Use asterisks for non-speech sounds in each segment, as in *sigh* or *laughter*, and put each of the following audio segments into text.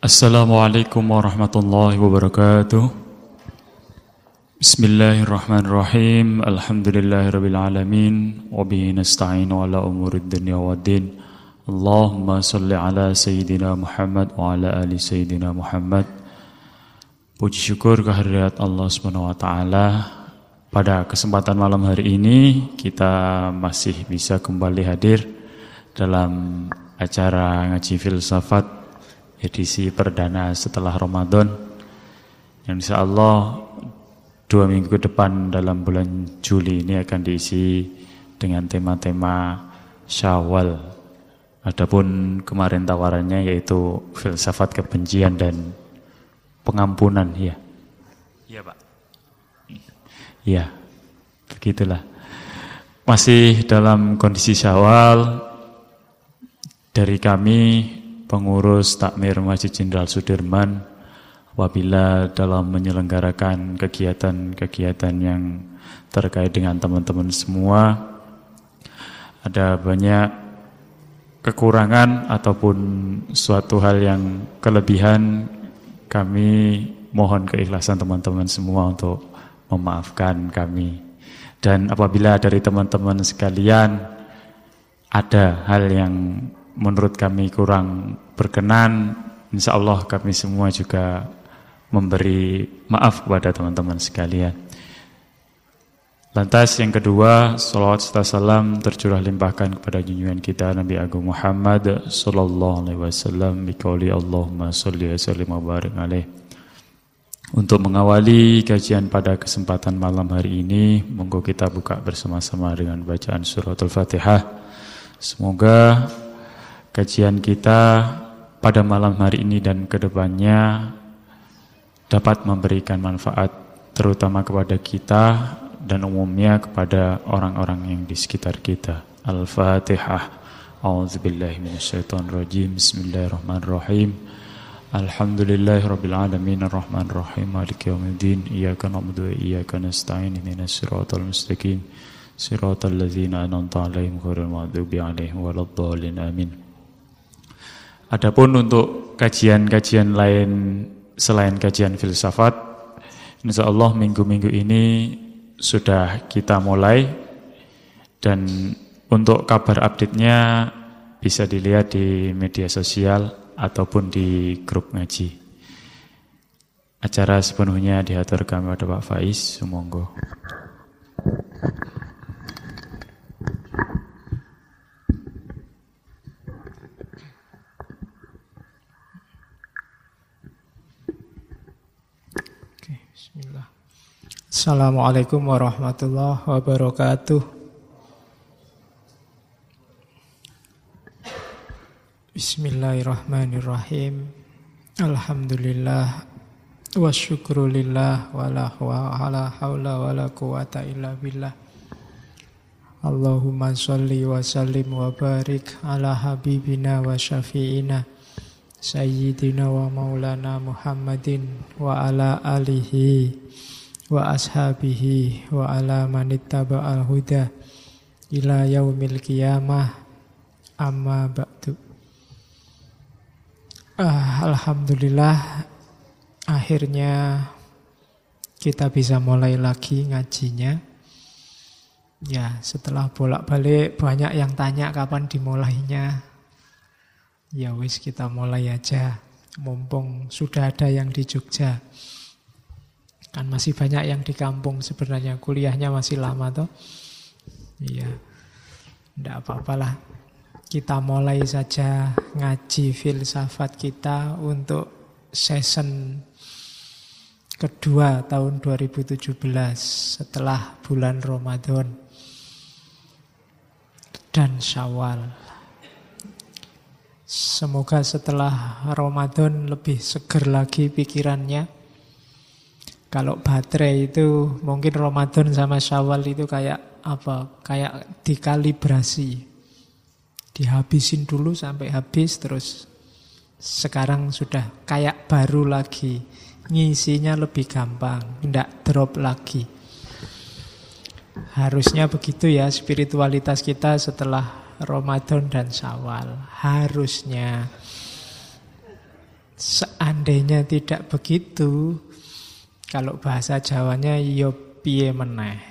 Assalamualaikum warahmatullahi wabarakatuh. Bismillahirrahmanirrahim. Alhamdulillahirrabbilalamin Wabihi nasta'inu ala umurid dunia wa din. Allahumma salli ala Sayyidina Muhammad Wa ala ali Sayyidina Muhammad. Puji syukur kehadirat Allah ta'ala. Pada kesempatan malam hari ini Kita masih bisa kembali hadir Dalam acara ngaji filsafat edisi perdana setelah Ramadan yang insya Allah dua minggu ke depan dalam bulan Juli ini akan diisi dengan tema-tema Syawal. Adapun kemarin tawarannya yaitu filsafat kebencian dan pengampunan ya. Iya, Pak. Iya. Begitulah. Masih dalam kondisi Syawal dari kami pengurus takmir Masjid Jenderal Sudirman apabila dalam menyelenggarakan kegiatan-kegiatan yang terkait dengan teman-teman semua ada banyak kekurangan ataupun suatu hal yang kelebihan kami mohon keikhlasan teman-teman semua untuk memaafkan kami. Dan apabila dari teman-teman sekalian ada hal yang menurut kami kurang berkenan, insya Allah kami semua juga memberi maaf kepada teman-teman sekalian. Lantas yang kedua, salawat serta salam tercurah limpahkan kepada junjungan kita Nabi Agung Muhammad sallallahu alaihi wasallam biqauli Allahumma shalli wa sallim wa alaih. Untuk mengawali kajian pada kesempatan malam hari ini, monggo kita buka bersama-sama dengan bacaan suratul Fatihah. Semoga kajian kita pada malam hari ini dan ke depannya dapat memberikan manfaat terutama kepada kita dan umumnya kepada orang-orang yang di sekitar kita. Al-Fatihah. A'udzubillahi minasyaitonirrajim. Bismillahirrahmanirrahim. Alhamdulillahirabbil alamin arrahmanirrahim maliki yaumiddin iyyaka na'budu wa iyyaka nasta'in ihdinas siratal mustaqim siratal ladzina an'amta 'alaihim ghairil maghdubi 'alaihim waladdallin amin. Adapun untuk kajian-kajian lain selain kajian filsafat, insya Allah minggu-minggu ini sudah kita mulai dan untuk kabar update-nya bisa dilihat di media sosial ataupun di grup ngaji. Acara sepenuhnya diatur kami pada Pak Faiz, sumonggo. Assalamualaikum warahmatullahi wabarakatuh. Bismillahirrahmanirrahim. Alhamdulillah wa syukrulillah wa la hawla wa la quwata illa billah. Allahumma salli wa sallim wa barik ala habibina wa syafi'ina Sayyidina wa maulana Muhammadin wa ala alihi wa ashabihi wa ala al huda ila yaumil qiyamah. Amma ba'du. Ah, Alhamdulillah akhirnya kita bisa mulai lagi ngajinya. Ya setelah bolak-balik banyak yang tanya kapan dimulainya. Ya wis kita mulai aja. Mumpung sudah ada yang di Jogja Kan masih banyak yang di kampung sebenarnya kuliahnya masih lama toh. Iya. Tidak apa-apalah. Kita mulai saja ngaji filsafat kita untuk season kedua tahun 2017 setelah bulan Ramadan dan Syawal. Semoga setelah Ramadan lebih seger lagi pikirannya kalau baterai itu mungkin Ramadan sama Syawal itu kayak apa? Kayak dikalibrasi. Dihabisin dulu sampai habis terus sekarang sudah kayak baru lagi. Ngisinya lebih gampang, tidak drop lagi. Harusnya begitu ya spiritualitas kita setelah Ramadan dan Syawal. Harusnya. Seandainya tidak begitu, kalau bahasa Jawanya yo piye meneh.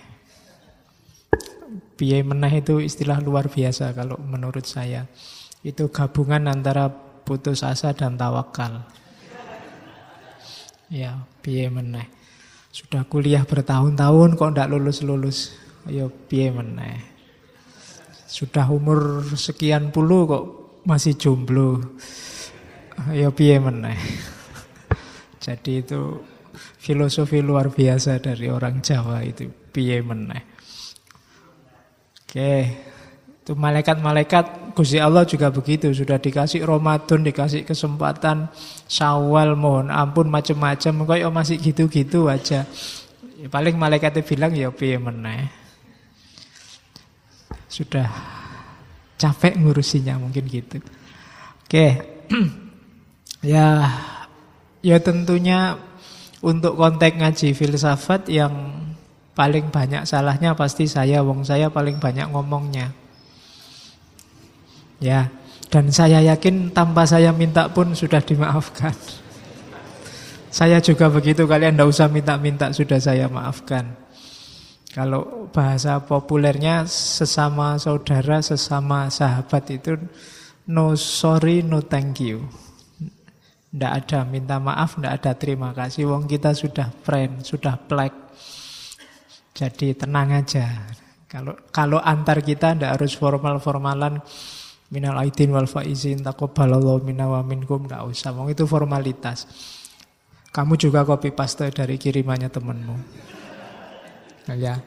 Piye meneh itu istilah luar biasa kalau menurut saya. Itu gabungan antara putus asa dan tawakal. Ya, piye meneh. Sudah kuliah bertahun-tahun kok ndak lulus-lulus. Ayo piye meneh. Sudah umur sekian puluh kok masih jomblo. Ayo piye meneh. *laughs* Jadi itu filosofi luar biasa dari orang Jawa itu piye meneh. Oke, itu malaikat-malaikat Gusti Allah juga begitu, sudah dikasih Ramadan, dikasih kesempatan Syawal, mohon ampun macam-macam, kok ya masih gitu-gitu aja. Ya, paling malaikatnya bilang ya piye meneh. Sudah capek ngurusinya mungkin gitu. Oke. *clears throat* ya ya tentunya untuk konteks ngaji filsafat yang Paling banyak salahnya pasti saya, wong saya paling banyak ngomongnya. Ya, dan saya yakin tanpa saya minta pun sudah dimaafkan. Saya juga begitu, kalian tidak usah minta-minta, sudah saya maafkan. Kalau bahasa populernya sesama saudara, sesama sahabat itu no sorry, no thank you. Tidak ada minta maaf, tidak ada terima kasih. Wong kita sudah friend, sudah plek. Jadi tenang aja. Kalau kalau antar kita tidak harus formal-formalan minal aidin wal faizin taqabbalallahu minna wa minkum enggak usah. Wong itu formalitas. Kamu juga copy paste dari kirimannya temanmu. Ya.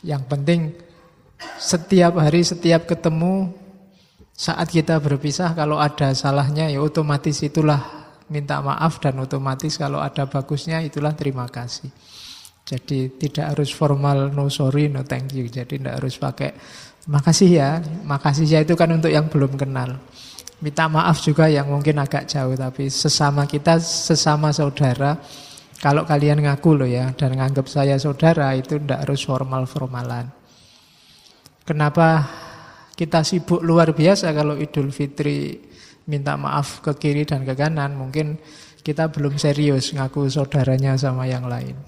Yang penting setiap hari setiap ketemu saat kita berpisah kalau ada salahnya ya otomatis itulah minta maaf dan otomatis kalau ada bagusnya itulah terima kasih. Jadi tidak harus formal no sorry no thank you. Jadi tidak harus pakai makasih ya. Makasih ya itu kan untuk yang belum kenal. Minta maaf juga yang mungkin agak jauh tapi sesama kita sesama saudara kalau kalian ngaku loh ya dan nganggap saya saudara itu tidak harus formal-formalan. Kenapa kita sibuk luar biasa kalau Idul Fitri minta maaf ke kiri dan ke kanan? Mungkin kita belum serius ngaku saudaranya sama yang lain.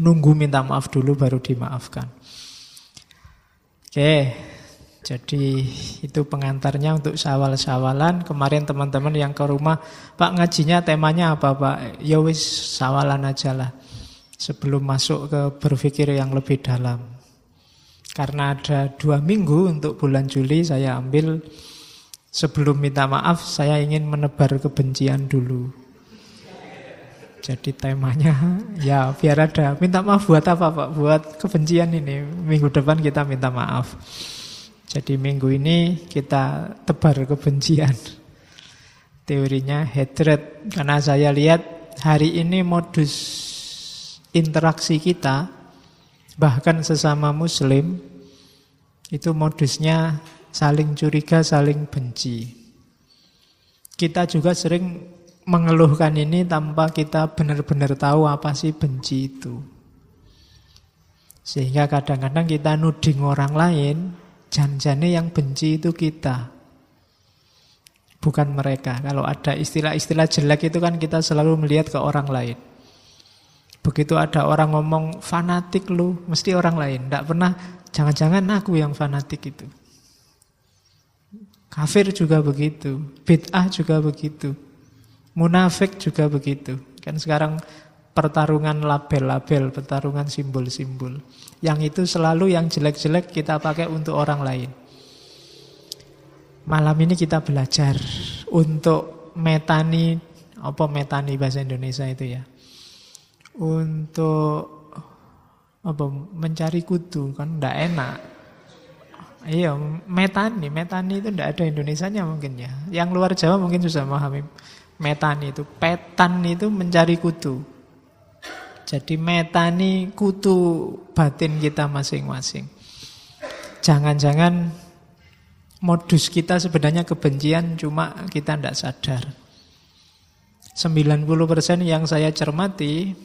Nunggu minta maaf dulu baru dimaafkan. Oke, jadi itu pengantarnya untuk sawal-sawalan. Kemarin teman-teman yang ke rumah, Pak ngajinya temanya apa Pak? Ya wis sawalan aja lah. Sebelum masuk ke berpikir yang lebih dalam. Karena ada dua minggu untuk bulan Juli saya ambil sebelum minta maaf saya ingin menebar kebencian dulu. Jadi temanya *laughs* ya biar ada. Minta maaf buat apa Pak? Buat kebencian ini. Minggu depan kita minta maaf. Jadi minggu ini kita tebar kebencian. *laughs* Teorinya hatred. Karena saya lihat hari ini modus interaksi kita bahkan sesama muslim itu modusnya saling curiga, saling benci. Kita juga sering mengeluhkan ini tanpa kita benar-benar tahu apa sih benci itu. Sehingga kadang-kadang kita nuding orang lain, janjane yang benci itu kita. Bukan mereka. Kalau ada istilah-istilah jelek itu kan kita selalu melihat ke orang lain. Begitu ada orang ngomong fanatik lu, mesti orang lain. Tidak pernah, jangan-jangan aku yang fanatik itu. Kafir juga begitu, bid'ah juga begitu. Munafik juga begitu. Kan sekarang pertarungan label-label, pertarungan simbol-simbol. Yang itu selalu yang jelek-jelek kita pakai untuk orang lain. Malam ini kita belajar untuk metani, apa metani bahasa Indonesia itu ya? Untuk apa mencari kutu kan ndak enak. Iya, metani, metani itu ndak ada Indonesianya mungkin ya. Yang luar Jawa mungkin susah memahami Metani itu, petan itu mencari kutu. Jadi metani kutu batin kita masing-masing. Jangan-jangan modus kita sebenarnya kebencian cuma kita tidak sadar. 90% yang saya cermati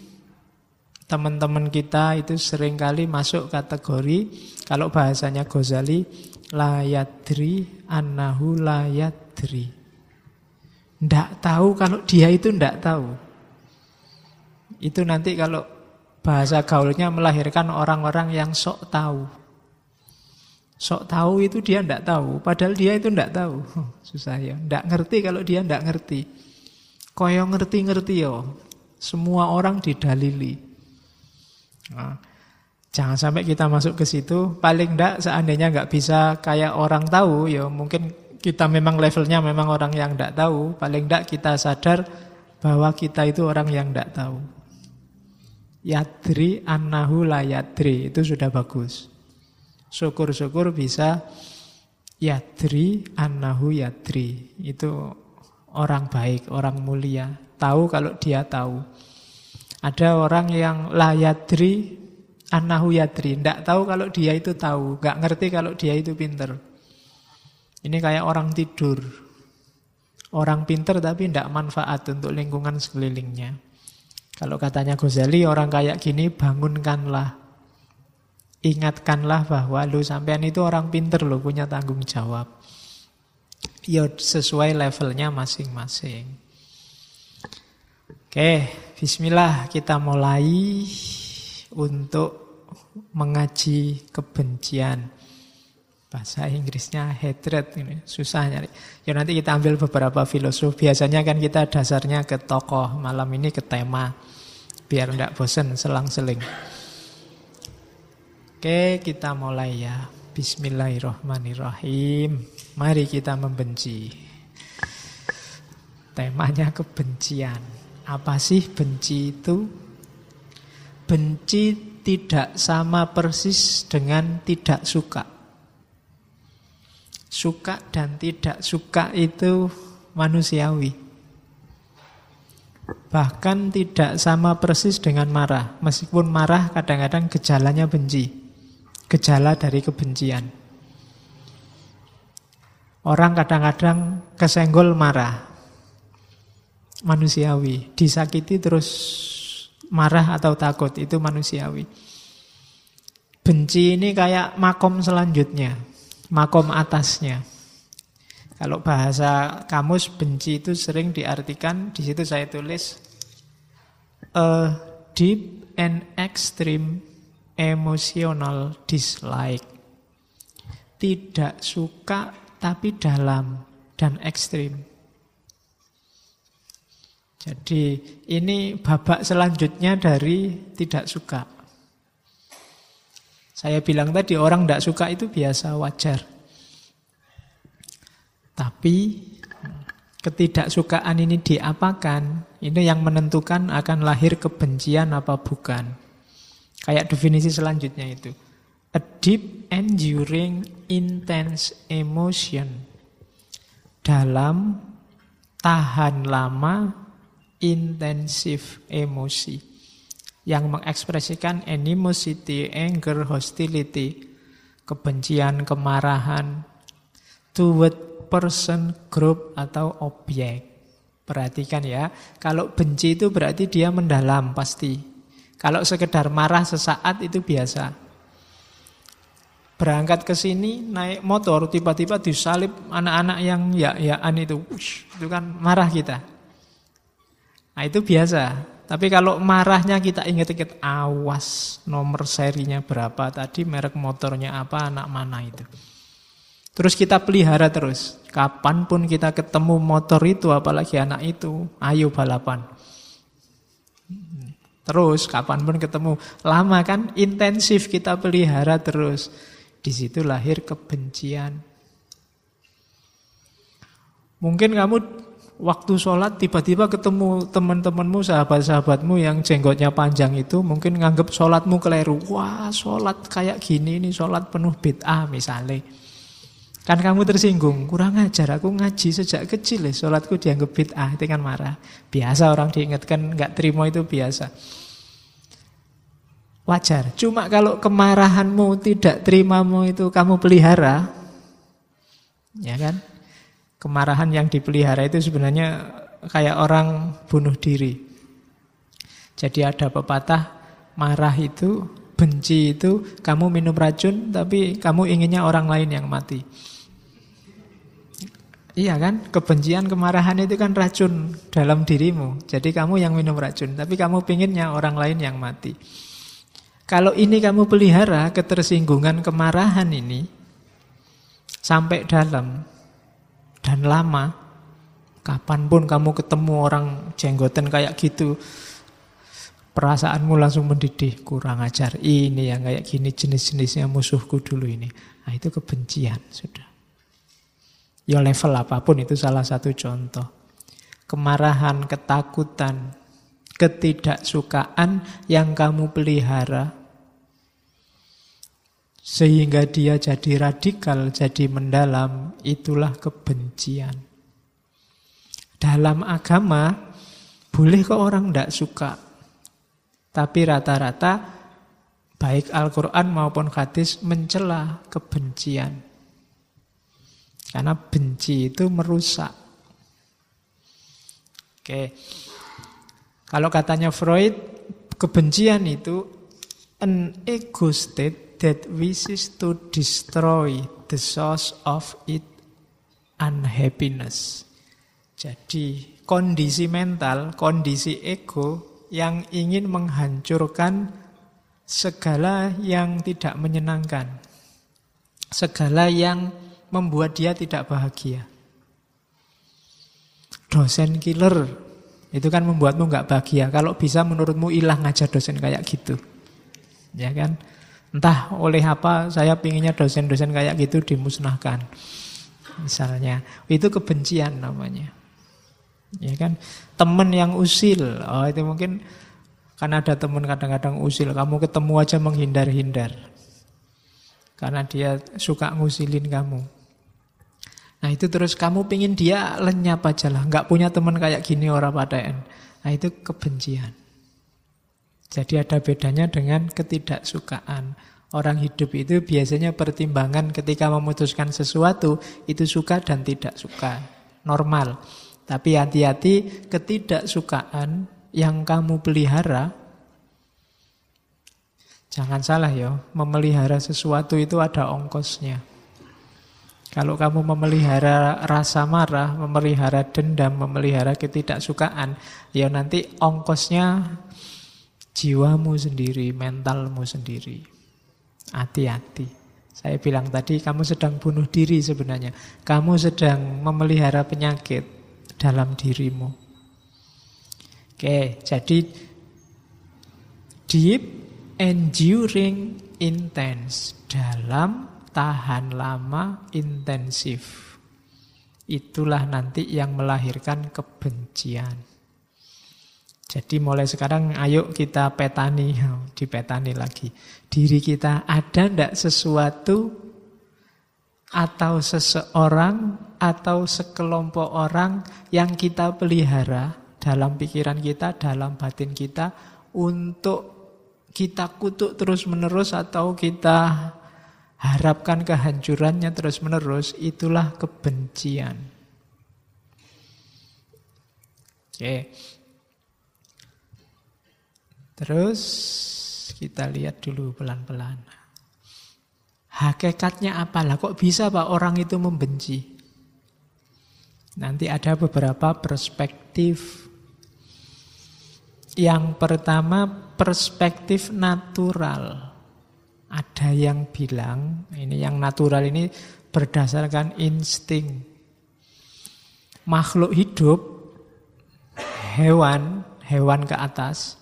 teman-teman kita itu sering kali masuk kategori kalau bahasanya Ghazali layadri annahu layadri Ndak tahu kalau dia itu ndak tahu. Itu nanti kalau bahasa gaulnya melahirkan orang-orang yang sok tahu. Sok tahu itu dia ndak tahu, padahal dia itu ndak tahu. Susah ya, ndak ngerti kalau dia ndak ngerti. Koyo ngerti-ngerti yo. Semua orang didalili. Nah, jangan sampai kita masuk ke situ. Paling ndak seandainya nggak bisa kayak orang tahu, ya mungkin kita memang levelnya memang orang yang ndak tahu. Paling ndak kita sadar bahwa kita itu orang yang ndak tahu. Yadri annahu la yadri itu sudah bagus. Syukur-syukur bisa yadri annahu yadri. Itu orang baik, orang mulia. Tahu kalau dia tahu. Ada orang yang la yadri annahu yadri. Tidak tahu kalau dia itu tahu. Gak ngerti kalau dia itu pinter. Ini kayak orang tidur. Orang pinter tapi tidak manfaat untuk lingkungan sekelilingnya. Kalau katanya Ghazali, orang kayak gini bangunkanlah. Ingatkanlah bahwa lu sampean itu orang pinter lo punya tanggung jawab. Ya sesuai levelnya masing-masing. Oke, bismillah kita mulai untuk mengaji kebencian. Bahasa Inggrisnya hatred ini susah nyari. Ya nanti kita ambil beberapa filosof. Biasanya kan kita dasarnya ke tokoh, malam ini ke tema biar tidak bosan selang-seling. Oke, kita mulai ya. Bismillahirrahmanirrahim. Mari kita membenci. Temanya kebencian. Apa sih benci itu? Benci tidak sama persis dengan tidak suka. Suka dan tidak suka itu manusiawi. Bahkan tidak sama persis dengan marah. Meskipun marah kadang-kadang gejalanya benci. Gejala dari kebencian. Orang kadang-kadang kesenggol marah. Manusiawi. Disakiti terus marah atau takut. Itu manusiawi. Benci ini kayak makom selanjutnya. Makom atasnya. Kalau bahasa kamus benci itu sering diartikan di situ saya tulis a deep and extreme emotional dislike. Tidak suka tapi dalam dan ekstrim. Jadi ini babak selanjutnya dari tidak suka. Saya bilang tadi orang tidak suka itu biasa wajar. Tapi ketidaksukaan ini diapakan, ini yang menentukan akan lahir kebencian apa bukan. Kayak definisi selanjutnya itu. A deep, enduring, intense emotion. Dalam, tahan lama, intensif emosi. Yang mengekspresikan animosity, anger, hostility, kebencian, kemarahan, toward person, group, atau objek. Perhatikan ya, kalau benci itu berarti dia mendalam pasti. Kalau sekedar marah sesaat itu biasa. Berangkat ke sini naik motor tiba-tiba disalib anak-anak yang ya-yaan itu, Ush, itu kan marah kita. Nah itu biasa. Tapi kalau marahnya kita ingat-ingat awas nomor serinya berapa tadi, merek motornya apa, anak mana itu. Terus kita pelihara terus. Kapan pun kita ketemu motor itu, apalagi anak itu, ayo balapan. Terus kapan pun ketemu, lama kan intensif kita pelihara terus. Di situ lahir kebencian. Mungkin kamu waktu sholat tiba-tiba ketemu teman-temanmu, sahabat-sahabatmu yang jenggotnya panjang itu mungkin nganggep sholatmu keliru. Wah sholat kayak gini ini sholat penuh bid'ah misalnya. Kan kamu tersinggung, kurang ajar aku ngaji sejak kecil ya, sholatku dianggap bid'ah, itu kan marah. Biasa orang diingatkan nggak terima itu biasa. Wajar. Cuma kalau kemarahanmu tidak terimamu itu kamu pelihara, ya kan? Kemarahan yang dipelihara itu sebenarnya kayak orang bunuh diri. Jadi ada pepatah, marah itu, benci itu, kamu minum racun tapi kamu inginnya orang lain yang mati. Iya kan? Kebencian, kemarahan itu kan racun dalam dirimu. Jadi kamu yang minum racun, tapi kamu pinginnya orang lain yang mati. Kalau ini kamu pelihara, ketersinggungan, kemarahan ini, sampai dalam, dan lama, kapan pun kamu ketemu orang jenggoten kayak gitu, perasaanmu langsung mendidih, kurang ajar. Ini yang kayak gini jenis-jenisnya musuhku dulu ini. Nah itu kebencian, sudah. Ya level apa pun itu salah satu contoh. Kemarahan, ketakutan, ketidaksukaan yang kamu pelihara sehingga dia jadi radikal, jadi mendalam, itulah kebencian. Dalam agama, boleh kok orang tidak suka. Tapi rata-rata, baik Al-Quran maupun hadis mencela kebencian. Karena benci itu merusak. Oke. Kalau katanya Freud, kebencian itu an ego state that wishes to destroy the source of it unhappiness. Jadi kondisi mental, kondisi ego yang ingin menghancurkan segala yang tidak menyenangkan. Segala yang membuat dia tidak bahagia. Dosen killer itu kan membuatmu nggak bahagia. Kalau bisa menurutmu hilang aja dosen kayak gitu. Ya kan? Entah oleh apa saya pinginnya dosen-dosen kayak gitu dimusnahkan. Misalnya, itu kebencian namanya. Ya kan? Temen yang usil, oh itu mungkin kan ada temen kadang-kadang usil, kamu ketemu aja menghindar-hindar. Karena dia suka ngusilin kamu. Nah itu terus kamu pingin dia lenyap aja lah. Nggak punya teman kayak gini orang padaan. Nah itu kebencian. Jadi ada bedanya dengan ketidaksukaan. Orang hidup itu biasanya pertimbangan ketika memutuskan sesuatu itu suka dan tidak suka. Normal. Tapi hati-hati ketidaksukaan yang kamu pelihara Jangan salah ya, memelihara sesuatu itu ada ongkosnya. Kalau kamu memelihara rasa marah, memelihara dendam, memelihara ketidaksukaan, ya nanti ongkosnya jiwamu sendiri, mentalmu sendiri. Hati-hati. Saya bilang tadi kamu sedang bunuh diri sebenarnya. Kamu sedang memelihara penyakit dalam dirimu. Oke, jadi deep, enduring, intense dalam tahan lama, intensif. Itulah nanti yang melahirkan kebencian. Jadi mulai sekarang ayo kita petani, dipetani lagi. Diri kita ada ndak sesuatu atau seseorang atau sekelompok orang yang kita pelihara dalam pikiran kita, dalam batin kita untuk kita kutuk terus-menerus atau kita harapkan kehancurannya terus-menerus, itulah kebencian. Oke. Terus kita lihat dulu pelan-pelan. Hakikatnya apalah kok bisa Pak orang itu membenci? Nanti ada beberapa perspektif. Yang pertama perspektif natural. Ada yang bilang, ini yang natural ini berdasarkan insting. Makhluk hidup, hewan, hewan ke atas,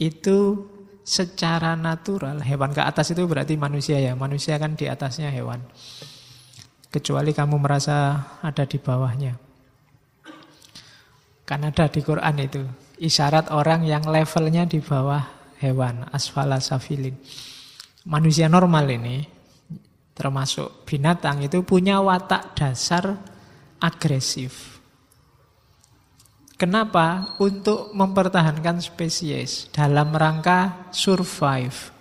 itu secara natural, hewan ke atas itu berarti manusia ya, manusia kan di atasnya hewan. Kecuali kamu merasa ada di bawahnya. Kan ada di Quran itu, isyarat orang yang levelnya di bawah hewan, asfala safilin. Manusia normal ini, termasuk binatang itu punya watak dasar agresif. Kenapa? Untuk mempertahankan spesies dalam rangka survive.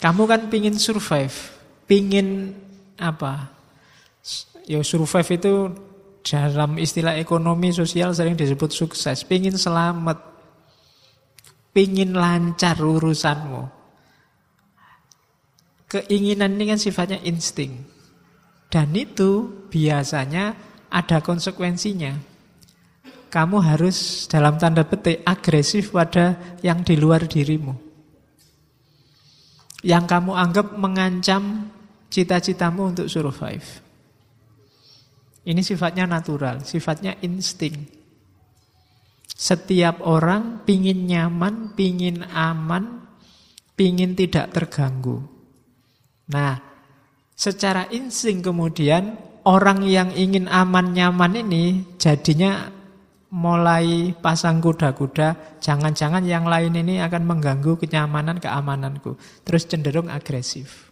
Kamu kan pingin survive, pingin apa? Ya survive itu dalam istilah ekonomi sosial sering disebut sukses, pingin selamat, pingin lancar urusanmu. Keinginan ini kan sifatnya insting. Dan itu biasanya ada konsekuensinya. Kamu harus dalam tanda petik agresif pada yang di luar dirimu. Yang kamu anggap mengancam cita-citamu untuk survive. Ini sifatnya natural, sifatnya insting. Setiap orang pingin nyaman, pingin aman, pingin tidak terganggu. Nah, secara insting kemudian orang yang ingin aman nyaman ini jadinya mulai pasang kuda-kuda, jangan-jangan yang lain ini akan mengganggu kenyamanan keamananku. Terus cenderung agresif.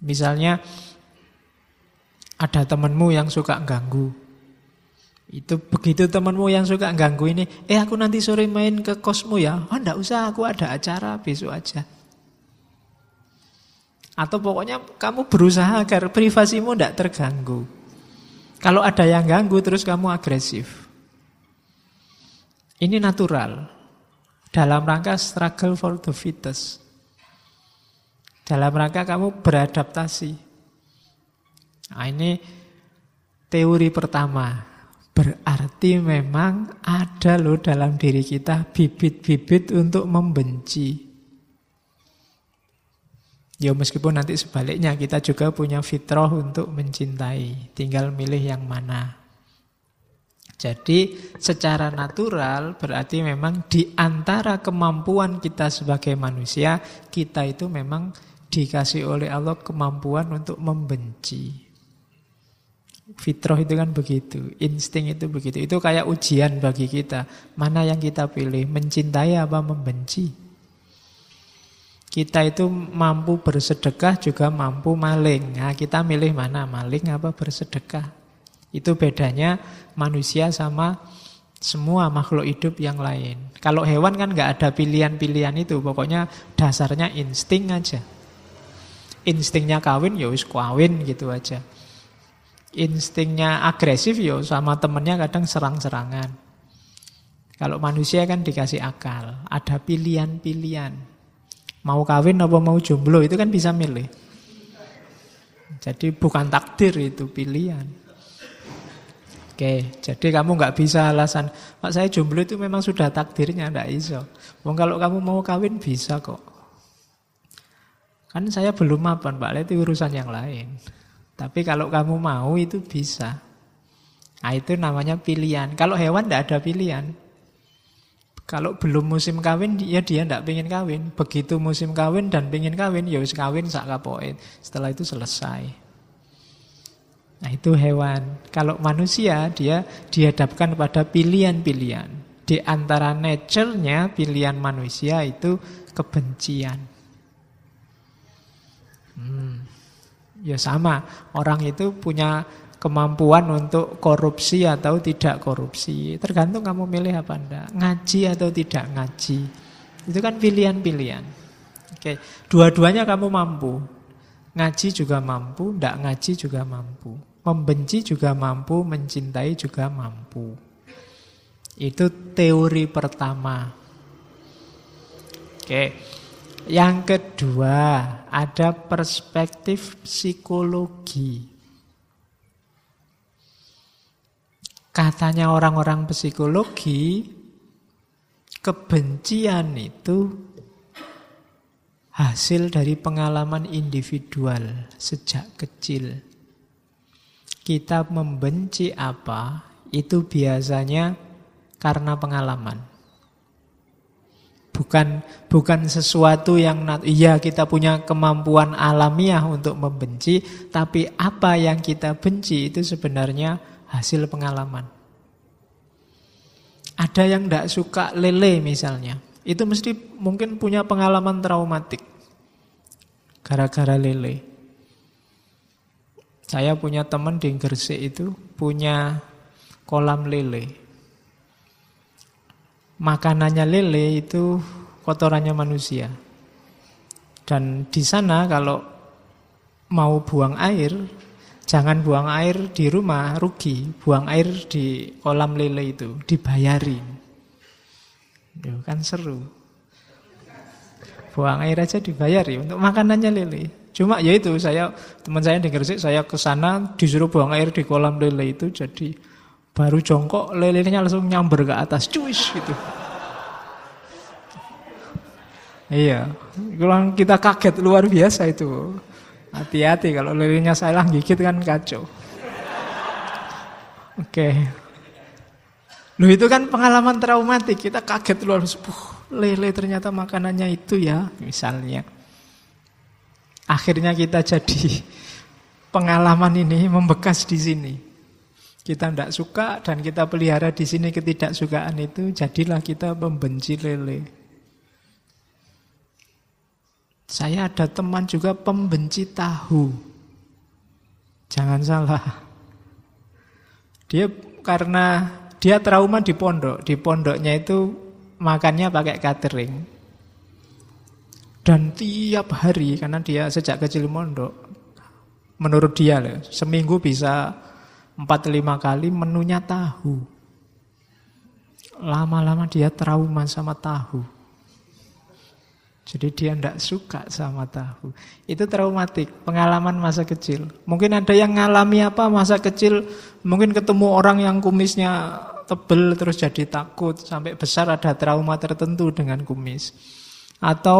Misalnya ada temanmu yang suka ganggu. Itu begitu temanmu yang suka ganggu ini, eh aku nanti sore main ke kosmu ya. Oh enggak usah, aku ada acara besok aja. Atau pokoknya kamu berusaha agar privasimu tidak terganggu. Kalau ada yang ganggu terus kamu agresif. Ini natural. Dalam rangka struggle for the fittest. Dalam rangka kamu beradaptasi. Nah, ini teori pertama. Berarti memang ada loh dalam diri kita bibit-bibit untuk membenci. Ya meskipun nanti sebaliknya kita juga punya fitrah untuk mencintai. Tinggal milih yang mana. Jadi secara natural berarti memang di antara kemampuan kita sebagai manusia, kita itu memang dikasih oleh Allah kemampuan untuk membenci. Fitrah itu kan begitu, insting itu begitu. Itu kayak ujian bagi kita. Mana yang kita pilih, mencintai apa membenci? Kita itu mampu bersedekah juga mampu maling. Nah, kita milih mana, maling apa bersedekah? Itu bedanya manusia sama semua makhluk hidup yang lain. Kalau hewan kan nggak ada pilihan-pilihan itu, pokoknya dasarnya insting aja. Instingnya kawin, ya wis kawin gitu aja instingnya agresif ya sama temennya kadang serang-serangan. Kalau manusia kan dikasih akal, ada pilihan-pilihan. Mau kawin apa mau jomblo itu kan bisa milih. Jadi bukan takdir itu pilihan. Oke, jadi kamu nggak bisa alasan, Pak saya jomblo itu memang sudah takdirnya, ndak iso. Wong kalau kamu mau kawin bisa kok. Kan saya belum mapan, Pak, itu urusan yang lain. Tapi kalau kamu mau itu bisa. Nah itu namanya pilihan. Kalau hewan tidak ada pilihan. Kalau belum musim kawin, ya dia tidak pengen kawin. Begitu musim kawin dan pengen kawin, ya wis kawin sak kapoin. Setelah itu selesai. Nah itu hewan. Kalau manusia, dia dihadapkan pada pilihan-pilihan. Di antara nature-nya, pilihan manusia itu kebencian. Hmm. Ya sama, orang itu punya kemampuan untuk korupsi atau tidak korupsi. Tergantung kamu milih apa enggak. Ngaji atau tidak ngaji. Itu kan pilihan-pilihan. Oke, dua-duanya kamu mampu. Ngaji juga mampu, enggak ngaji juga mampu. Membenci juga mampu, mencintai juga mampu. Itu teori pertama. Oke. Yang kedua, ada perspektif psikologi. Katanya orang-orang psikologi, kebencian itu hasil dari pengalaman individual sejak kecil. Kita membenci apa, itu biasanya karena pengalaman. Bukan bukan sesuatu yang iya kita punya kemampuan alamiah untuk membenci, tapi apa yang kita benci itu sebenarnya hasil pengalaman. Ada yang tidak suka lele misalnya, itu mesti mungkin punya pengalaman traumatik gara-gara lele. Saya punya teman di Gresik itu punya kolam lele makanannya lele itu kotorannya manusia. Dan di sana kalau mau buang air, jangan buang air di rumah, rugi. Buang air di kolam lele itu, dibayarin. Yo, kan seru. Buang air aja dibayari untuk makanannya lele. Cuma ya itu saya teman saya di Gresik saya ke sana disuruh buang air di kolam lele itu jadi baru jongkok lelenya langsung nyamber ke atas cuis gitu. Iya, kita kaget luar biasa itu. Hati-hati kalau lelenya salah gigit kan kacau. Oke. Loh itu kan pengalaman traumatik, kita kaget luar biasa. lele ternyata makanannya itu ya, misalnya. Akhirnya kita jadi *laughs* pengalaman ini membekas di sini. Kita tidak suka dan kita pelihara di sini ketidaksukaan itu, jadilah kita membenci lele. Saya ada teman juga pembenci tahu. Jangan salah. Dia karena dia trauma di pondok. Di pondoknya itu makannya pakai catering. Dan tiap hari karena dia sejak kecil mondok menurut dia seminggu bisa 4-5 kali menunya tahu. Lama-lama dia trauma sama tahu. Jadi dia tidak suka sama tahu. Itu traumatik, pengalaman masa kecil. Mungkin ada yang ngalami apa masa kecil, mungkin ketemu orang yang kumisnya tebel terus jadi takut. Sampai besar ada trauma tertentu dengan kumis. Atau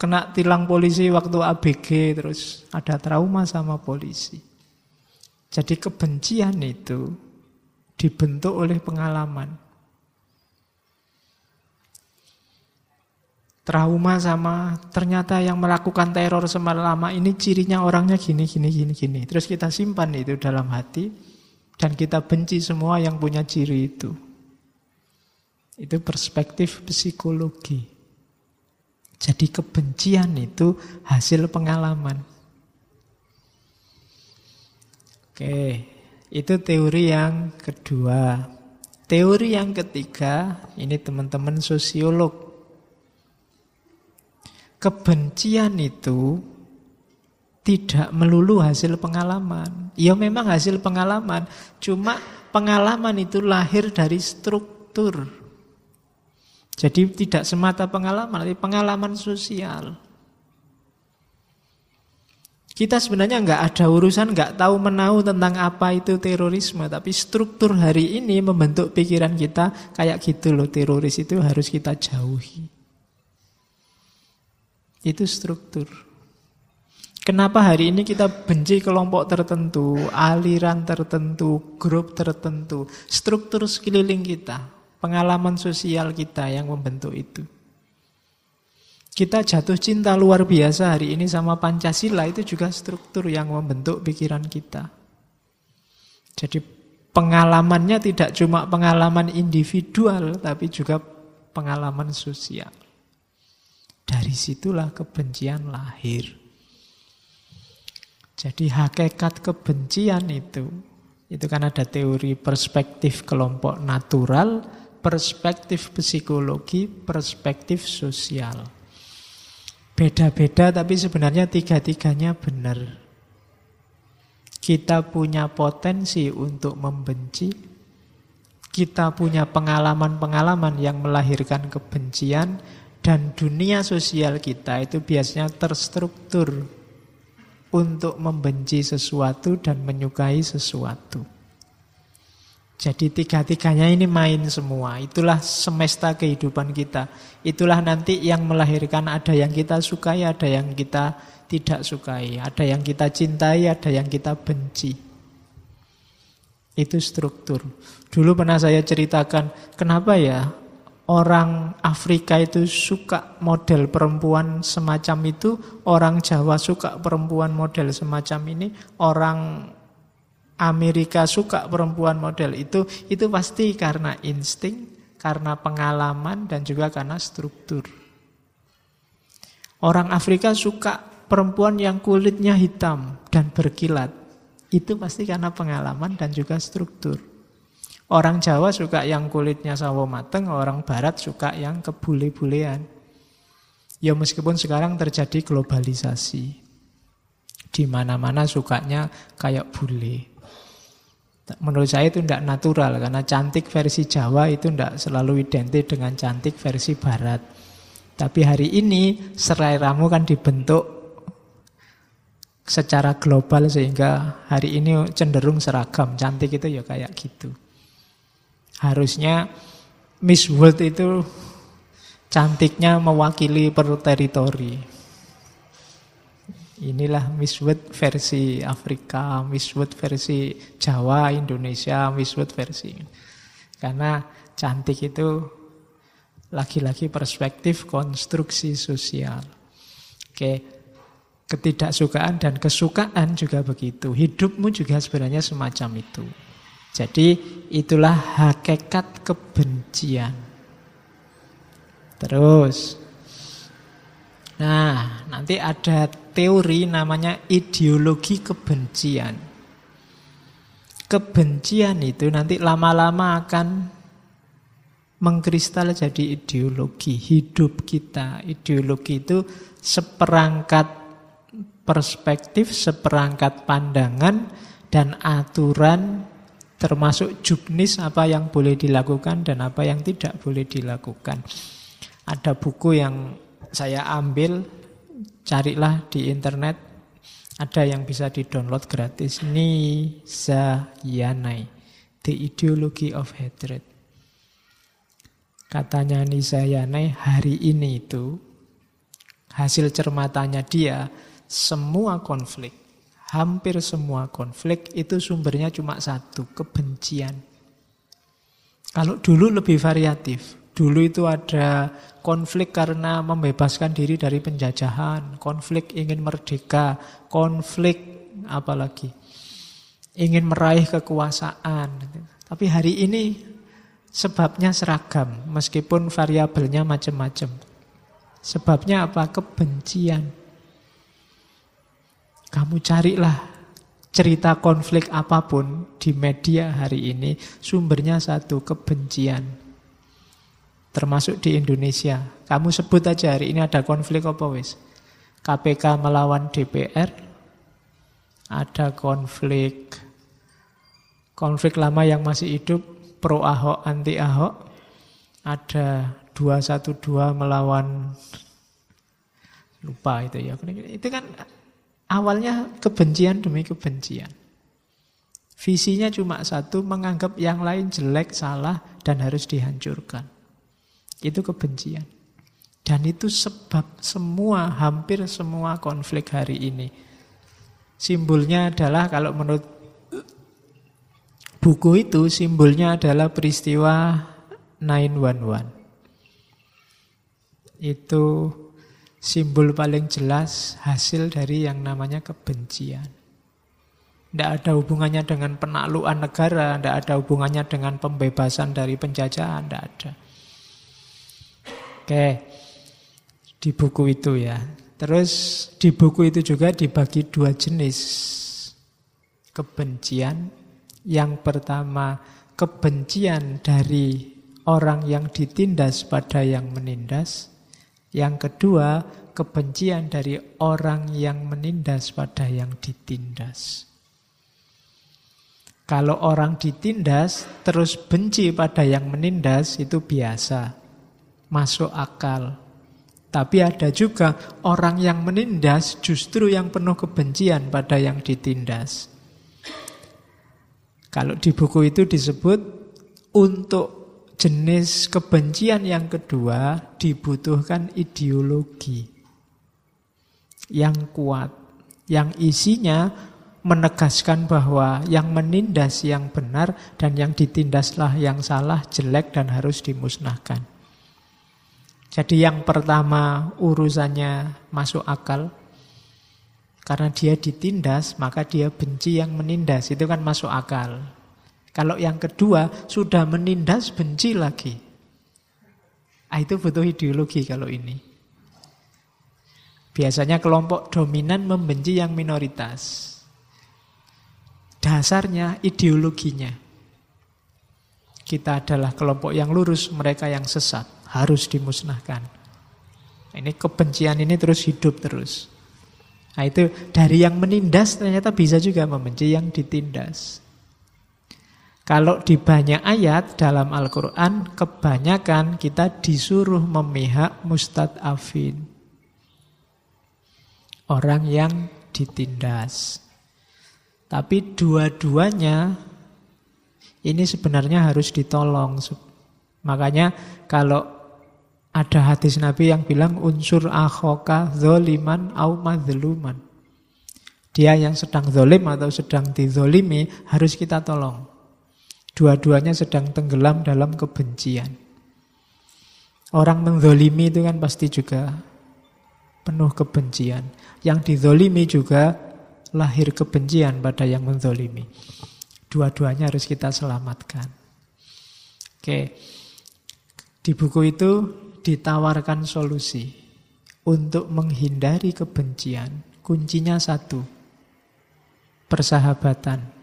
kena tilang polisi waktu ABG terus ada trauma sama polisi. Jadi kebencian itu dibentuk oleh pengalaman. Trauma sama ternyata yang melakukan teror semalama ini cirinya orangnya gini gini gini gini. Terus kita simpan itu dalam hati dan kita benci semua yang punya ciri itu. Itu perspektif psikologi. Jadi kebencian itu hasil pengalaman. Oke, itu teori yang kedua. Teori yang ketiga, ini teman-teman sosiolog kebencian itu tidak melulu hasil pengalaman. Ya memang hasil pengalaman, cuma pengalaman itu lahir dari struktur. Jadi tidak semata pengalaman, tapi pengalaman sosial. Kita sebenarnya nggak ada urusan, nggak tahu menahu tentang apa itu terorisme, tapi struktur hari ini membentuk pikiran kita kayak gitu loh, teroris itu harus kita jauhi. Itu struktur. Kenapa hari ini kita benci kelompok tertentu, aliran tertentu, grup tertentu, struktur sekeliling kita, pengalaman sosial kita yang membentuk itu. Kita jatuh cinta luar biasa hari ini sama Pancasila itu juga struktur yang membentuk pikiran kita. Jadi pengalamannya tidak cuma pengalaman individual tapi juga pengalaman sosial. Dari situlah kebencian lahir. Jadi hakikat kebencian itu, itu kan ada teori perspektif kelompok natural, perspektif psikologi, perspektif sosial. Beda-beda tapi sebenarnya tiga-tiganya benar. Kita punya potensi untuk membenci, kita punya pengalaman-pengalaman yang melahirkan kebencian, dan dunia sosial kita itu biasanya terstruktur untuk membenci sesuatu dan menyukai sesuatu. Jadi tiga-tiganya ini main semua. Itulah semesta kehidupan kita. Itulah nanti yang melahirkan ada yang kita sukai, ada yang kita tidak sukai. Ada yang kita cintai, ada yang kita benci. Itu struktur. Dulu pernah saya ceritakan, kenapa ya orang Afrika itu suka model perempuan semacam itu, orang Jawa suka perempuan model semacam ini, orang Amerika suka perempuan model itu, itu pasti karena insting, karena pengalaman dan juga karena struktur. Orang Afrika suka perempuan yang kulitnya hitam dan berkilat. Itu pasti karena pengalaman dan juga struktur. Orang Jawa suka yang kulitnya sawo mateng, orang Barat suka yang kebule-bulean. Ya meskipun sekarang terjadi globalisasi. Di mana-mana sukanya kayak bule. Menurut saya itu tidak natural karena cantik versi Jawa itu tidak selalu identik dengan cantik versi Barat. Tapi hari ini seleramu kan dibentuk secara global sehingga hari ini cenderung seragam. Cantik itu ya kayak gitu. Harusnya Miss World itu cantiknya mewakili per teritori. Inilah Miss World versi Afrika, Miss World versi Jawa, Indonesia, Miss World versi. Karena cantik itu lagi-lagi perspektif konstruksi sosial. Oke, Ketidaksukaan dan kesukaan juga begitu. Hidupmu juga sebenarnya semacam itu. Jadi itulah hakikat kebencian. Terus. Nah, nanti ada teori namanya ideologi kebencian. Kebencian itu nanti lama-lama akan mengkristal jadi ideologi hidup kita. Ideologi itu seperangkat perspektif, seperangkat pandangan, dan aturan termasuk juknis apa yang boleh dilakukan dan apa yang tidak boleh dilakukan. Ada buku yang saya ambil, carilah di internet, ada yang bisa di-download gratis. Nisa Yanai, The Ideology of Hatred. Katanya Nisa Yanai, hari ini itu hasil cermatannya dia semua konflik, hampir semua konflik itu sumbernya cuma satu, kebencian. Kalau dulu lebih variatif. Dulu itu ada konflik karena membebaskan diri dari penjajahan, konflik ingin merdeka, konflik apalagi ingin meraih kekuasaan. Tapi hari ini sebabnya seragam, meskipun variabelnya macam-macam. Sebabnya apa? Kebencian. Kamu carilah cerita konflik apa pun di media hari ini, sumbernya satu, kebencian. Termasuk di Indonesia. Kamu sebut aja hari ini ada konflik apa wis? KPK melawan DPR, ada konflik konflik lama yang masih hidup pro Ahok anti Ahok, ada 212 melawan lupa itu ya. Itu kan Awalnya kebencian demi kebencian. Visinya cuma satu, menganggap yang lain jelek, salah, dan harus dihancurkan. Itu kebencian. Dan itu sebab semua, hampir semua konflik hari ini. Simbolnya adalah kalau menurut buku itu, simbolnya adalah peristiwa 911. Itu simbol paling jelas hasil dari yang namanya kebencian. Tidak ada hubungannya dengan penaklukan negara, tidak ada hubungannya dengan pembebasan dari penjajahan, tidak ada. Oke, di buku itu ya. Terus di buku itu juga dibagi dua jenis kebencian. Yang pertama, kebencian dari orang yang ditindas pada yang menindas. Yang kedua, kebencian dari orang yang menindas pada yang ditindas. Kalau orang ditindas terus benci pada yang menindas itu biasa, masuk akal. Tapi ada juga orang yang menindas justru yang penuh kebencian pada yang ditindas. Kalau di buku itu disebut untuk jenis kebencian yang kedua dibutuhkan ideologi yang kuat, yang isinya menegaskan bahwa yang menindas yang benar dan yang ditindaslah yang salah, jelek dan harus dimusnahkan. Jadi yang pertama urusannya masuk akal, karena dia ditindas, maka dia benci yang menindas. Itu kan masuk akal. Kalau yang kedua sudah menindas benci lagi. Ah, itu butuh ideologi kalau ini. Biasanya kelompok dominan membenci yang minoritas. Dasarnya ideologinya. Kita adalah kelompok yang lurus, mereka yang sesat. Harus dimusnahkan. Ini kebencian ini terus hidup terus. Nah itu dari yang menindas ternyata bisa juga membenci yang ditindas. Kalau di banyak ayat dalam Al-Quran, kebanyakan kita disuruh memihak mustad'afin. Orang yang ditindas. Tapi dua-duanya ini sebenarnya harus ditolong. Makanya kalau ada hadis Nabi yang bilang unsur akhoka zoliman au madluman. Dia yang sedang zolim atau sedang dizolimi harus kita tolong. Dua-duanya sedang tenggelam dalam kebencian. Orang menzolimi itu kan pasti juga penuh kebencian. Yang dizolimi juga lahir kebencian pada yang menzolimi. Dua-duanya harus kita selamatkan. Oke, di buku itu ditawarkan solusi untuk menghindari kebencian. Kuncinya satu, persahabatan.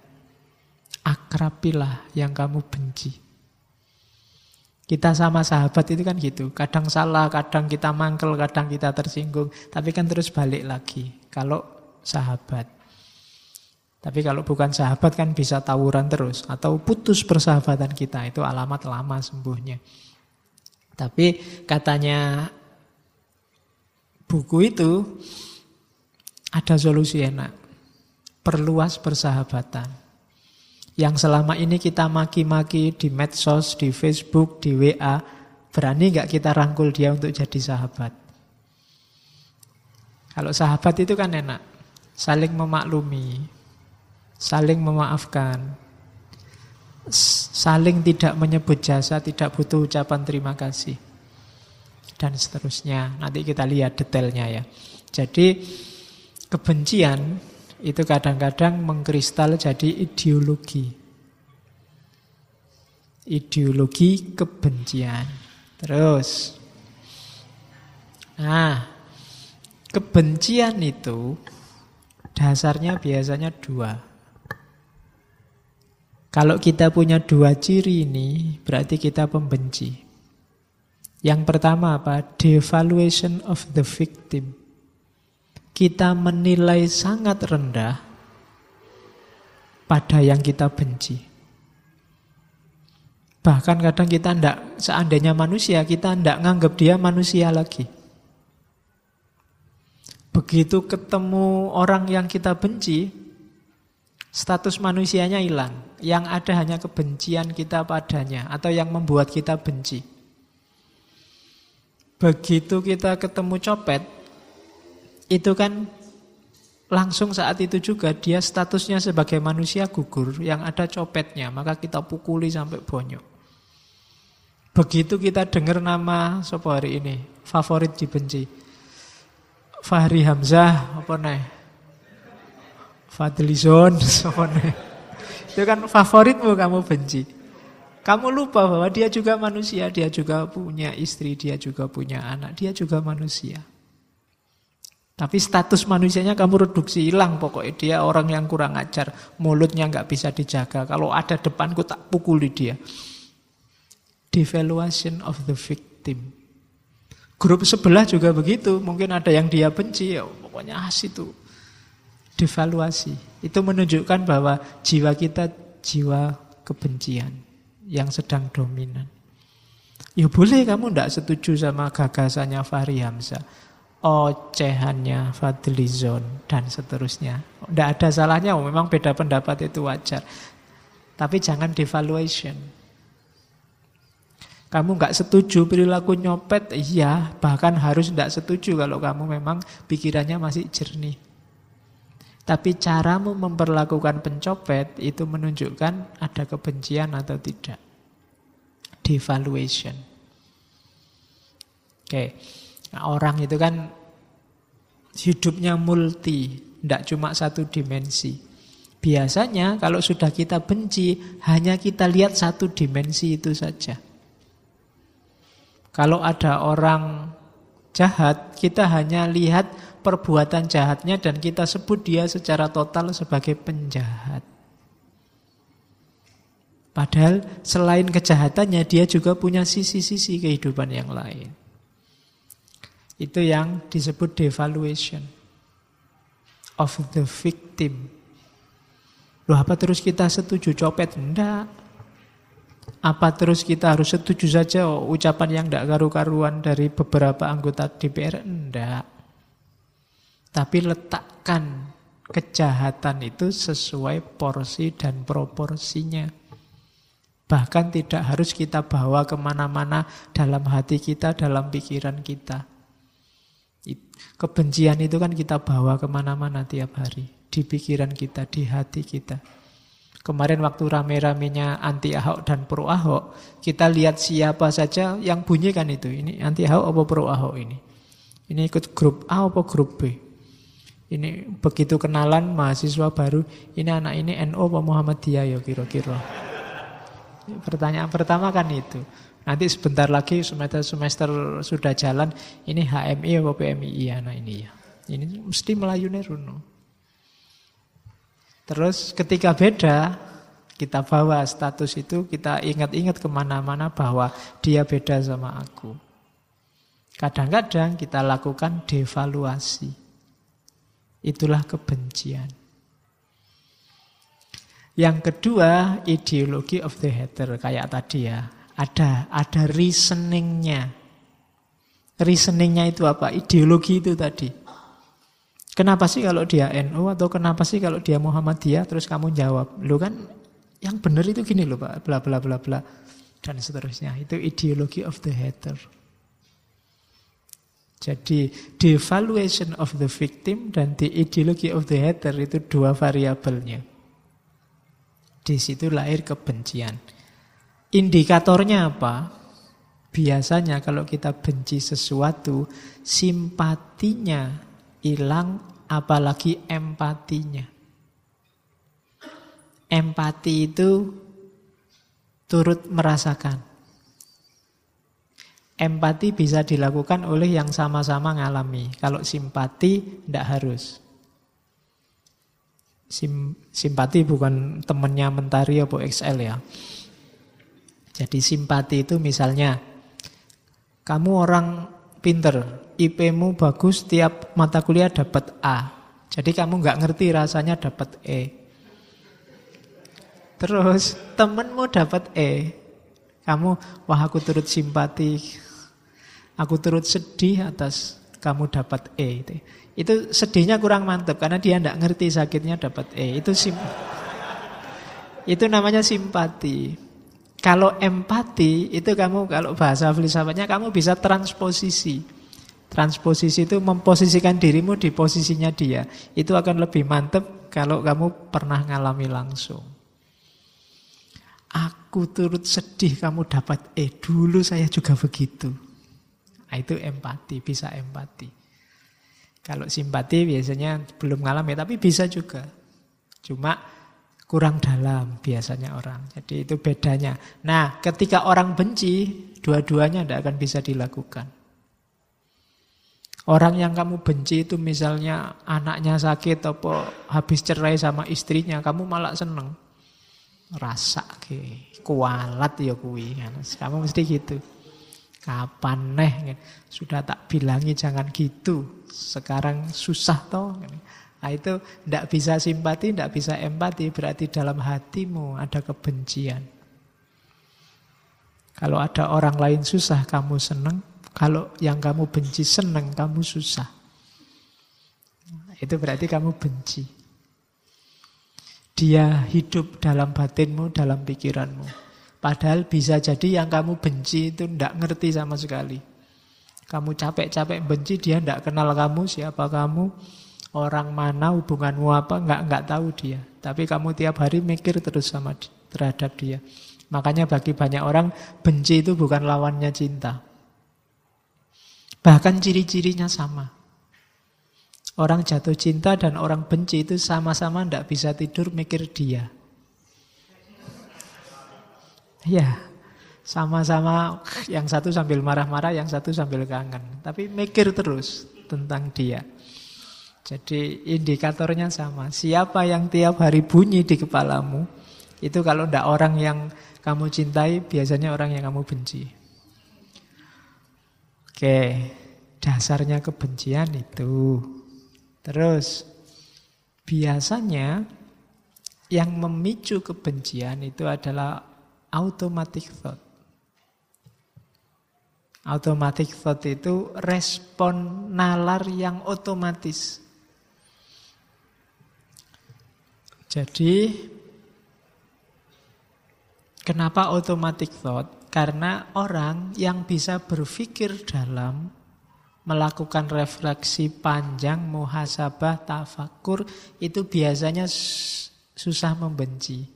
Akrapilah yang kamu benci. Kita sama sahabat itu kan gitu. Kadang salah, kadang kita mangkel, kadang kita tersinggung. Tapi kan terus balik lagi. Kalau sahabat. Tapi kalau bukan sahabat kan bisa tawuran terus. Atau putus persahabatan kita. Itu alamat lama sembuhnya. Tapi katanya buku itu ada solusi enak. Perluas persahabatan. Yang selama ini kita maki-maki di medsos, di Facebook, di WA, berani nggak kita rangkul dia untuk jadi sahabat? Kalau sahabat itu kan enak, saling memaklumi, saling memaafkan, saling tidak menyebut jasa, tidak butuh ucapan terima kasih, dan seterusnya. Nanti kita lihat detailnya ya. Jadi kebencian itu kadang-kadang mengkristal jadi ideologi. Ideologi kebencian. Terus. Nah, kebencian itu dasarnya biasanya dua. Kalau kita punya dua ciri ini, berarti kita pembenci. Yang pertama apa? Devaluation of the victim kita menilai sangat rendah pada yang kita benci. Bahkan kadang kita tidak, seandainya manusia, kita tidak nganggap dia manusia lagi. Begitu ketemu orang yang kita benci, status manusianya hilang. Yang ada hanya kebencian kita padanya, atau yang membuat kita benci. Begitu kita ketemu copet, itu kan langsung saat itu juga dia statusnya sebagai manusia gugur yang ada copetnya maka kita pukuli sampai bonyok. Begitu kita dengar nama sopo hari ini favorit dibenci. Fahri Hamzah apa nih? Fadlizon apa *laughs* nih? Itu kan favoritmu kamu benci. Kamu lupa bahwa dia juga manusia dia juga punya istri dia juga punya anak dia juga manusia tapi status manusianya kamu reduksi hilang pokoknya dia orang yang kurang ajar, mulutnya nggak bisa dijaga. Kalau ada depanku tak pukuli dia. Devaluation of the victim. Grup sebelah juga begitu, mungkin ada yang dia benci, ya pokoknya as itu. Devaluasi. Itu menunjukkan bahwa jiwa kita jiwa kebencian yang sedang dominan. Ya boleh kamu tidak setuju sama gagasannya Fahri Hamzah ocehannya Fadlizon dan seterusnya. Tidak ada salahnya, memang beda pendapat itu wajar. Tapi jangan devaluation. Kamu nggak setuju perilaku nyopet, iya, bahkan harus tidak setuju kalau kamu memang pikirannya masih jernih. Tapi caramu memperlakukan pencopet itu menunjukkan ada kebencian atau tidak. Devaluation. Oke. Okay. Nah, orang itu kan hidupnya multi, tidak cuma satu dimensi. Biasanya kalau sudah kita benci, hanya kita lihat satu dimensi itu saja. Kalau ada orang jahat, kita hanya lihat perbuatan jahatnya dan kita sebut dia secara total sebagai penjahat. Padahal selain kejahatannya dia juga punya sisi-sisi kehidupan yang lain. Itu yang disebut devaluation of the victim. Loh apa terus kita setuju copet? Enggak. Apa terus kita harus setuju saja oh, ucapan yang tidak karu-karuan dari beberapa anggota DPR? Enggak. Tapi letakkan kejahatan itu sesuai porsi dan proporsinya. Bahkan tidak harus kita bawa ke mana-mana dalam hati kita, dalam pikiran kita. Kebencian itu kan kita bawa ke mana-mana tiap hari. Di pikiran kita, di hati kita. Kemarin waktu rame-ramenya anti Ahok dan pro Ahok, kita lihat siapa saja yang bunyi kan itu. Ini anti Ahok apa pro Ahok ini. Ini ikut grup A apa grup B. Ini begitu kenalan mahasiswa baru, ini anak ini NO apa Muhammadiyah ya kira-kira. Pertanyaan pertama kan itu. Nanti sebentar lagi semester semester sudah jalan, ini HMI apa PMI anak ini ya. Ini mesti Melayu Neruno. Terus ketika beda, kita bawa status itu, kita ingat-ingat ke mana-mana bahwa dia beda sama aku. Kadang-kadang kita lakukan devaluasi. Itulah kebencian. Yang kedua, ideologi of the hater kayak tadi ya. Ada ada reasoningnya. Reasoningnya itu apa? Ideologi itu tadi. Kenapa sih kalau dia NU atau kenapa sih kalau dia Muhammadiyah terus kamu jawab, lu kan yang benar itu gini loh Pak, bla bla bla bla dan seterusnya. Itu ideologi of the hater. Jadi devaluation of the victim dan the ideology of the hater itu dua variabelnya. Di situ lahir kebencian. Indikatornya apa? Biasanya kalau kita benci sesuatu, simpatinya hilang apalagi empatinya. Empati itu turut merasakan. Empati bisa dilakukan oleh yang sama-sama ngalami. Kalau simpati tidak harus. Sim, simpati bukan temennya Mentari atau XL ya. Jadi simpati itu misalnya kamu orang pinter, IP-mu bagus, tiap mata kuliah dapat A. Jadi kamu nggak ngerti rasanya dapat E. Terus temenmu dapat E. Kamu, wah aku turut simpati, aku turut sedih atas kamu dapat E. Itu, sedihnya kurang mantap karena dia nggak ngerti sakitnya dapat E. Itu sim itu namanya simpati. Kalau empati itu kamu kalau bahasa filsafatnya kamu bisa transposisi. Transposisi itu memposisikan dirimu di posisinya dia. Itu akan lebih mantep kalau kamu pernah ngalami langsung. Aku turut sedih kamu dapat eh dulu saya juga begitu. Nah, itu empati, bisa empati. Kalau simpati biasanya belum ngalami, tapi bisa juga. Cuma kurang dalam biasanya orang. Jadi itu bedanya. Nah, ketika orang benci, dua-duanya tidak akan bisa dilakukan. Orang yang kamu benci itu misalnya anaknya sakit atau habis cerai sama istrinya, kamu malah seneng. Rasa ke, kualat ya kui. Kamu mesti gitu. Kapan neh? Sudah tak bilangi jangan gitu. Sekarang susah toh. Nah itu tidak bisa simpati, tidak bisa empati, berarti dalam hatimu ada kebencian. Kalau ada orang lain susah, kamu senang. Kalau yang kamu benci senang, kamu susah. Itu berarti kamu benci. Dia hidup dalam batinmu, dalam pikiranmu. Padahal bisa jadi yang kamu benci itu tidak ngerti sama sekali. Kamu capek-capek benci, dia tidak kenal kamu, siapa kamu orang mana, hubunganmu apa, nggak nggak tahu dia. Tapi kamu tiap hari mikir terus sama terhadap dia. Makanya bagi banyak orang benci itu bukan lawannya cinta. Bahkan ciri-cirinya sama. Orang jatuh cinta dan orang benci itu sama-sama tidak bisa tidur mikir dia. Ya, sama-sama yang satu sambil marah-marah, yang satu sambil kangen. Tapi mikir terus tentang dia. Jadi indikatornya sama. Siapa yang tiap hari bunyi di kepalamu, itu kalau tidak orang yang kamu cintai, biasanya orang yang kamu benci. Oke, dasarnya kebencian itu. Terus, biasanya yang memicu kebencian itu adalah automatic thought. Automatic thought itu respon nalar yang otomatis. Jadi kenapa automatic thought? Karena orang yang bisa berpikir dalam melakukan refleksi panjang, muhasabah, tafakur itu biasanya susah membenci.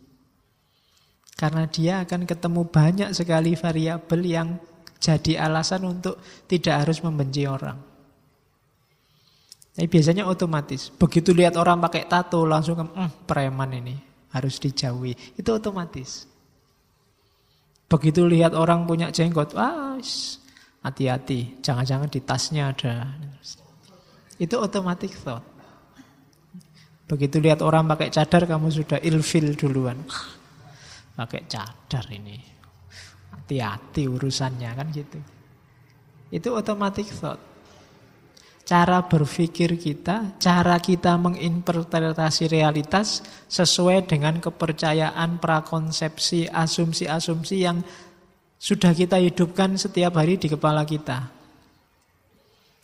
Karena dia akan ketemu banyak sekali variabel yang jadi alasan untuk tidak harus membenci orang. Tapi biasanya otomatis. Begitu lihat orang pakai tato langsung mm, preman ini harus dijauhi. Itu otomatis. Begitu lihat orang punya jenggot, ah, hati-hati, jangan-jangan di tasnya ada. Itu otomatis thought. Begitu lihat orang pakai cadar, kamu sudah ilfil duluan pakai cadar ini. Hati-hati urusannya kan gitu. Itu automatic thought. Cara berpikir kita, cara kita menginterpretasi realitas sesuai dengan kepercayaan, prakonsepsi, asumsi-asumsi yang sudah kita hidupkan setiap hari di kepala kita.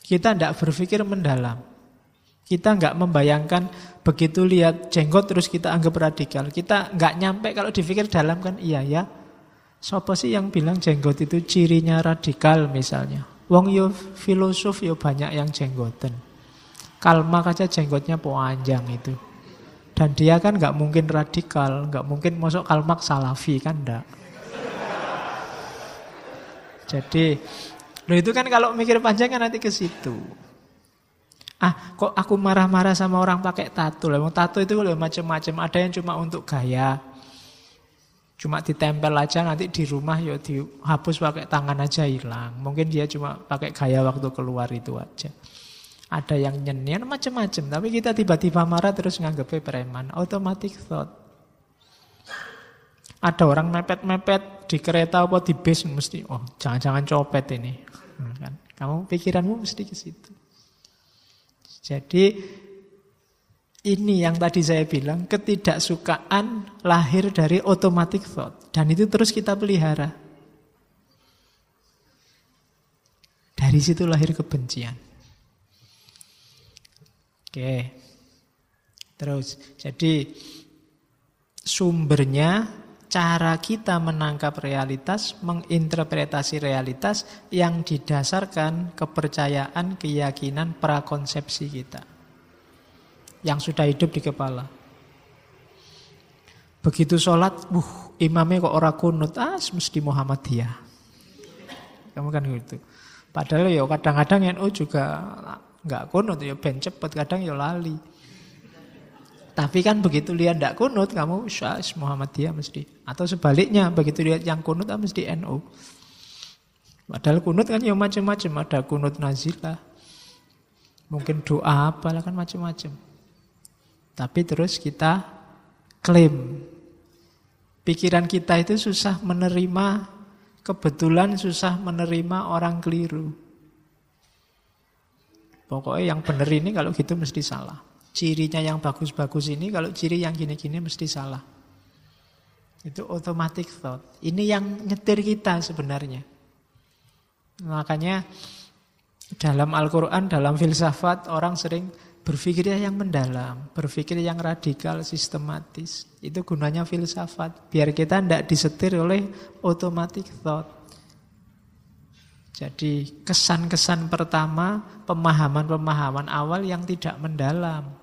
Kita tidak berpikir mendalam. Kita nggak membayangkan begitu lihat jenggot terus kita anggap radikal. Kita nggak nyampe kalau dipikir dalam kan iya ya. Siapa sih yang bilang jenggot itu cirinya radikal misalnya? Wong yo filosof yo banyak yang jenggoten. Kalma aja jenggotnya panjang itu. Dan dia kan nggak mungkin radikal, nggak mungkin masuk kalmak salafi kan enggak. Jadi, lo itu kan kalau mikir panjang kan nanti ke situ. Ah, kok aku marah-marah sama orang pakai tato? Lah, tato itu macam-macam. Ada yang cuma untuk gaya. Cuma ditempel aja nanti di rumah ya dihapus pakai tangan aja hilang. Mungkin dia cuma pakai gaya waktu keluar itu aja. Ada yang nyenyan macam-macam, tapi kita tiba-tiba marah terus nganggepnya preman. Automatic thought. Ada orang mepet-mepet di kereta apa di bis mesti, oh jangan-jangan copet ini. Hmm, kan? Kamu pikiranmu mesti ke situ. Jadi ini yang tadi saya bilang ketidaksukaan lahir dari automatic thought dan itu terus kita pelihara. Dari situ lahir kebencian. Oke. Terus jadi sumbernya cara kita menangkap realitas, menginterpretasi realitas yang didasarkan kepercayaan, keyakinan, prakonsepsi kita. Yang sudah hidup di kepala. Begitu sholat, uh, imamnya kok orang kunut, ah mesti Muhammadiyah. Kamu kan gitu. Padahal ya kadang-kadang NU juga nggak kunut, ya ben cepet, kadang ya lali. Tapi kan begitu lihat tidak kunut, kamu syas Muhammadiyah mesti. Atau sebaliknya, begitu lihat yang kunut, ah, mesti NU. Padahal kunut kan ya macam-macam. Ada kunut nazilah. Mungkin doa apalah kan macam-macam. Tapi terus kita klaim. Pikiran kita itu susah menerima, kebetulan susah menerima orang keliru. Pokoknya yang benar ini kalau gitu mesti salah cirinya yang bagus-bagus ini, kalau ciri yang gini-gini mesti salah. Itu automatic thought. Ini yang nyetir kita sebenarnya. Makanya dalam Al-Quran, dalam filsafat, orang sering berpikir yang mendalam, berpikir yang radikal, sistematis. Itu gunanya filsafat. Biar kita tidak disetir oleh automatic thought. Jadi kesan-kesan pertama, pemahaman-pemahaman awal yang tidak mendalam.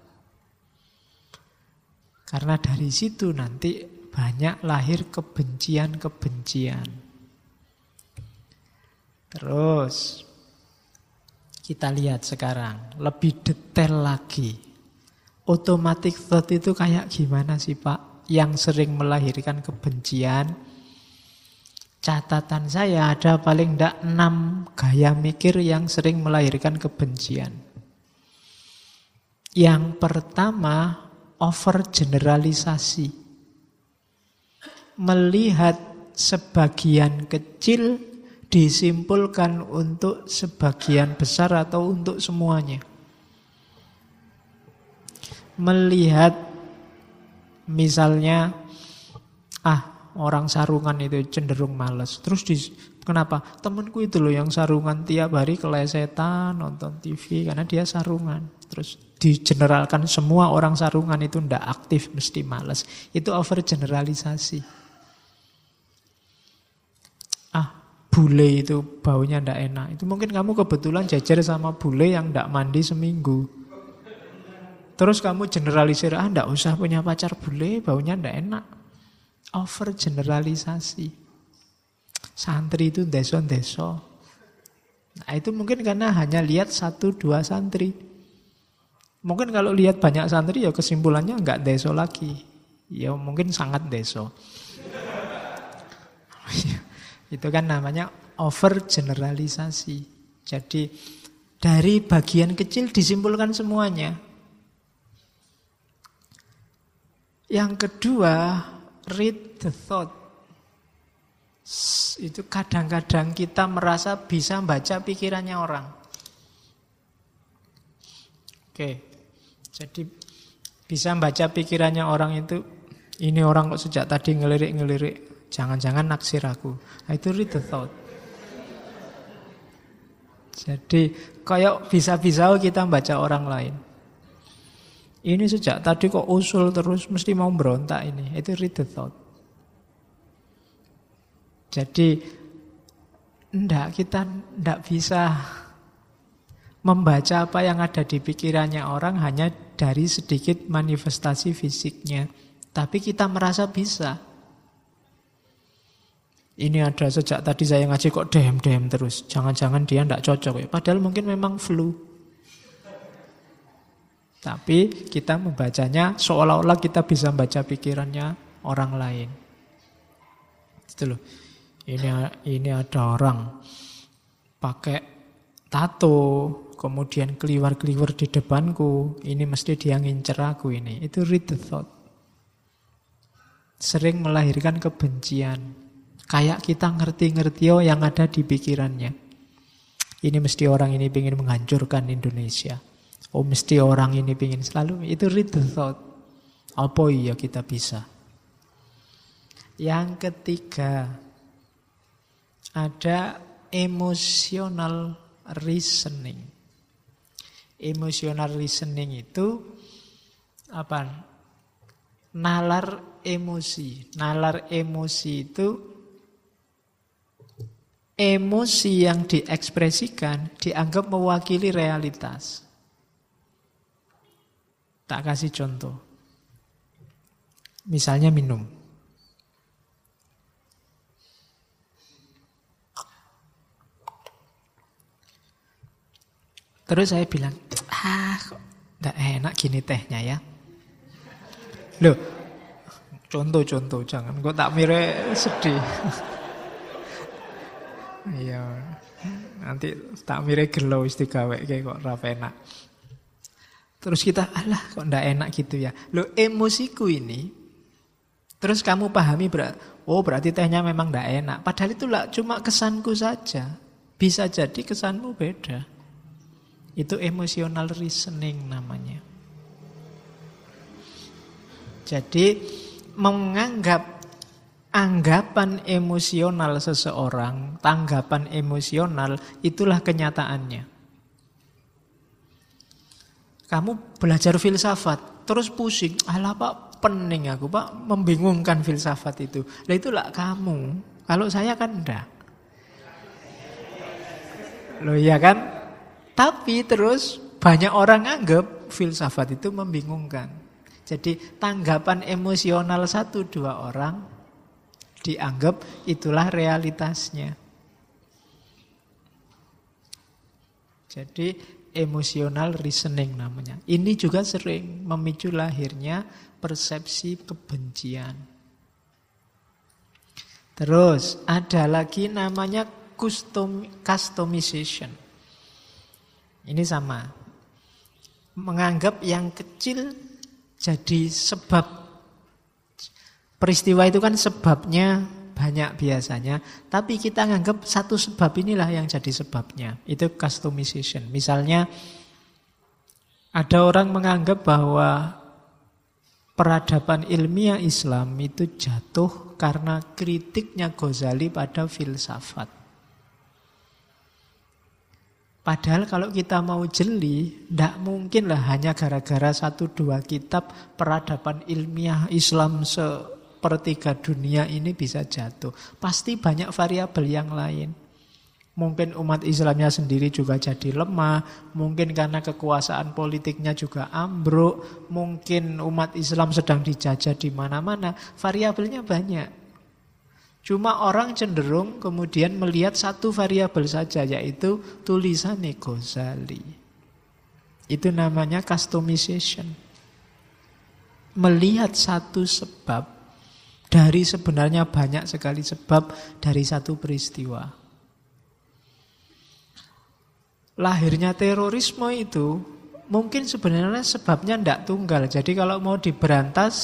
Karena dari situ nanti banyak lahir kebencian-kebencian. Terus kita lihat sekarang lebih detail lagi. Automatic thought itu kayak gimana sih Pak? Yang sering melahirkan kebencian. Catatan saya ada paling tidak enam gaya mikir yang sering melahirkan kebencian. Yang pertama over generalisasi. Melihat sebagian kecil disimpulkan untuk sebagian besar atau untuk semuanya. Melihat misalnya ah orang sarungan itu cenderung males. Terus di, kenapa? Temenku itu loh yang sarungan tiap hari kelesetan, nonton TV karena dia sarungan. Terus digeneralkan semua orang sarungan itu ndak aktif mesti males. Itu over generalisasi. Ah, bule itu baunya ndak enak. Itu mungkin kamu kebetulan jajar sama bule yang ndak mandi seminggu. Terus kamu generalisir, ah ndak usah punya pacar bule, baunya ndak enak. Over generalisasi. Santri itu deso-deso. Nah itu mungkin karena hanya lihat satu dua santri. Mungkin kalau lihat banyak santri ya kesimpulannya nggak deso lagi. Ya mungkin sangat deso. Itu kan namanya over generalisasi. Jadi dari bagian kecil disimpulkan semuanya. Yang kedua, read the thought. Itu kadang-kadang kita merasa bisa baca pikirannya orang. Oke, jadi bisa baca pikirannya orang itu, ini orang kok sejak tadi ngelirik-ngelirik, jangan-jangan naksir aku. Nah, itu read the thought. Jadi kayak bisa-bisa kita baca orang lain. Ini sejak tadi kok usul terus mesti mau berontak ini. Itu read the thought. Jadi ndak kita ndak bisa membaca apa yang ada di pikirannya orang hanya dari sedikit manifestasi fisiknya. Tapi kita merasa bisa. Ini ada sejak tadi saya ngaji kok dem-dem terus. Jangan-jangan dia ndak cocok ya. Padahal mungkin memang flu. Tapi kita membacanya seolah-olah kita bisa membaca pikirannya orang lain. Itu loh. Ini ini ada orang pakai tato, kemudian keliwar-keliwar di depanku. Ini mesti dia ngincer aku ini. Itu read the thought. Sering melahirkan kebencian. Kayak kita ngerti-ngerti oh yang ada di pikirannya. Ini mesti orang ini ingin menghancurkan Indonesia. Oh mesti orang ini ingin selalu. Itu read the thought. Apa iya kita bisa? Yang ketiga, ada emotional reasoning. Emotional reasoning itu apa? Nalar emosi. Nalar emosi itu emosi yang diekspresikan dianggap mewakili realitas. Tak kasih contoh. Misalnya minum. Terus saya bilang, ah kok gak enak gini tehnya ya. Loh, contoh-contoh jangan kok tak mire sedih. Iya, nanti tak mire gelo istigawe kayak kok rapi enak. Terus kita, alah kok ndak enak gitu ya. Loh emosiku ini, terus kamu pahami berat, oh berarti tehnya memang ndak enak. Padahal itu lah cuma kesanku saja. Bisa jadi kesanmu beda. Itu emotional reasoning namanya. Jadi menganggap anggapan emosional seseorang, tanggapan emosional itulah kenyataannya. Kamu belajar filsafat, terus pusing, alah pak pening aku pak, membingungkan filsafat itu. Lah itulah kamu, kalau saya kan enggak. Loh iya kan? Tapi terus banyak orang anggap filsafat itu membingungkan. Jadi tanggapan emosional satu dua orang dianggap itulah realitasnya. Jadi emosional reasoning namanya. Ini juga sering memicu lahirnya persepsi kebencian. Terus ada lagi namanya custom, customization. Ini sama. Menganggap yang kecil jadi sebab. Peristiwa itu kan sebabnya banyak biasanya. Tapi kita menganggap satu sebab inilah yang jadi sebabnya. Itu customization. Misalnya ada orang menganggap bahwa peradaban ilmiah Islam itu jatuh karena kritiknya Ghazali pada filsafat. Padahal kalau kita mau jeli, tidak mungkin lah hanya gara-gara satu dua kitab peradaban ilmiah Islam sepertiga dunia ini bisa jatuh. Pasti banyak variabel yang lain. Mungkin umat Islamnya sendiri juga jadi lemah, mungkin karena kekuasaan politiknya juga ambruk, mungkin umat Islam sedang dijajah di mana-mana, variabelnya banyak. Cuma orang cenderung kemudian melihat satu variabel saja yaitu tulisan Ghazali. Itu namanya customization. Melihat satu sebab dari sebenarnya banyak sekali sebab dari satu peristiwa lahirnya terorisme itu mungkin sebenarnya sebabnya tidak tunggal. Jadi kalau mau diberantas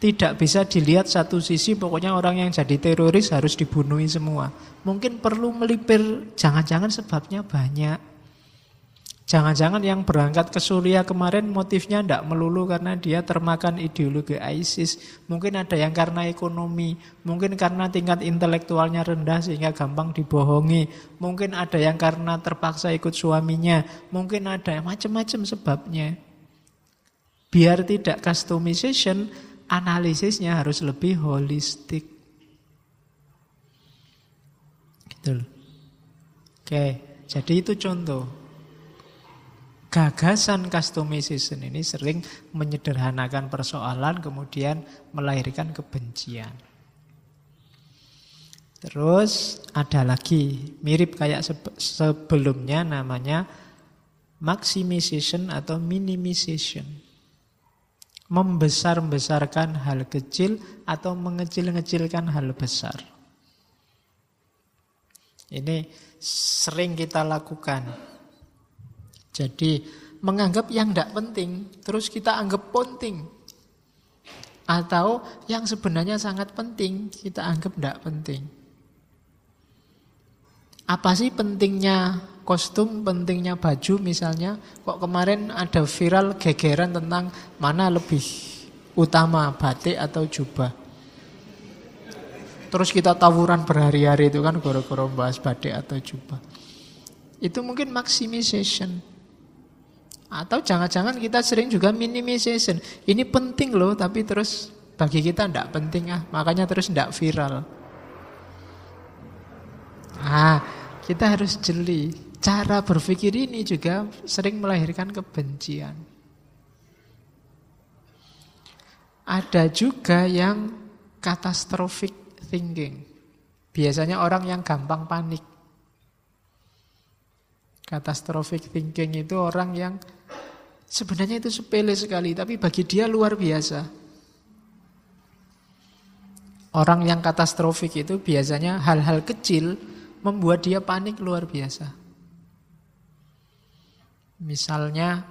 tidak bisa dilihat satu sisi pokoknya orang yang jadi teroris harus dibunuhi semua. Mungkin perlu melipir jangan-jangan sebabnya banyak. Jangan-jangan yang berangkat ke Suriah kemarin motifnya tidak melulu karena dia termakan ideologi ISIS. Mungkin ada yang karena ekonomi, mungkin karena tingkat intelektualnya rendah sehingga gampang dibohongi. Mungkin ada yang karena terpaksa ikut suaminya, mungkin ada macam-macam sebabnya. Biar tidak customization, analisisnya harus lebih holistik. Gitu. Oke, jadi itu contoh gagasan customization ini sering menyederhanakan persoalan kemudian melahirkan kebencian. Terus ada lagi mirip kayak sebelumnya namanya maximization atau minimization. Membesar-besarkan hal kecil atau mengecil-ngecilkan hal besar. Ini sering kita lakukan. Jadi menganggap yang tidak penting, terus kita anggap penting. Atau yang sebenarnya sangat penting, kita anggap tidak penting. Apa sih pentingnya kostum, pentingnya baju misalnya? Kok kemarin ada viral gegeran tentang mana lebih utama, batik atau jubah? Terus kita tawuran berhari-hari itu kan goro-goro bahas batik atau jubah. Itu mungkin maximization. Atau jangan-jangan kita sering juga minimization. Ini penting loh, tapi terus bagi kita tidak penting ah, makanya terus tidak viral. Ah, kita harus jeli. Cara berpikir ini juga sering melahirkan kebencian. Ada juga yang catastrophic thinking. Biasanya orang yang gampang panik. Catastrophic thinking itu orang yang Sebenarnya itu sepele sekali, tapi bagi dia luar biasa. Orang yang katastrofik itu biasanya hal-hal kecil membuat dia panik luar biasa. Misalnya,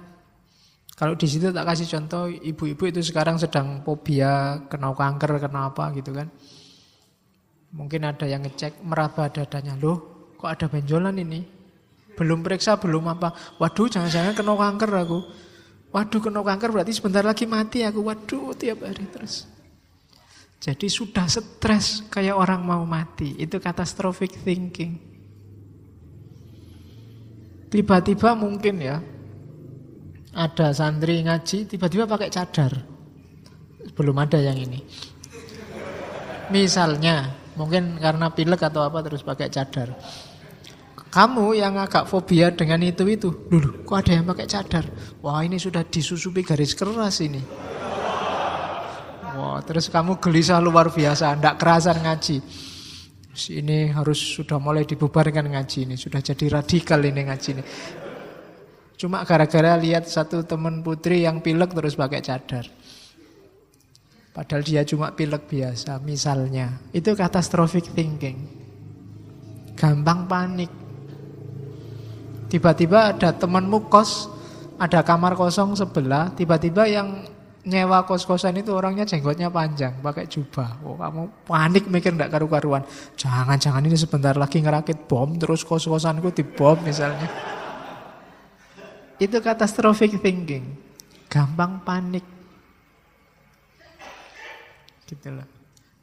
kalau di situ tak kasih contoh, ibu-ibu itu sekarang sedang fobia, kena kanker, kena apa gitu kan. Mungkin ada yang ngecek meraba dadanya, loh kok ada benjolan ini? Belum periksa, belum apa. Waduh, jangan-jangan kena kanker aku. Waduh kena kanker berarti sebentar lagi mati aku. Waduh tiap hari terus. Jadi sudah stres kayak orang mau mati. Itu catastrophic thinking. Tiba-tiba mungkin ya ada santri ngaji tiba-tiba pakai cadar. Belum ada yang ini. Misalnya mungkin karena pilek atau apa terus pakai cadar. Kamu yang agak fobia dengan itu-itu. Dulu, kok ada yang pakai cadar? Wah ini sudah disusupi garis keras ini. Wah terus kamu gelisah luar biasa. Tidak kerasan ngaji. Ini harus sudah mulai dibubarkan ngaji ini. Sudah jadi radikal ini ngaji ini. Cuma gara-gara lihat satu teman putri yang pilek terus pakai cadar. Padahal dia cuma pilek biasa misalnya. Itu catastrophic thinking. Gampang panik. Tiba-tiba ada temanmu kos, ada kamar kosong sebelah, tiba-tiba yang nyewa kos-kosan itu orangnya jenggotnya panjang, pakai jubah. Oh, kamu panik mikir ndak karu-karuan. Jangan-jangan ini sebentar lagi ngerakit bom, terus kos-kosanku dibom misalnya. Itu catastrophic thinking. Gampang panik. Gitu loh.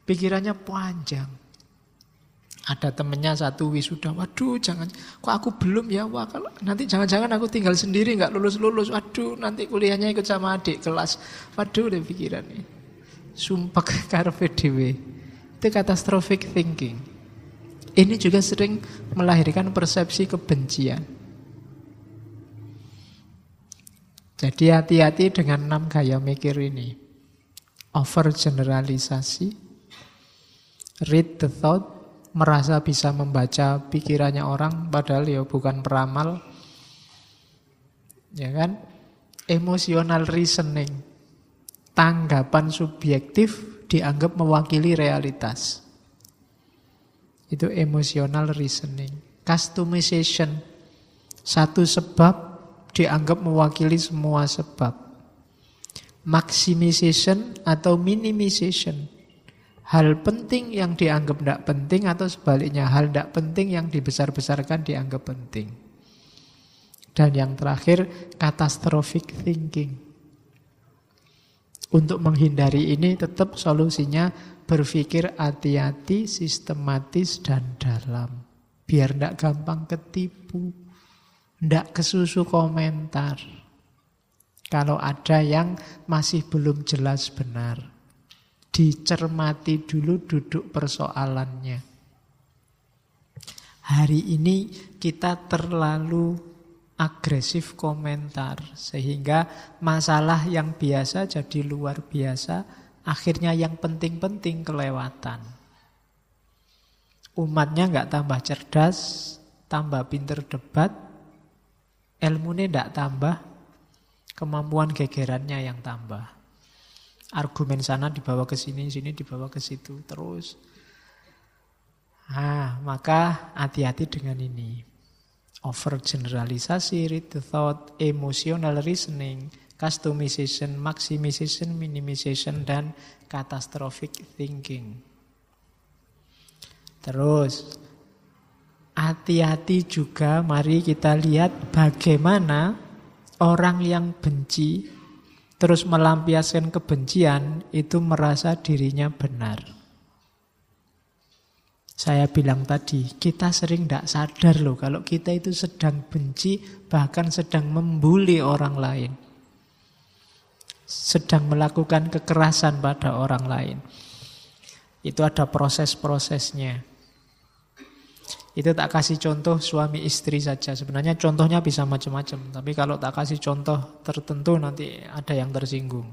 Pikirannya panjang. Ada temennya satu wisuda, waduh jangan, kok aku belum ya, wah kalau nanti jangan-jangan aku tinggal sendiri nggak lulus-lulus, waduh nanti kuliahnya ikut sama adik kelas, waduh deh pikiran ini. Sumpah *laughs* karpe dewe. Itu catastrophic thinking. Ini juga sering melahirkan persepsi kebencian. Jadi hati-hati dengan enam gaya mikir ini. Over generalisasi, read the thought, merasa bisa membaca pikirannya orang padahal ya bukan peramal. Ya kan? Emotional reasoning. Tanggapan subjektif dianggap mewakili realitas. Itu emotional reasoning. Customization. Satu sebab dianggap mewakili semua sebab. Maximization atau minimization hal penting yang dianggap tidak penting atau sebaliknya hal tidak penting yang dibesar-besarkan dianggap penting. Dan yang terakhir, catastrophic thinking. Untuk menghindari ini tetap solusinya berpikir hati-hati, sistematis, dan dalam. Biar tidak gampang ketipu, tidak kesusu komentar. Kalau ada yang masih belum jelas benar. Dicermati dulu duduk persoalannya. Hari ini kita terlalu agresif komentar sehingga masalah yang biasa jadi luar biasa, akhirnya yang penting-penting kelewatan. Umatnya nggak tambah cerdas, tambah pinter debat, ilmunya nggak tambah, kemampuan gegerannya yang tambah argumen sana dibawa ke sini, sini dibawa ke situ terus. Nah, maka hati-hati dengan ini. Over generalisasi, read the thought, emotional reasoning, customization, maximization, minimization, dan catastrophic thinking. Terus, hati-hati juga mari kita lihat bagaimana orang yang benci terus melampiaskan kebencian itu merasa dirinya benar. Saya bilang tadi, kita sering tidak sadar loh kalau kita itu sedang benci, bahkan sedang membuli orang lain. Sedang melakukan kekerasan pada orang lain. Itu ada proses-prosesnya. Itu tak kasih contoh suami istri saja. Sebenarnya contohnya bisa macam-macam. Tapi kalau tak kasih contoh tertentu nanti ada yang tersinggung.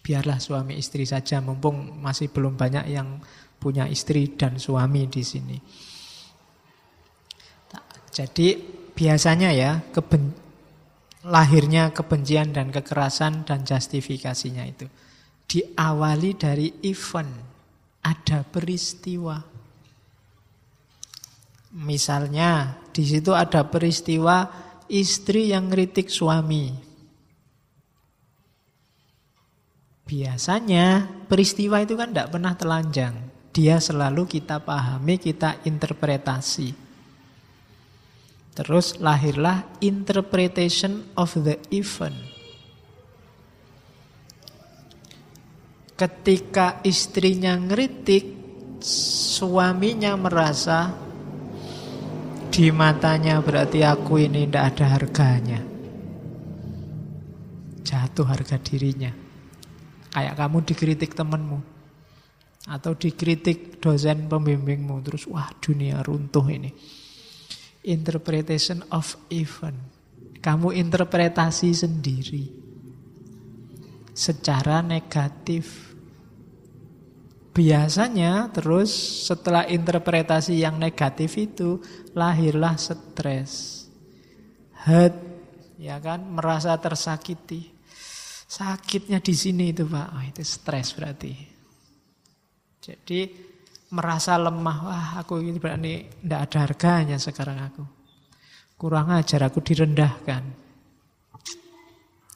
Biarlah suami istri saja. Mumpung masih belum banyak yang punya istri dan suami di sini. Jadi biasanya ya keben, lahirnya kebencian dan kekerasan dan justifikasinya itu diawali dari event, ada peristiwa. Misalnya di situ ada peristiwa istri yang ngeritik suami. Biasanya peristiwa itu kan tidak pernah telanjang. Dia selalu kita pahami, kita interpretasi. Terus lahirlah interpretation of the event. Ketika istrinya ngeritik, suaminya merasa di matanya berarti aku ini tidak ada harganya. Jatuh harga dirinya. Kayak kamu dikritik temenmu. Atau dikritik dosen pembimbingmu. Terus wah dunia runtuh ini. Interpretation of event. Kamu interpretasi sendiri. Secara negatif. Biasanya terus setelah interpretasi yang negatif itu lahirlah stres. Hurt, ya kan, merasa tersakiti. Sakitnya di sini itu Pak, oh, itu stres berarti. Jadi merasa lemah, wah aku ini berarti tidak ada harganya sekarang aku. Kurang ajar aku direndahkan.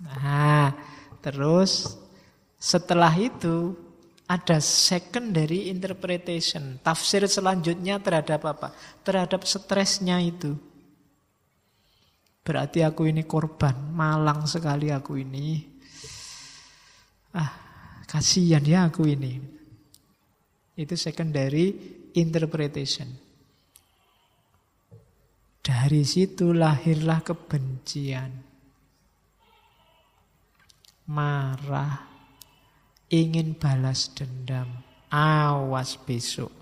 Nah, terus setelah itu ada secondary interpretation, tafsir selanjutnya terhadap apa? Terhadap stresnya itu. Berarti aku ini korban, malang sekali aku ini. Ah, kasihan ya aku ini. Itu secondary interpretation. Dari situ lahirlah kebencian. Marah, ingin balas dendam. Awas besok.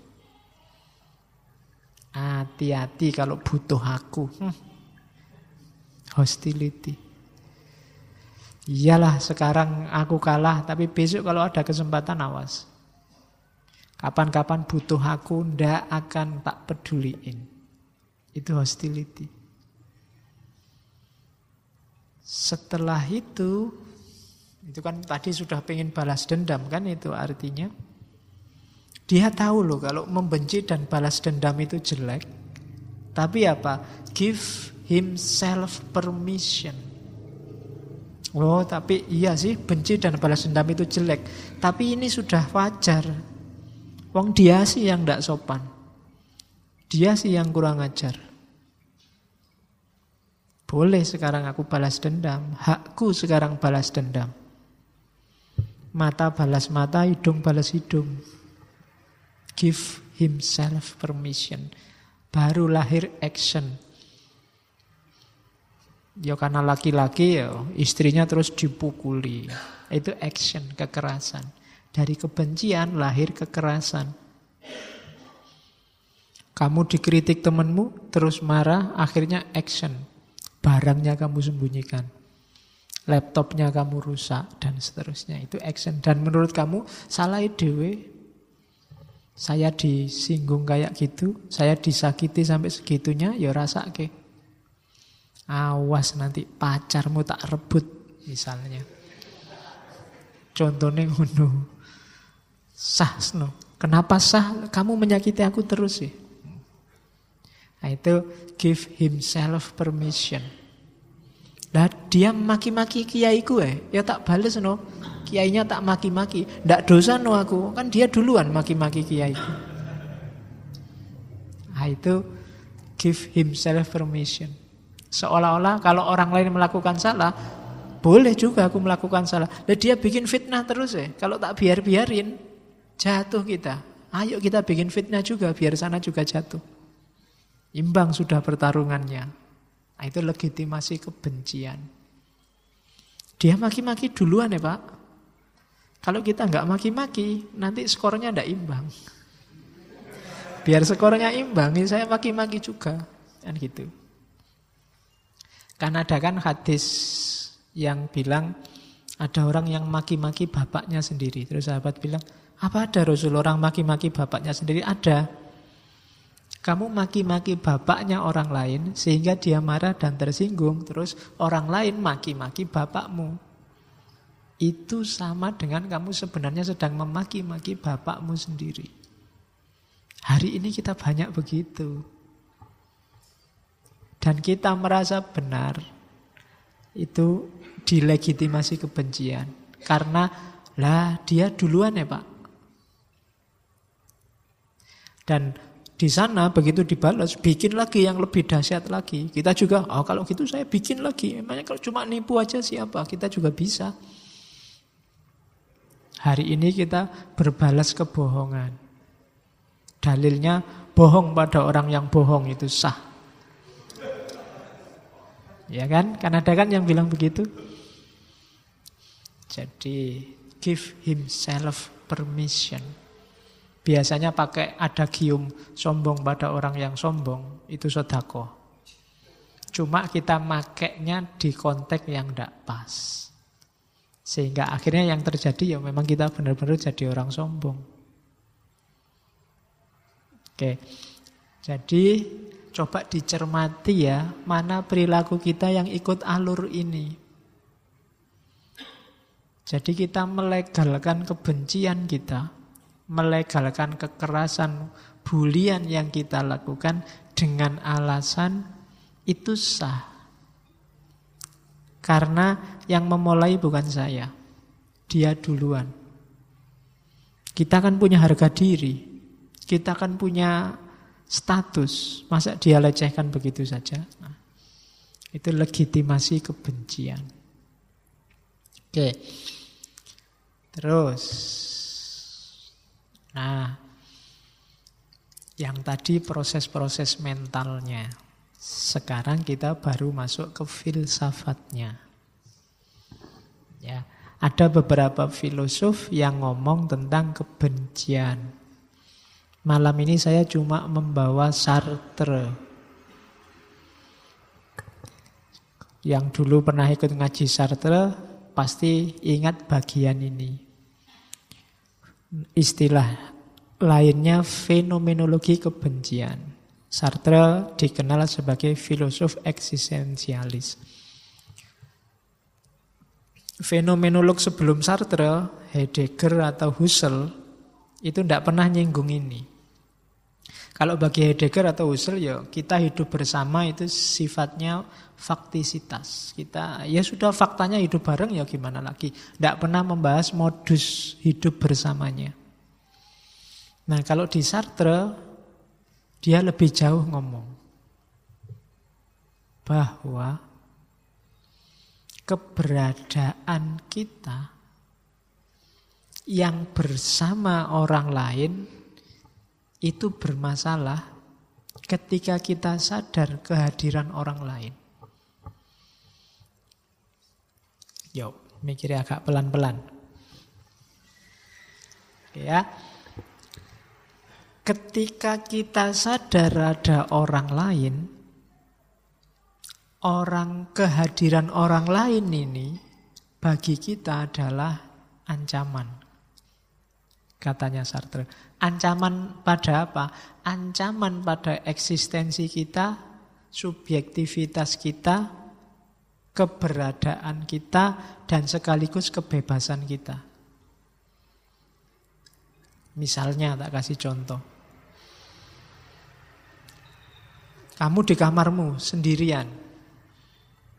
Hati-hati kalau butuh aku. Hmm. Hostility. Iyalah sekarang aku kalah, tapi besok kalau ada kesempatan awas. Kapan-kapan butuh aku, ndak akan tak peduliin. Itu hostility. Setelah itu, itu kan tadi sudah pengen balas dendam kan itu artinya. Dia tahu loh kalau membenci dan balas dendam itu jelek. Tapi apa? Give himself permission. Oh, tapi iya sih benci dan balas dendam itu jelek. Tapi ini sudah wajar. Wong dia sih yang tidak sopan. Dia sih yang kurang ajar. Boleh sekarang aku balas dendam. Hakku sekarang balas dendam. Mata balas mata, hidung balas hidung give himself permission. Baru lahir action. Ya karena laki-laki ya istrinya terus dipukuli. Itu action, kekerasan. Dari kebencian lahir kekerasan. Kamu dikritik temenmu, terus marah, akhirnya action. Barangnya kamu sembunyikan. Laptopnya kamu rusak, dan seterusnya. Itu action. Dan menurut kamu, salah dewe, saya disinggung kayak gitu, saya disakiti sampai segitunya, ya rasa ke. Awas nanti pacarmu tak rebut misalnya. Contohnya ngono. Sah no. Kenapa sah? Kamu menyakiti aku terus sih. Nah, itu give himself permission. Lah dia maki-maki kiaiku eh, ya tak bales no kiainya tak maki-maki. Ndak dosa no aku, kan dia duluan maki-maki kiaiku. Nah itu give himself permission. Seolah-olah kalau orang lain melakukan salah, boleh juga aku melakukan salah. Dan dia bikin fitnah terus ya. Kalau tak biar-biarin, jatuh kita. Ayo kita bikin fitnah juga, biar sana juga jatuh. Imbang sudah pertarungannya. Nah, itu legitimasi kebencian. Dia maki-maki duluan ya Pak. Kalau kita nggak maki-maki, nanti skornya ndak imbang. Biar skornya imbang, saya maki-maki juga. Kan gitu. Kan ada kan hadis yang bilang ada orang yang maki-maki bapaknya sendiri. Terus sahabat bilang, apa ada Rasul orang maki-maki bapaknya sendiri? Ada. Kamu maki-maki bapaknya orang lain sehingga dia marah dan tersinggung. Terus orang lain maki-maki bapakmu. Itu sama dengan kamu sebenarnya sedang memaki-maki bapakmu sendiri. Hari ini kita banyak begitu. Dan kita merasa benar. Itu dilegitimasi kebencian. Karena lah dia duluan ya Pak. Dan di sana begitu dibalas, bikin lagi yang lebih dahsyat lagi. Kita juga, oh kalau gitu saya bikin lagi. Emangnya kalau cuma nipu aja siapa? Kita juga bisa. Hari ini kita berbalas kebohongan. Dalilnya bohong pada orang yang bohong itu sah. Ya kan? Kan ada kan yang bilang begitu? Jadi give himself permission. Biasanya pakai ada gium sombong pada orang yang sombong, itu sodako. Cuma kita makainya di konteks yang tidak pas. Sehingga akhirnya yang terjadi ya memang kita benar-benar jadi orang sombong. Oke. Jadi coba dicermati ya, mana perilaku kita yang ikut alur ini. Jadi kita melegalkan kebencian kita, melegalkan kekerasan, bulian yang kita lakukan dengan alasan itu sah. Karena yang memulai bukan saya. Dia duluan. Kita kan punya harga diri. Kita kan punya status. Masa dia lecehkan begitu saja? Nah, itu legitimasi kebencian. Oke. Terus. Nah, yang tadi proses-proses mentalnya. Sekarang kita baru masuk ke filsafatnya. Ya, ada beberapa filosof yang ngomong tentang kebencian. Malam ini saya cuma membawa Sartre. Yang dulu pernah ikut ngaji Sartre pasti ingat bagian ini. Istilah lainnya fenomenologi kebencian. Sartre dikenal sebagai filosof eksistensialis. Fenomenolog sebelum Sartre, Heidegger atau Husserl, itu tidak pernah nyinggung ini. Kalau bagi Heidegger atau Husserl ya kita hidup bersama itu sifatnya faktisitas. Kita ya sudah faktanya hidup bareng ya gimana lagi. Tidak pernah membahas modus hidup bersamanya. Nah kalau di Sartre dia lebih jauh ngomong bahwa keberadaan kita yang bersama orang lain itu bermasalah ketika kita sadar kehadiran orang lain. Yuk, mikirnya agak pelan-pelan. Ya, Ketika kita sadar ada orang lain, orang kehadiran orang lain ini bagi kita adalah ancaman. Katanya Sartre. Ancaman pada apa? Ancaman pada eksistensi kita, subjektivitas kita, keberadaan kita, dan sekaligus kebebasan kita. Misalnya tak kasih contoh. Kamu di kamarmu sendirian.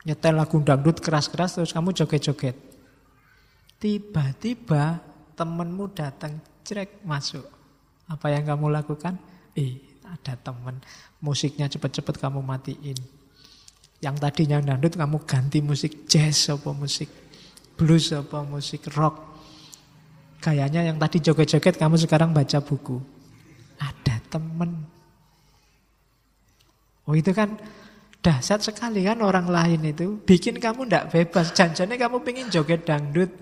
Nyetel lagu dangdut keras-keras terus kamu joget-joget. Tiba-tiba temenmu datang cerek masuk. Apa yang kamu lakukan? Eh, ada temen. Musiknya cepet-cepet kamu matiin. Yang tadinya dangdut kamu ganti musik jazz apa musik blues apa musik rock. Kayaknya yang tadi joget-joget kamu sekarang baca buku. Ada temen Oh itu kan dahsyat sekali kan orang lain itu. Bikin kamu tidak bebas. Janjinya kamu pengen joget dangdut.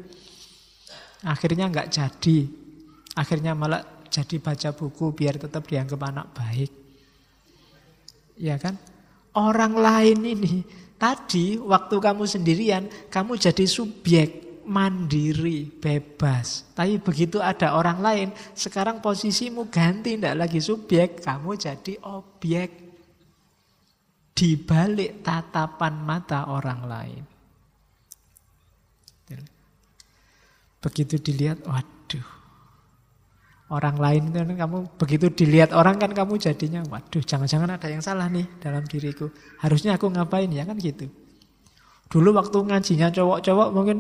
Akhirnya nggak jadi. Akhirnya malah jadi baca buku biar tetap dianggap anak baik. Ya kan? Orang lain ini tadi waktu kamu sendirian, kamu jadi subjek mandiri, bebas. Tapi begitu ada orang lain, sekarang posisimu ganti, tidak lagi subjek, kamu jadi objek di balik tatapan mata orang lain. Begitu dilihat, waduh. Orang lain kan kamu begitu dilihat orang kan kamu jadinya, waduh, jangan-jangan ada yang salah nih dalam diriku. Harusnya aku ngapain ya kan gitu. Dulu waktu ngajinya cowok-cowok mungkin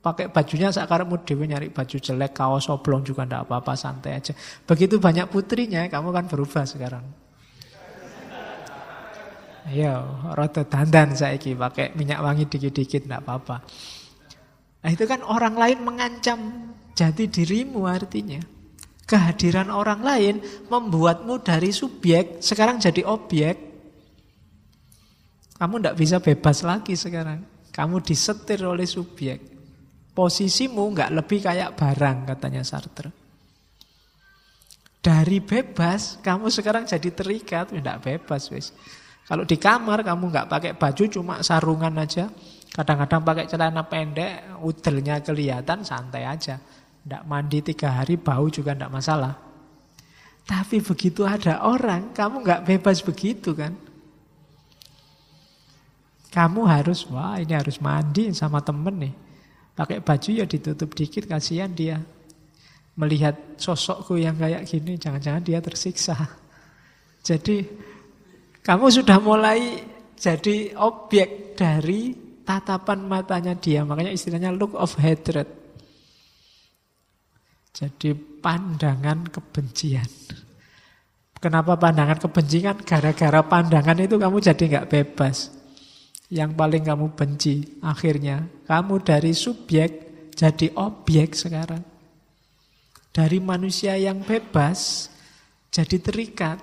pakai bajunya mau dewi nyari baju jelek, kaos oblong juga ndak apa-apa, santai aja. Begitu banyak putrinya, kamu kan berubah sekarang. Ya, rata dandan saiki pakai minyak wangi dikit-dikit enggak apa-apa. Nah, itu kan orang lain mengancam jati dirimu artinya. Kehadiran orang lain membuatmu dari subjek sekarang jadi objek. Kamu tidak bisa bebas lagi sekarang. Kamu disetir oleh subjek. Posisimu nggak lebih kayak barang katanya Sartre. Dari bebas, kamu sekarang jadi terikat, tidak bebas wis. Kalau di kamar kamu nggak pakai baju cuma sarungan aja, kadang-kadang pakai celana pendek, udelnya kelihatan santai aja. Tidak mandi tiga hari bau juga tidak masalah. Tapi begitu ada orang, kamu nggak bebas begitu kan? Kamu harus, wah ini harus mandi sama temen nih. Pakai baju ya ditutup dikit, kasihan dia. Melihat sosokku yang kayak gini, jangan-jangan dia tersiksa. *laughs* Jadi kamu sudah mulai jadi objek dari tatapan matanya dia. Makanya istilahnya look of hatred. Jadi pandangan kebencian. Kenapa pandangan kebencian? Gara-gara pandangan itu kamu jadi nggak bebas. Yang paling kamu benci akhirnya kamu dari subjek jadi objek sekarang. Dari manusia yang bebas jadi terikat.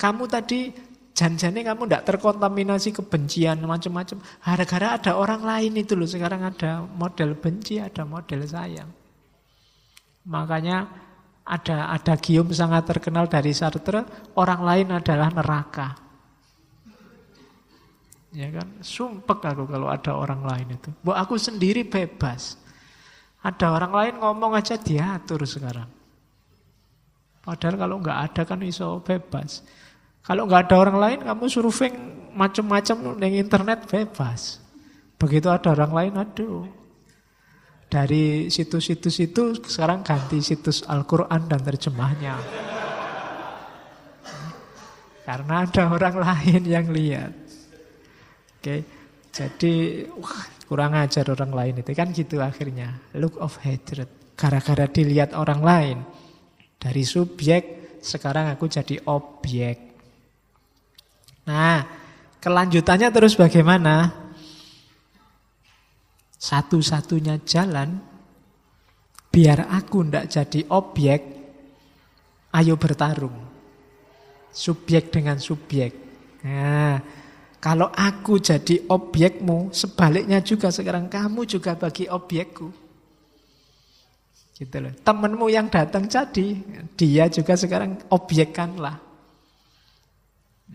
Kamu tadi janjane kamu tidak terkontaminasi kebencian macam-macam. Gara-gara ada orang lain itu loh. Sekarang ada model benci, ada model sayang. Makanya ada ada gium sangat terkenal dari Sartre, orang lain adalah neraka. Ya kan, sumpek aku kalau ada orang lain itu. Bu aku sendiri bebas. Ada orang lain ngomong aja diatur sekarang. Padahal kalau nggak ada kan iso bebas. Kalau nggak ada orang lain, kamu surfing macam-macam di internet bebas. Begitu ada orang lain, aduh. Dari situs-situs itu sekarang ganti situs Al-Quran dan terjemahnya. Karena ada orang lain yang lihat. Oke, jadi wah, kurang ajar orang lain itu kan gitu akhirnya. Look of hatred. Gara-gara dilihat orang lain. Dari subjek, sekarang aku jadi objek. Nah, kelanjutannya terus bagaimana? Satu-satunya jalan biar aku ndak jadi objek, ayo bertarung. Subjek dengan subjek. Nah, kalau aku jadi objekmu, sebaliknya juga sekarang kamu juga bagi objekku. Gitu loh. Temenmu yang datang jadi, dia juga sekarang objekkanlah.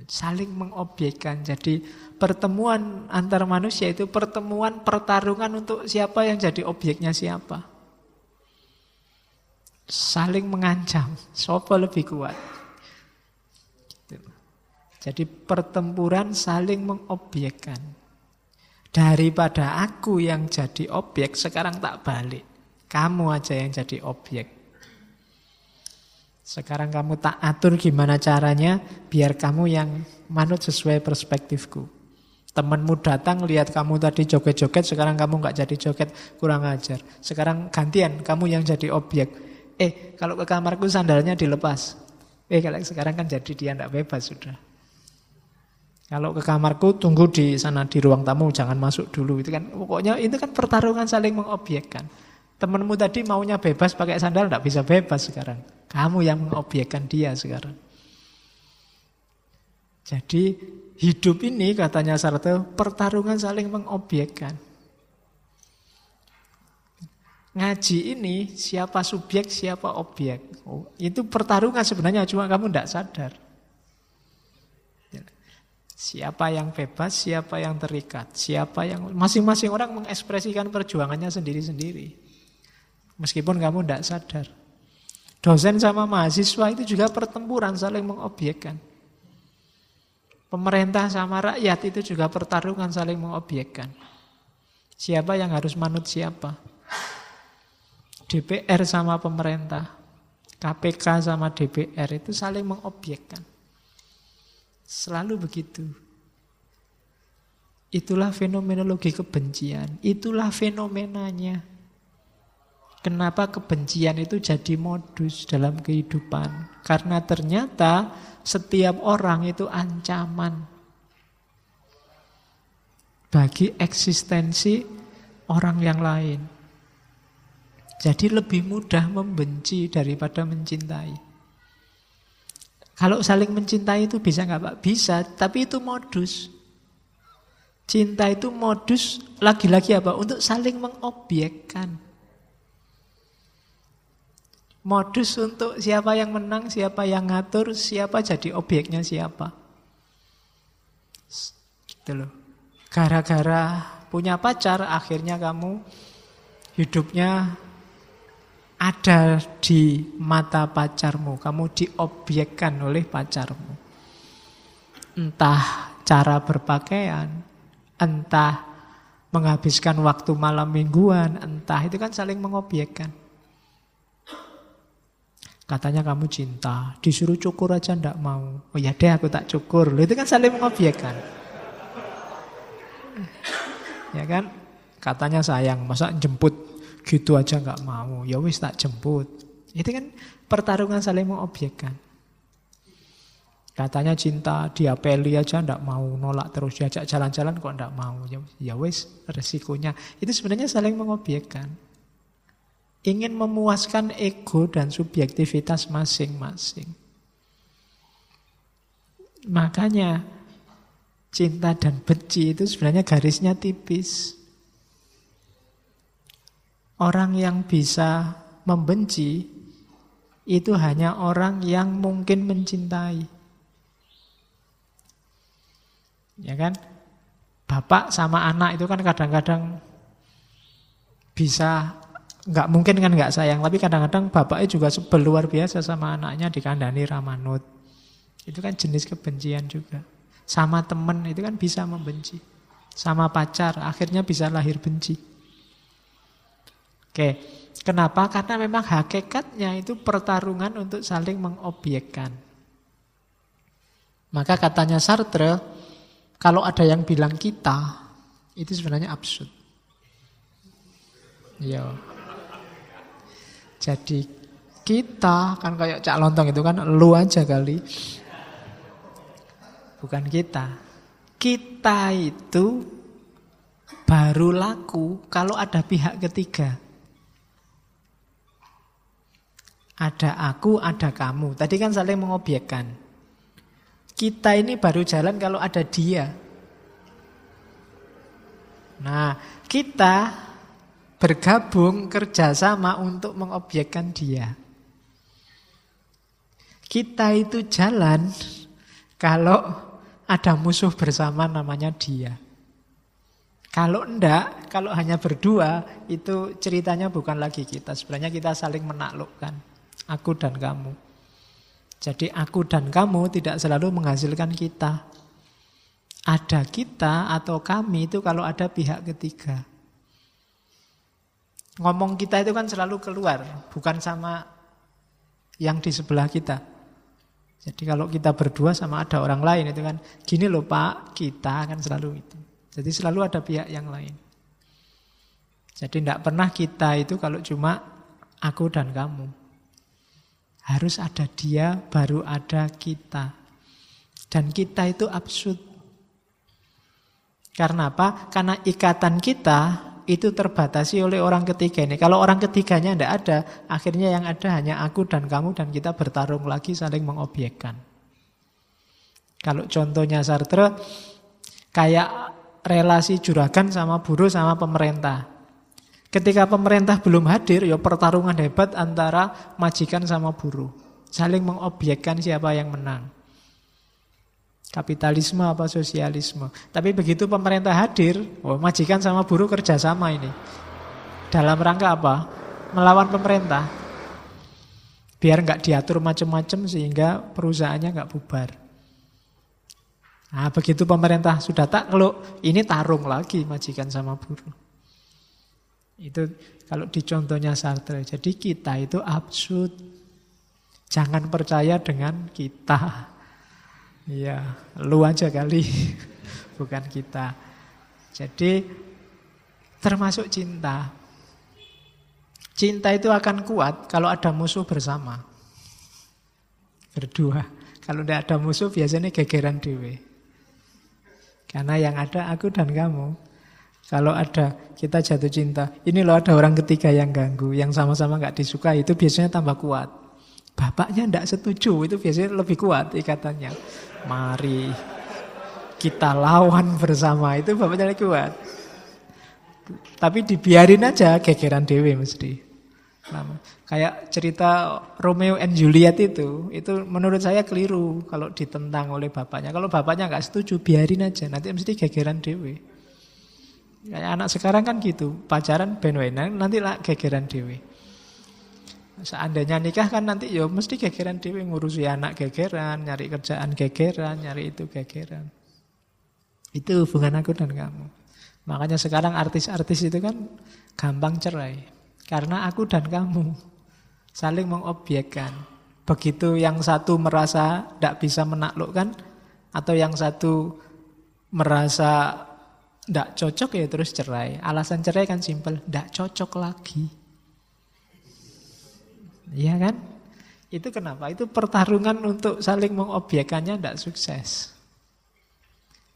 Saling mengobjekkan. Jadi pertemuan antar manusia itu pertemuan pertarungan untuk siapa yang jadi objeknya siapa. Saling mengancam, siapa lebih kuat. Jadi pertempuran saling mengobjekkan. Daripada aku yang jadi objek, sekarang tak balik. Kamu aja yang jadi objek. Sekarang kamu tak atur gimana caranya biar kamu yang manut sesuai perspektifku. Temanmu datang lihat kamu tadi joget-joget, sekarang kamu nggak jadi joget, kurang ajar. Sekarang gantian, kamu yang jadi objek. Eh, kalau ke kamarku sandalnya dilepas. Eh, kalau sekarang kan jadi dia nggak bebas sudah. Kalau ke kamarku tunggu di sana di ruang tamu jangan masuk dulu itu kan pokoknya itu kan pertarungan saling mengobjekkan. Temenmu tadi maunya bebas pakai sandal tidak bisa bebas sekarang. Kamu yang mengobjekkan dia sekarang. Jadi hidup ini katanya Sartre pertarungan saling mengobjekkan. Ngaji ini siapa subjek siapa objek. Oh, itu pertarungan sebenarnya cuma kamu tidak sadar. Siapa yang bebas, siapa yang terikat, siapa yang masing-masing orang mengekspresikan perjuangannya sendiri-sendiri. Meskipun kamu tidak sadar. Dosen sama mahasiswa itu juga pertempuran saling mengobjekkan. Pemerintah sama rakyat itu juga pertarungan saling mengobjekkan. Siapa yang harus manut siapa? DPR sama pemerintah, KPK sama DPR itu saling mengobjekkan. Selalu begitu. Itulah fenomenologi kebencian. Itulah fenomenanya. Kenapa kebencian itu jadi modus dalam kehidupan? Karena ternyata setiap orang itu ancaman bagi eksistensi orang yang lain. Jadi lebih mudah membenci daripada mencintai. Kalau saling mencintai itu bisa nggak Pak? Bisa, tapi itu modus. Cinta itu modus lagi-lagi apa? Untuk saling mengobjekkan. Modus untuk siapa yang menang, siapa yang ngatur, siapa jadi objeknya siapa. Gitu loh. Gara-gara punya pacar, akhirnya kamu hidupnya ada di mata pacarmu, kamu diobjekkan oleh pacarmu. Entah cara berpakaian, entah menghabiskan waktu malam mingguan, entah itu kan saling mengobjekkan. Katanya kamu cinta, disuruh cukur aja ndak mau. Oh ya deh aku tak cukur. Loh, itu kan saling mengobjekkan. Ya kan? Katanya sayang, masa jemput gitu aja nggak mau, ya wis tak jemput. Itu kan pertarungan saling mengobjekkan. Katanya cinta, diapeli aja ndak mau, nolak terus diajak jalan-jalan kok ndak mau. Ya, ya wis resikonya. Itu sebenarnya saling mengobjekkan. Ingin memuaskan ego dan subjektivitas masing-masing. Makanya cinta dan benci itu sebenarnya garisnya tipis. Orang yang bisa membenci itu hanya orang yang mungkin mencintai. Ya kan? Bapak sama anak itu kan kadang-kadang bisa nggak mungkin kan nggak sayang, tapi kadang-kadang bapaknya juga luar biasa sama anaknya dikandani Ramanut. Itu kan jenis kebencian juga. Sama temen itu kan bisa membenci. Sama pacar akhirnya bisa lahir benci. Oke, kenapa? Karena memang hakikatnya itu pertarungan untuk saling mengobjekkan. Maka katanya Sartre, kalau ada yang bilang kita, itu sebenarnya absurd. Ya. Jadi kita kan kayak cak lontong itu kan lu aja kali. Bukan kita. Kita itu baru laku kalau ada pihak ketiga. Ada aku, ada kamu. Tadi kan saling mengobjekkan. Kita ini baru jalan kalau ada dia. Nah, kita bergabung kerjasama untuk mengobjekkan dia. Kita itu jalan kalau ada musuh bersama namanya dia. Kalau enggak, kalau hanya berdua, itu ceritanya bukan lagi kita. Sebenarnya kita saling menaklukkan. Aku dan kamu. Jadi aku dan kamu tidak selalu menghasilkan kita. Ada kita atau kami itu kalau ada pihak ketiga. Ngomong kita itu kan selalu keluar, bukan sama yang di sebelah kita. Jadi kalau kita berdua sama ada orang lain itu kan gini loh Pak, kita kan selalu itu. Jadi selalu ada pihak yang lain. Jadi tidak pernah kita itu kalau cuma aku dan kamu. Harus ada dia, baru ada kita. Dan kita itu absurd. Karena apa? Karena ikatan kita itu terbatasi oleh orang ketiga ini. Kalau orang ketiganya tidak ada, akhirnya yang ada hanya aku dan kamu dan kita bertarung lagi saling mengobjekkan. Kalau contohnya Sartre, kayak relasi juragan sama buruh sama pemerintah. Ketika pemerintah belum hadir, ya pertarungan hebat antara majikan sama buruh. Saling mengobjekkan siapa yang menang kapitalisme apa sosialisme. Tapi begitu pemerintah hadir, oh, majikan sama buruh kerjasama ini. Dalam rangka apa? Melawan pemerintah. Biar nggak diatur macam-macam sehingga perusahaannya nggak bubar. Nah, begitu pemerintah sudah takluk, ini tarung lagi majikan sama buruh. Itu kalau di contohnya Sartre. Jadi kita itu absurd. Jangan percaya dengan kita. Iya, lu aja kali, *laughs* bukan kita. Jadi termasuk cinta. Cinta itu akan kuat kalau ada musuh bersama. Berdua. Kalau tidak ada musuh biasanya gegeran dewe. Karena yang ada aku dan kamu. Kalau ada kita jatuh cinta, ini loh ada orang ketiga yang ganggu, yang sama-sama nggak disukai, itu biasanya tambah kuat. Bapaknya tidak setuju, itu biasanya lebih kuat ikatannya. Mari kita lawan bersama. Itu bapaknya kuat. Tapi dibiarin aja gegeran dewe mesti. kayak cerita Romeo and Juliet itu, itu menurut saya keliru kalau ditentang oleh bapaknya. Kalau bapaknya nggak setuju, biarin aja. Nanti mesti gegeran dewe. Kayak anak sekarang kan gitu, pacaran ben nanti lah gegeran dewe. Seandainya nikah kan nanti ya mesti gegeran dewi ngurusi anak gegeran, nyari kerjaan gegeran, nyari itu gegeran. Itu hubungan aku dan kamu. Makanya sekarang artis-artis itu kan gampang cerai. Karena aku dan kamu saling mengobjekkan. Begitu yang satu merasa tidak bisa menaklukkan, atau yang satu merasa tidak cocok ya terus cerai. Alasan cerai kan simpel, tidak cocok lagi. Iya kan? Itu kenapa? Itu pertarungan untuk saling mengobjekannya tidak sukses.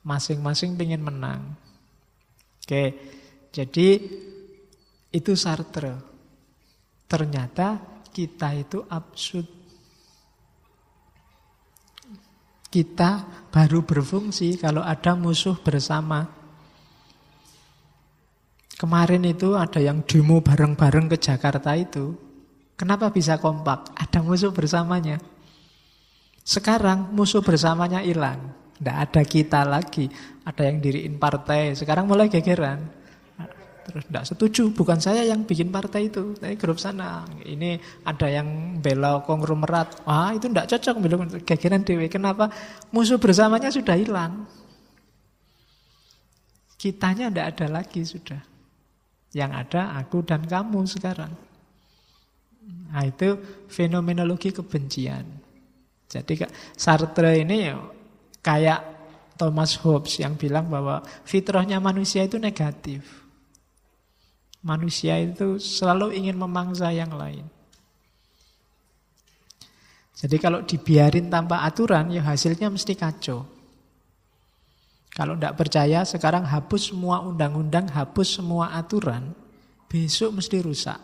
Masing-masing ingin menang. Oke, jadi itu Sartre. Ternyata kita itu absurd. Kita baru berfungsi kalau ada musuh bersama. Kemarin itu ada yang demo bareng-bareng ke Jakarta itu. Kenapa bisa kompak? Ada musuh bersamanya. Sekarang musuh bersamanya hilang. Tidak ada kita lagi. Ada yang diriin partai. Sekarang mulai gegeran. Terus tidak setuju, bukan saya yang bikin partai itu, tapi grup sana. Ini ada yang bela konglomerat. Ah, itu tidak cocok bilang gegeran dewi. Kenapa? Musuh bersamanya sudah hilang. Kitanya tidak ada lagi sudah. Yang ada aku dan kamu sekarang. Nah, itu fenomenologi kebencian. Jadi Sartre ini kayak Thomas Hobbes yang bilang bahwa fitrahnya manusia itu negatif. Manusia itu selalu ingin memangsa yang lain. Jadi kalau dibiarin tanpa aturan, ya hasilnya mesti kacau. Kalau tidak percaya, sekarang hapus semua undang-undang, hapus semua aturan, besok mesti rusak.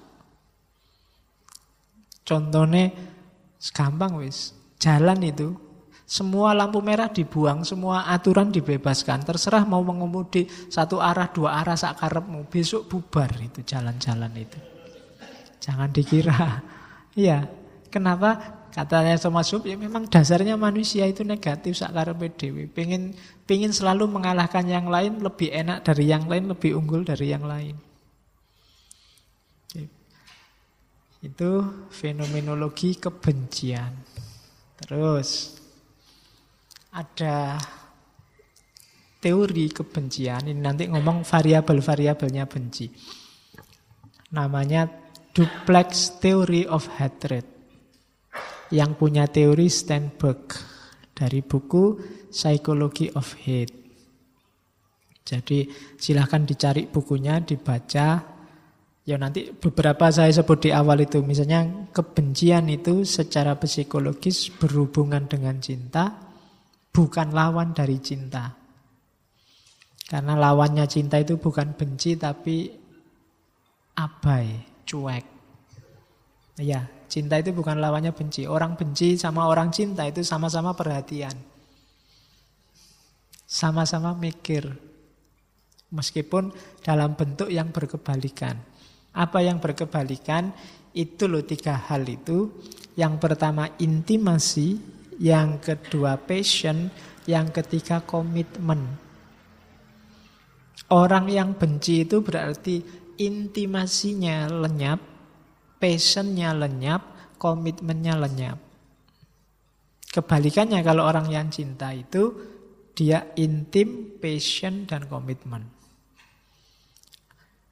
Contohnya, gampang wis, jalan itu semua lampu merah dibuang, semua aturan dibebaskan. Terserah mau mengemudi satu arah, dua arah sakarepmu. Besok bubar itu jalan-jalan itu. Jangan dikira. *laughs* Iya. Kenapa? Katanya sama Sub, ya memang dasarnya manusia itu negatif sakarepe dewi. Pengen, pengen selalu mengalahkan yang lain, lebih enak dari yang lain, lebih unggul dari yang lain. Itu fenomenologi kebencian. Terus ada teori kebencian ini nanti ngomong variabel-variabelnya benci. Namanya duplex theory of hatred. Yang punya teori Steinberg dari buku Psychology of Hate. Jadi silahkan dicari bukunya, dibaca. Ya nanti beberapa saya sebut di awal itu. Misalnya kebencian itu secara psikologis berhubungan dengan cinta bukan lawan dari cinta. Karena lawannya cinta itu bukan benci tapi abai, cuek. Ya, cinta itu bukan lawannya benci. Orang benci sama orang cinta itu sama-sama perhatian. Sama-sama mikir. Meskipun dalam bentuk yang berkebalikan. Apa yang berkebalikan? Itu loh tiga hal itu. Yang pertama intimasi, yang kedua passion, yang ketiga komitmen. Orang yang benci itu berarti intimasinya lenyap, passionnya lenyap, komitmennya lenyap. Kebalikannya kalau orang yang cinta itu dia intim, passion, dan komitmen.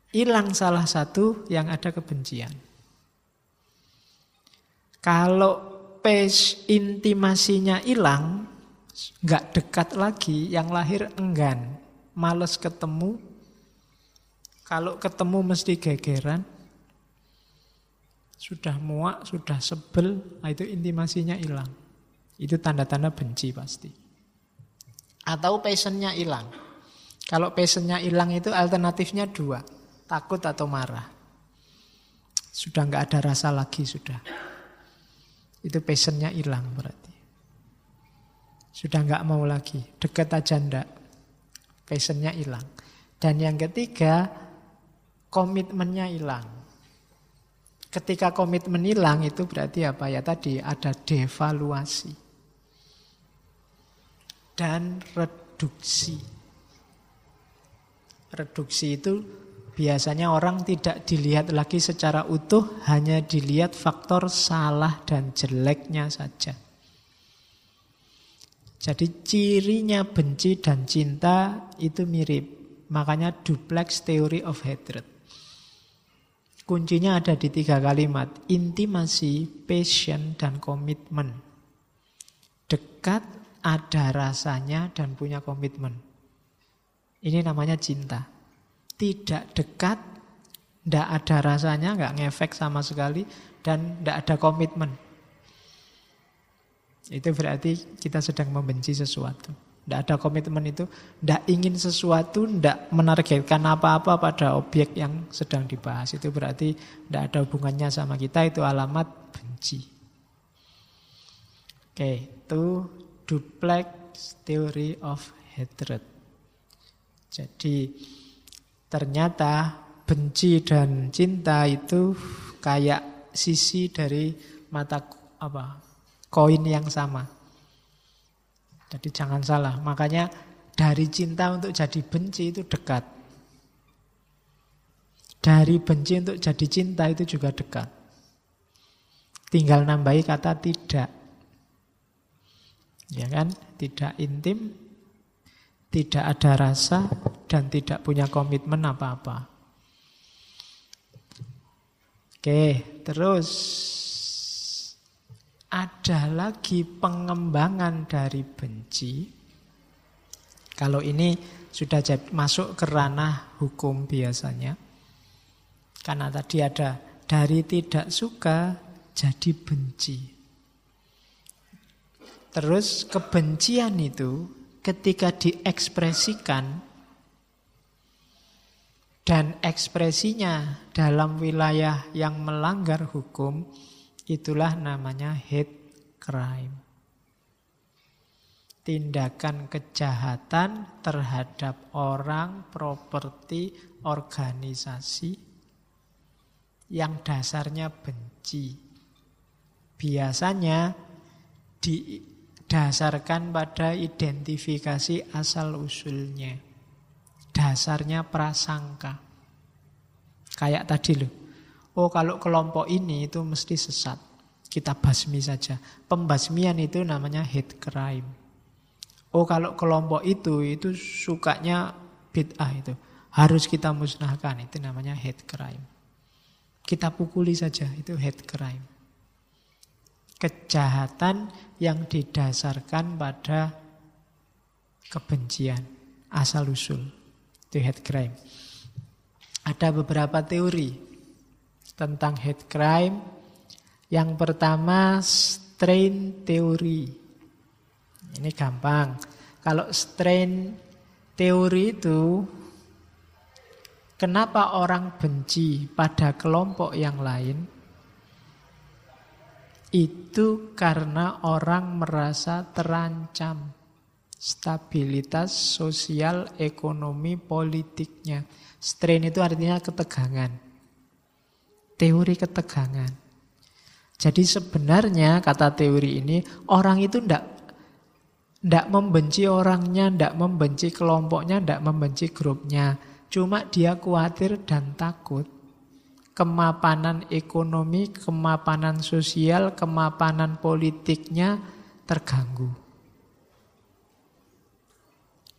Hilang salah satu yang ada kebencian. Kalau pace intimasinya hilang, nggak dekat lagi, yang lahir enggan, males ketemu. Kalau ketemu mesti gegeran, sudah muak, sudah sebel, nah itu intimasinya hilang. Itu tanda-tanda benci pasti. Atau passionnya hilang. Kalau passionnya hilang itu alternatifnya dua, takut atau marah. Sudah nggak ada rasa lagi sudah. Itu passionnya hilang berarti. Sudah nggak mau lagi, deket aja ndak. Passionnya hilang. Dan yang ketiga, komitmennya hilang. Ketika komitmen hilang itu berarti apa ya tadi ada devaluasi dan reduksi. Reduksi itu Biasanya orang tidak dilihat lagi secara utuh, hanya dilihat faktor salah dan jeleknya saja. Jadi cirinya benci dan cinta itu mirip. Makanya duplex theory of hatred. Kuncinya ada di tiga kalimat. Intimasi, passion, dan komitmen. Dekat, ada rasanya, dan punya komitmen. Ini namanya cinta tidak dekat, tidak ada rasanya, nggak ngefek sama sekali, dan tidak ada komitmen. Itu berarti kita sedang membenci sesuatu. Tidak ada komitmen itu. Tidak ingin sesuatu, tidak menargetkan apa-apa pada objek yang sedang dibahas. Itu berarti tidak ada hubungannya sama kita, itu alamat benci. Oke, itu duplex theory of hatred. Jadi ternyata benci dan cinta itu kayak sisi dari mata apa koin yang sama. Jadi jangan salah. Makanya dari cinta untuk jadi benci itu dekat. Dari benci untuk jadi cinta itu juga dekat. Tinggal nambahi kata tidak. Ya kan? Tidak intim, tidak ada rasa, dan tidak punya komitmen apa-apa. Oke, terus ada lagi pengembangan dari benci. Kalau ini sudah masuk ke ranah hukum biasanya. Karena tadi ada dari tidak suka jadi benci. Terus kebencian itu ketika diekspresikan dan ekspresinya dalam wilayah yang melanggar hukum Itulah namanya hate crime. Tindakan kejahatan terhadap orang, properti, organisasi yang dasarnya benci. Biasanya didasarkan pada identifikasi asal-usulnya. Dasarnya prasangka. Kayak tadi loh, Oh kalau kelompok ini itu mesti sesat. Kita basmi saja. Pembasmian itu namanya hate crime. Oh kalau kelompok itu itu sukanya bid'ah itu. Harus kita musnahkan. Itu namanya hate crime. Kita pukuli saja. Itu hate crime. Kejahatan yang didasarkan pada kebencian. Asal usul. Itu hate crime. Ada beberapa teori tentang hate crime. Yang pertama strain teori. Ini gampang. Kalau strain teori itu kenapa orang benci pada kelompok yang lain? Itu karena orang merasa terancam stabilitas sosial, ekonomi, politiknya. Strain itu artinya ketegangan teori ketegangan. Jadi sebenarnya kata teori ini orang itu ndak ndak membenci orangnya, ndak membenci kelompoknya, ndak membenci grupnya. Cuma dia khawatir dan takut kemapanan ekonomi, kemapanan sosial, kemapanan politiknya terganggu.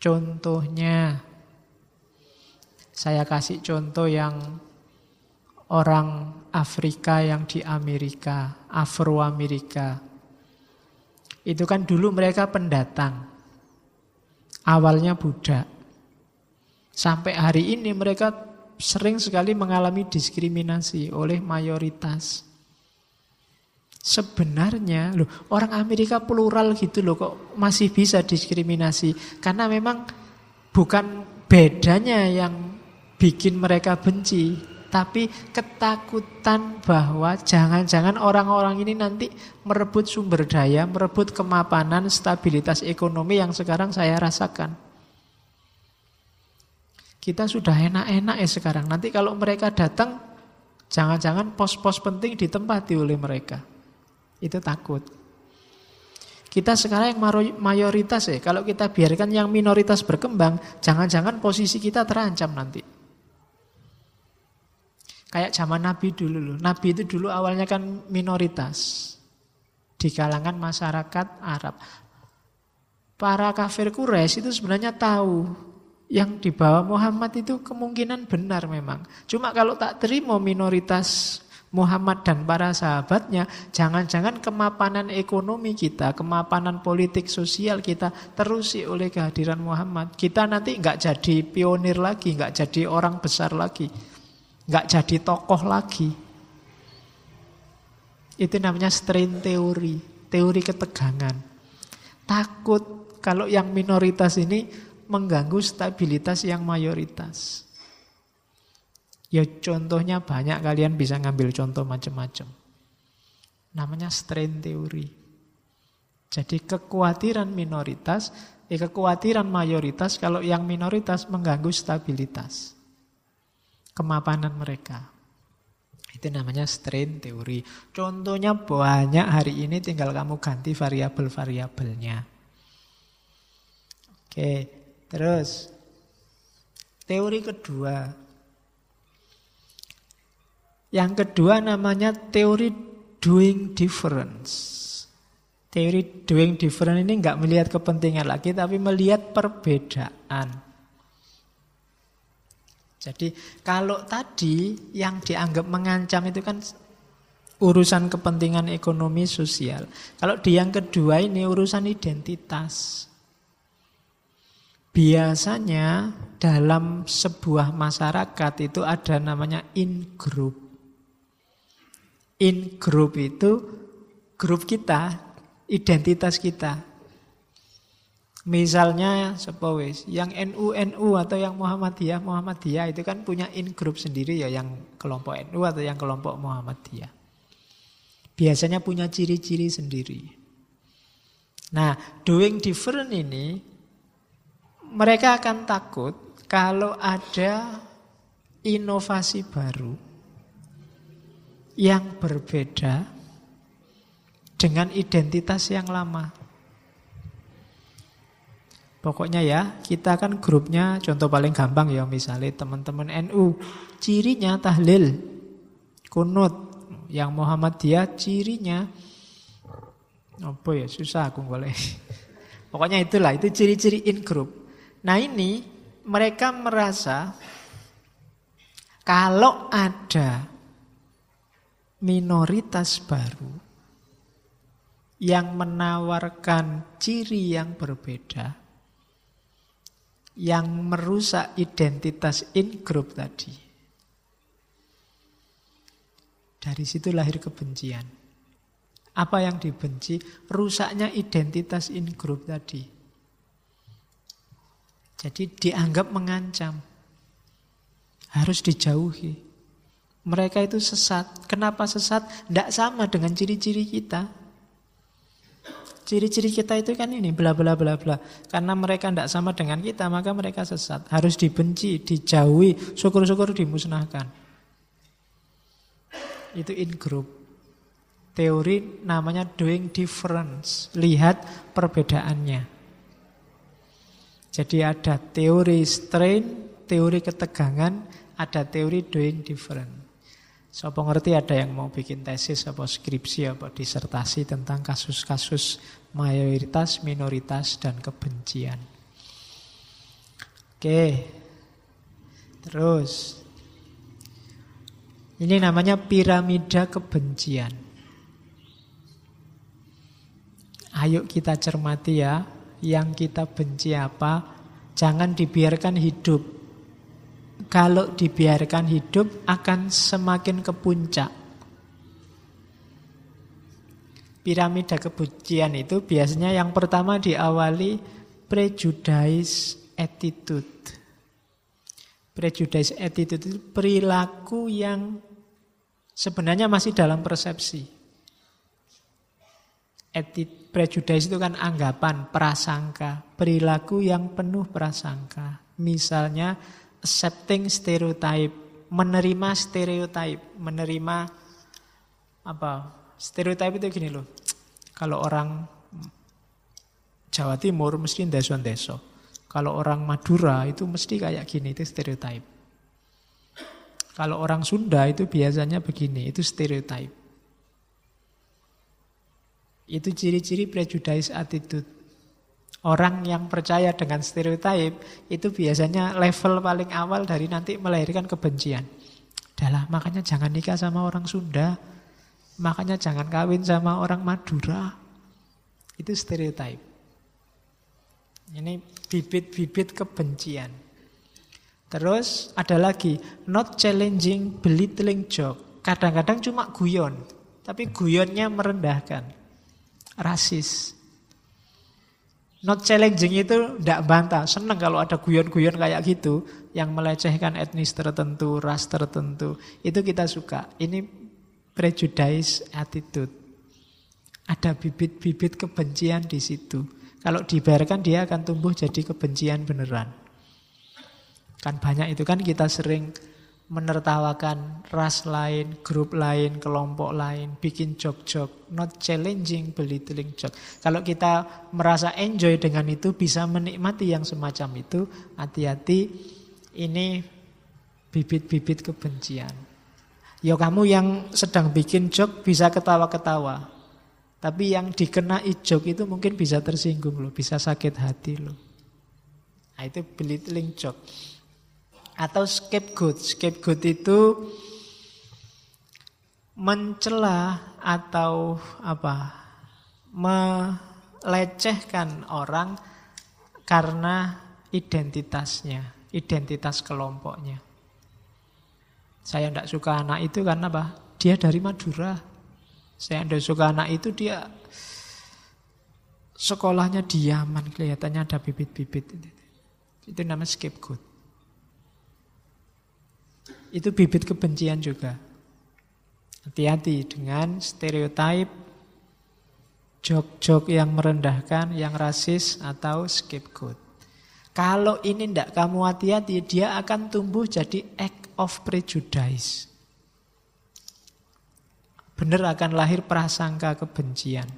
Contohnya, saya kasih contoh yang orang Afrika yang di Amerika, Afro-Amerika. Itu kan dulu mereka pendatang. Awalnya Buddha. Sampai hari ini mereka sering sekali mengalami diskriminasi oleh mayoritas. Sebenarnya loh, orang Amerika plural gitu loh kok masih bisa diskriminasi karena memang bukan bedanya yang bikin mereka benci, tapi ketakutan bahwa jangan-jangan orang-orang ini nanti merebut sumber daya, merebut kemapanan, stabilitas ekonomi yang sekarang saya rasakan. Kita sudah enak-enak ya sekarang. Nanti kalau mereka datang, jangan-jangan pos-pos penting ditempati oleh mereka. Itu takut. Kita sekarang yang mayoritas ya, kalau kita biarkan yang minoritas berkembang, jangan-jangan posisi kita terancam nanti. Kayak zaman Nabi dulu loh. Nabi itu dulu awalnya kan minoritas di kalangan masyarakat Arab. Para kafir Quraisy itu sebenarnya tahu yang dibawa Muhammad itu kemungkinan benar memang. Cuma kalau tak terima minoritas Muhammad dan para sahabatnya, jangan-jangan kemapanan ekonomi kita, kemapanan politik sosial kita terusi oleh kehadiran Muhammad. Kita nanti nggak jadi pionir lagi, nggak jadi orang besar lagi nggak jadi tokoh lagi. Itu namanya strain teori, teori ketegangan. Takut kalau yang minoritas ini mengganggu stabilitas yang mayoritas. Ya contohnya banyak kalian bisa ngambil contoh macam-macam. Namanya strain teori. Jadi kekhawatiran minoritas, eh kekhawatiran mayoritas kalau yang minoritas mengganggu stabilitas. Kemapanan mereka. Itu namanya strain teori. Contohnya banyak hari ini tinggal kamu ganti variabel-variabelnya. Oke, terus teori kedua. Yang kedua namanya teori doing difference. Teori doing different ini nggak melihat kepentingan lagi, tapi melihat perbedaan. Jadi kalau tadi yang dianggap mengancam itu kan urusan kepentingan ekonomi sosial. Kalau di yang kedua ini urusan identitas. Biasanya dalam sebuah masyarakat itu ada namanya in group. In group itu grup kita, identitas kita. Misalnya sepowes, yang NU NU atau yang Muhammadiyah Muhammadiyah itu kan punya in group sendiri ya yang kelompok NU atau yang kelompok Muhammadiyah. Biasanya punya ciri-ciri sendiri. Nah, doing different ini mereka akan takut kalau ada inovasi baru yang berbeda dengan identitas yang lama. Pokoknya ya, kita kan grupnya contoh paling gampang ya misalnya teman-teman NU, cirinya tahlil, kunut. Yang Muhammadiyah cirinya apa ya susah aku boleh. *laughs* Pokoknya itulah itu ciri-ciri in group. Nah ini mereka merasa kalau ada minoritas baru yang menawarkan ciri yang berbeda, yang merusak identitas in group tadi. Dari situ lahir kebencian. Apa yang dibenci? Rusaknya identitas in group tadi. Jadi dianggap mengancam. Harus dijauhi. Mereka itu sesat. Kenapa sesat? Tidak sama dengan ciri-ciri kita. Ciri-ciri kita itu kan ini bla bla bla bla. Karena mereka tidak sama dengan kita, maka mereka sesat. Harus dibenci, dijauhi, syukur-syukur dimusnahkan. Itu in group. Teori namanya doing difference. Lihat perbedaannya. Jadi ada teori strain, teori ketegangan, ada teori doing different. Siapa ngerti ada yang mau bikin tesis apa skripsi apa disertasi tentang kasus-kasus mayoritas, minoritas dan kebencian. Oke. Terus ini namanya piramida kebencian. Ayo kita cermati ya, yang kita benci apa, jangan dibiarkan hidup kalau dibiarkan hidup akan semakin ke puncak. Piramida kebencian itu biasanya yang pertama diawali prejudice attitude. Prejudice attitude itu perilaku yang sebenarnya masih dalam persepsi. Etit, prejudice itu kan anggapan, prasangka, perilaku yang penuh prasangka. Misalnya accepting stereotype, menerima stereotype, menerima apa? Stereotype itu gini loh. Kalau orang Jawa Timur mesti deso-deso. Kalau orang Madura itu mesti kayak gini, itu stereotype. Kalau orang Sunda itu biasanya begini, itu stereotype. Itu ciri-ciri prejudice attitude. Orang yang percaya dengan stereotip itu biasanya level paling awal dari nanti melahirkan kebencian. Adalah makanya jangan nikah sama orang Sunda, makanya jangan kawin sama orang Madura. Itu stereotip. Ini bibit-bibit kebencian. Terus ada lagi not challenging, belittling joke. Kadang-kadang cuma guyon, tapi guyonnya merendahkan. Rasis. Not challenging itu tidak bantah. Senang kalau ada guyon-guyon kayak gitu. Yang melecehkan etnis tertentu, ras tertentu. Itu kita suka. Ini prejudice attitude. Ada bibit-bibit kebencian di situ. Kalau dibiarkan dia akan tumbuh jadi kebencian beneran. Kan banyak itu kan kita sering menertawakan ras lain, grup lain, kelompok lain, bikin joke-joke, not challenging, belittling joke. Kalau kita merasa enjoy dengan itu, bisa menikmati yang semacam itu, hati-hati ini bibit-bibit kebencian. Ya kamu yang sedang bikin joke bisa ketawa-ketawa. Tapi yang dikenai joke itu mungkin bisa tersinggung loh, bisa sakit hati loh. Nah itu belittling joke atau scapegoat. Scapegoat itu mencela atau apa? melecehkan orang karena identitasnya, identitas kelompoknya. Saya tidak suka anak itu karena apa? Dia dari Madura. Saya tidak suka anak itu dia sekolahnya diaman, kelihatannya ada bibit-bibit. Itu namanya scapegoat. Itu bibit kebencian juga. Hati-hati dengan stereotip, jok-jok yang merendahkan, yang rasis, atau scapegoat. Kalau ini tidak kamu hati-hati, dia akan tumbuh jadi act of prejudice. Benar akan lahir prasangka kebencian.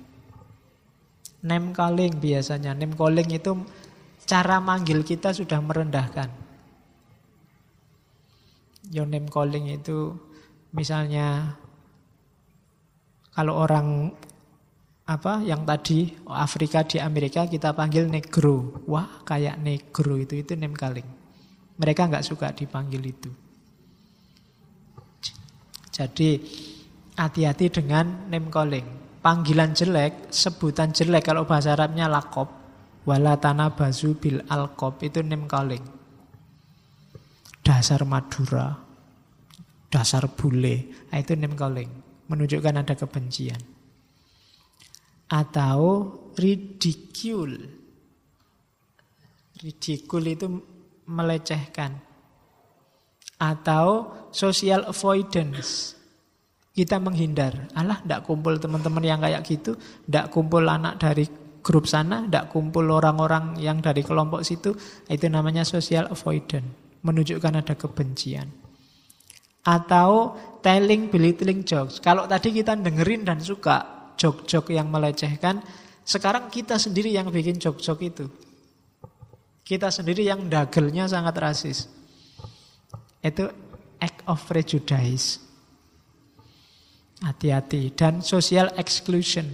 Name calling biasanya. Name calling itu cara manggil kita sudah merendahkan your name calling itu misalnya kalau orang apa yang tadi Afrika di Amerika kita panggil negro. Wah, kayak negro itu itu name calling. Mereka nggak suka dipanggil itu. Jadi hati-hati dengan name calling. Panggilan jelek, sebutan jelek kalau bahasa Arabnya lakop. Wala bazu bil alkop itu name calling dasar Madura, dasar bule. Nah, itu name menunjukkan ada kebencian. Atau ridicule. Ridicule itu melecehkan. Atau social avoidance. Kita menghindar. Alah, tidak kumpul teman-teman yang kayak gitu. Tidak kumpul anak dari grup sana. Tidak kumpul orang-orang yang dari kelompok situ. Itu namanya social avoidance menunjukkan ada kebencian. Atau telling belittling jokes. Kalau tadi kita dengerin dan suka jok-jok yang melecehkan, sekarang kita sendiri yang bikin jok-jok itu. Kita sendiri yang dagelnya sangat rasis. Itu act of prejudice. Hati-hati. Dan social exclusion.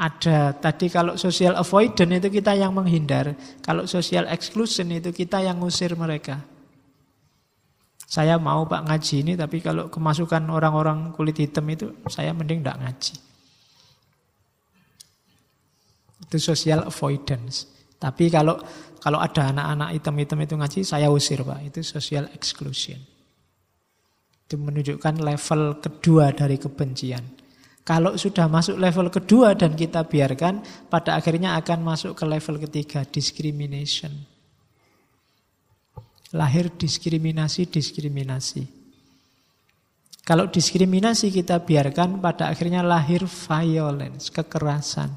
Ada tadi kalau social avoidance itu kita yang menghindar. Kalau social exclusion itu kita yang ngusir mereka. Saya mau Pak ngaji ini tapi kalau kemasukan orang-orang kulit hitam itu saya mending tidak ngaji. Itu social avoidance. Tapi kalau kalau ada anak-anak hitam-hitam itu ngaji saya usir Pak. Itu social exclusion. Itu menunjukkan level kedua dari kebencian. Kalau sudah masuk level kedua dan kita biarkan, pada akhirnya akan masuk ke level ketiga, discrimination. Lahir diskriminasi-diskriminasi. Kalau diskriminasi kita biarkan, pada akhirnya lahir violence, kekerasan.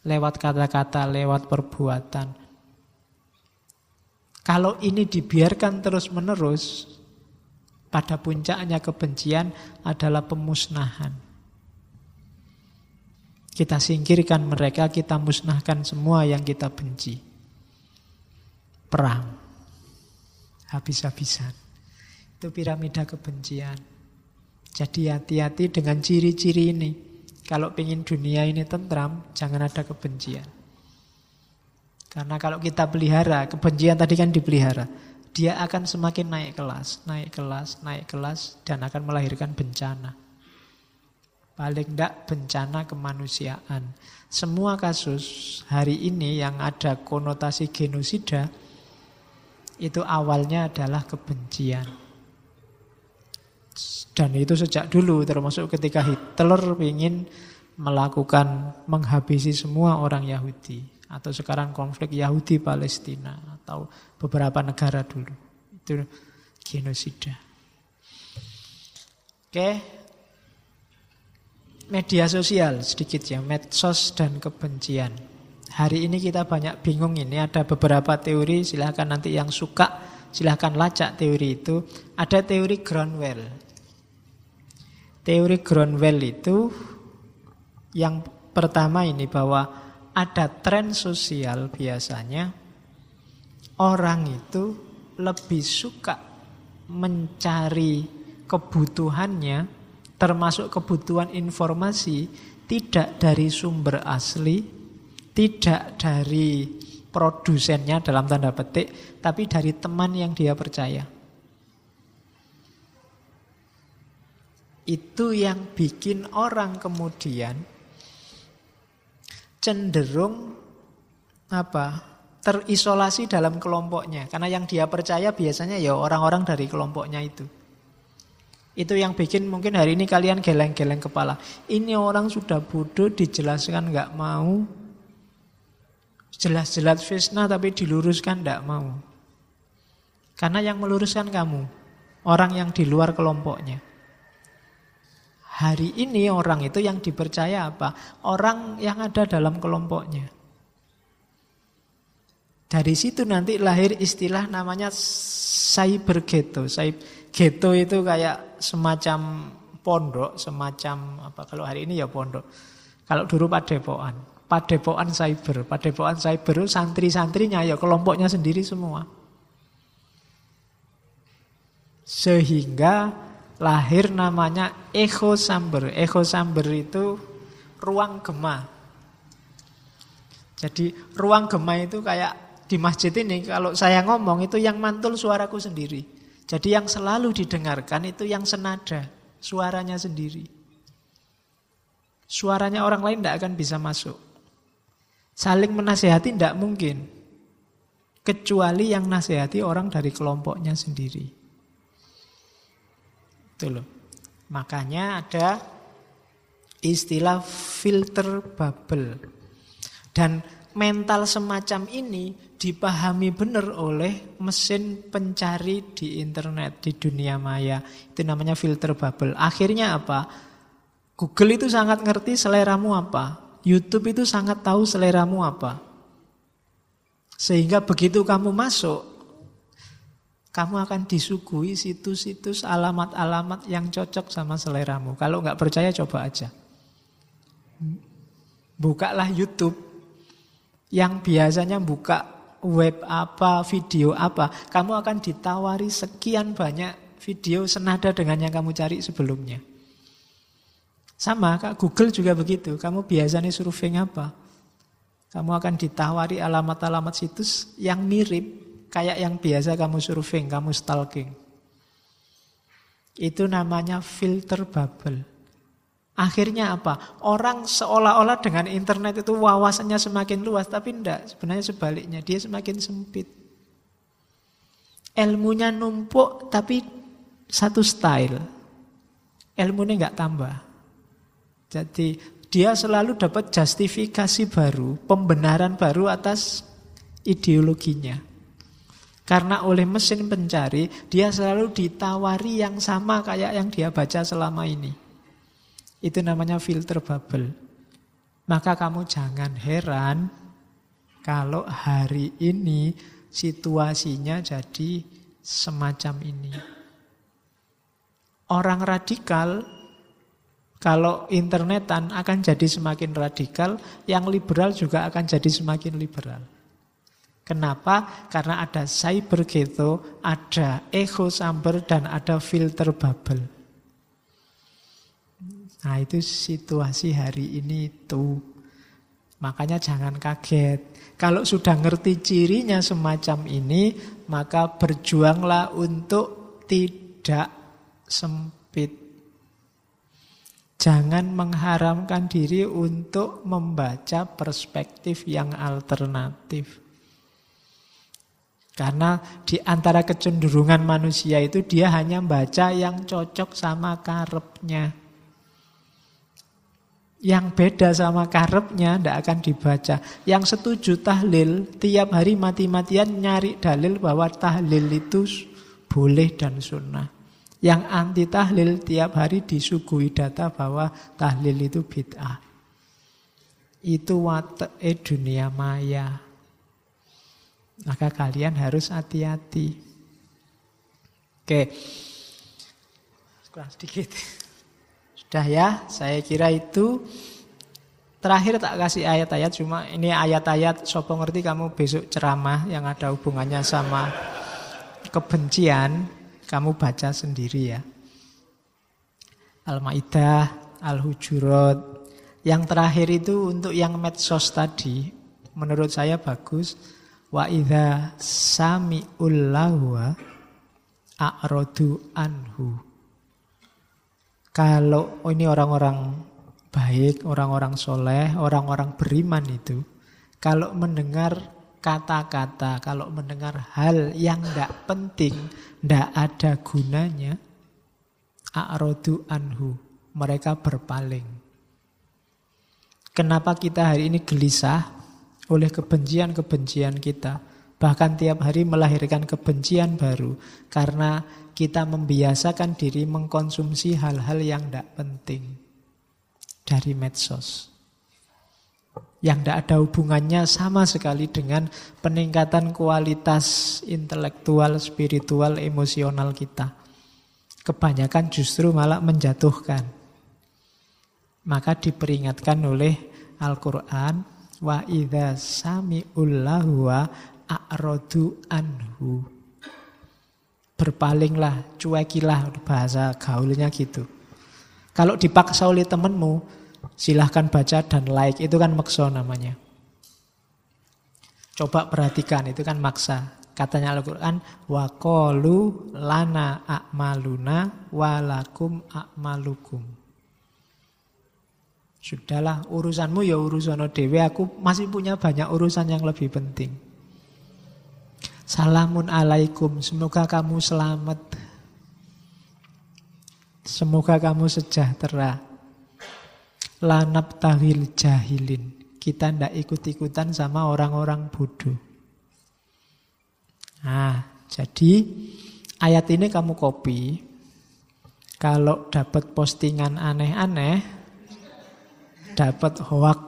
Lewat kata-kata, lewat perbuatan. Kalau ini dibiarkan terus-menerus, pada puncaknya kebencian adalah pemusnahan. Kita singkirkan mereka, kita musnahkan semua yang kita benci. Perang. Habis-habisan. Itu piramida kebencian. Jadi hati-hati dengan ciri-ciri ini. Kalau ingin dunia ini tentram, jangan ada kebencian. Karena kalau kita pelihara, kebencian tadi kan dipelihara. Dia akan semakin naik kelas, naik kelas, naik kelas, dan akan melahirkan bencana. Paling tidak bencana kemanusiaan. Semua kasus hari ini yang ada konotasi genosida itu awalnya adalah kebencian. Dan itu sejak dulu termasuk ketika Hitler ingin melakukan menghabisi semua orang Yahudi. Atau sekarang konflik Yahudi Palestina atau beberapa negara dulu. Itu genosida. Oke. Media sosial sedikit ya, medsos dan kebencian. Hari ini kita banyak bingung ini ada beberapa teori silahkan nanti yang suka silahkan lacak teori itu. Ada teori Groundwell. Teori Groundwell itu yang pertama ini bahwa ada tren sosial biasanya orang itu lebih suka mencari kebutuhannya termasuk kebutuhan informasi tidak dari sumber asli, tidak dari produsennya dalam tanda petik, tapi dari teman yang dia percaya. Itu yang bikin orang kemudian cenderung apa? terisolasi dalam kelompoknya karena yang dia percaya biasanya ya orang-orang dari kelompoknya itu. Itu yang bikin mungkin hari ini kalian geleng-geleng kepala. Ini orang sudah bodoh dijelaskan nggak mau. Jelas-jelas fitnah tapi diluruskan nggak mau. Karena yang meluruskan kamu, orang yang di luar kelompoknya. Hari ini orang itu yang dipercaya apa? Orang yang ada dalam kelompoknya. Dari situ nanti lahir istilah namanya cyber ghetto. Ghetto itu kayak semacam pondok, semacam apa kalau hari ini ya pondok. Kalau dulu padepokan, padepokan cyber, padepokan cyber santri-santrinya ya kelompoknya sendiri semua. Sehingga lahir namanya echo chamber. Echo chamber itu ruang gema. Jadi ruang gema itu kayak di masjid ini kalau saya ngomong itu yang mantul suaraku sendiri. Jadi yang selalu didengarkan itu yang senada, suaranya sendiri. Suaranya orang lain tidak akan bisa masuk. Saling menasehati tidak mungkin. Kecuali yang nasihati orang dari kelompoknya sendiri. Itu loh. Makanya ada istilah filter bubble. Dan mental semacam ini dipahami benar oleh mesin pencari di internet, di dunia maya. Itu namanya filter bubble. Akhirnya apa? Google itu sangat ngerti seleramu apa. YouTube itu sangat tahu seleramu apa. Sehingga begitu kamu masuk, kamu akan disuguhi situs-situs alamat-alamat yang cocok sama seleramu. Kalau nggak percaya coba aja. Bukalah YouTube yang biasanya buka web apa, video apa. Kamu akan ditawari sekian banyak video senada dengan yang kamu cari sebelumnya. Sama, Kak, Google juga begitu. Kamu biasanya surfing apa? Kamu akan ditawari alamat-alamat situs yang mirip Kayak yang biasa kamu surfing, kamu stalking. Itu namanya filter bubble. Akhirnya apa? Orang seolah-olah dengan internet itu wawasannya semakin luas, tapi tidak. Sebenarnya sebaliknya, dia semakin sempit. Ilmunya numpuk, tapi satu style. Ilmunya nggak tambah. Jadi dia selalu dapat justifikasi baru, pembenaran baru atas ideologinya. Karena oleh mesin pencari, dia selalu ditawari yang sama kayak yang dia baca selama ini. Itu namanya filter bubble. Maka kamu jangan heran kalau hari ini situasinya jadi semacam ini. Orang radikal kalau internetan akan jadi semakin radikal, yang liberal juga akan jadi semakin liberal. Kenapa? Karena ada cyber ghetto, ada echo chamber, dan ada filter bubble. Nah itu situasi hari ini itu. Makanya jangan kaget. Kalau sudah ngerti cirinya semacam ini, maka berjuanglah untuk tidak sempit. Jangan mengharamkan diri untuk membaca perspektif yang alternatif. Karena di antara kecenderungan manusia itu dia hanya baca yang cocok sama karepnya. Yang beda sama karepnya tidak akan dibaca. Yang setuju tahlil, tiap hari mati-matian nyari dalil bahwa tahlil itu boleh dan sunnah. Yang anti tahlil tiap hari disuguhi data bahwa tahlil itu bid'ah. Itu wate dunia maya. Maka kalian harus hati-hati. Oke. Kurang sedikit. Sudah ya, saya kira itu Terakhir tak kasih ayat-ayat cuma ini ayat-ayat sopo ngerti kamu besok ceramah yang ada hubungannya sama kebencian kamu baca sendiri ya. Al-Maidah, Al-Hujurat. Yang terakhir itu untuk yang medsos tadi, menurut saya bagus. Wa idza sami'ul lahwa a'radu anhu. Kalau oh ini orang-orang baik, orang-orang soleh, orang-orang beriman itu, kalau mendengar kata-kata, kalau mendengar hal yang tidak penting, tidak ada gunanya, a'rodu anhu, mereka berpaling. Kenapa kita hari ini gelisah oleh kebencian-kebencian kita? Bahkan tiap hari melahirkan kebencian baru karena kita membiasakan diri mengkonsumsi hal-hal yang tidak penting dari medsos yang tidak ada hubungannya sama sekali dengan peningkatan kualitas intelektual, spiritual, emosional kita. Kebanyakan justru malah menjatuhkan. Maka diperingatkan oleh Al-Quran, wa idha sami'ullahu wa a'rodu anhu. Berpalinglah, cuekilah, bahasa gaulnya gitu. Kalau dipaksa oleh temanmu, Silahkan baca dan like, itu kan makso namanya. Coba perhatikan, itu kan maksa. Katanya Al-Quran, wa qalu lana a'maluna walakum a'malukum. Sudahlah, urusanmu ya urusan dewe, aku masih punya banyak urusan yang lebih penting. Salamun alaikum, semoga kamu selamat. Semoga kamu sejahtera lanap tahil jahilin. Kita ndak ikut-ikutan sama orang-orang bodoh. Nah, jadi ayat ini kamu copy. Kalau dapat postingan aneh-aneh, dapat hoak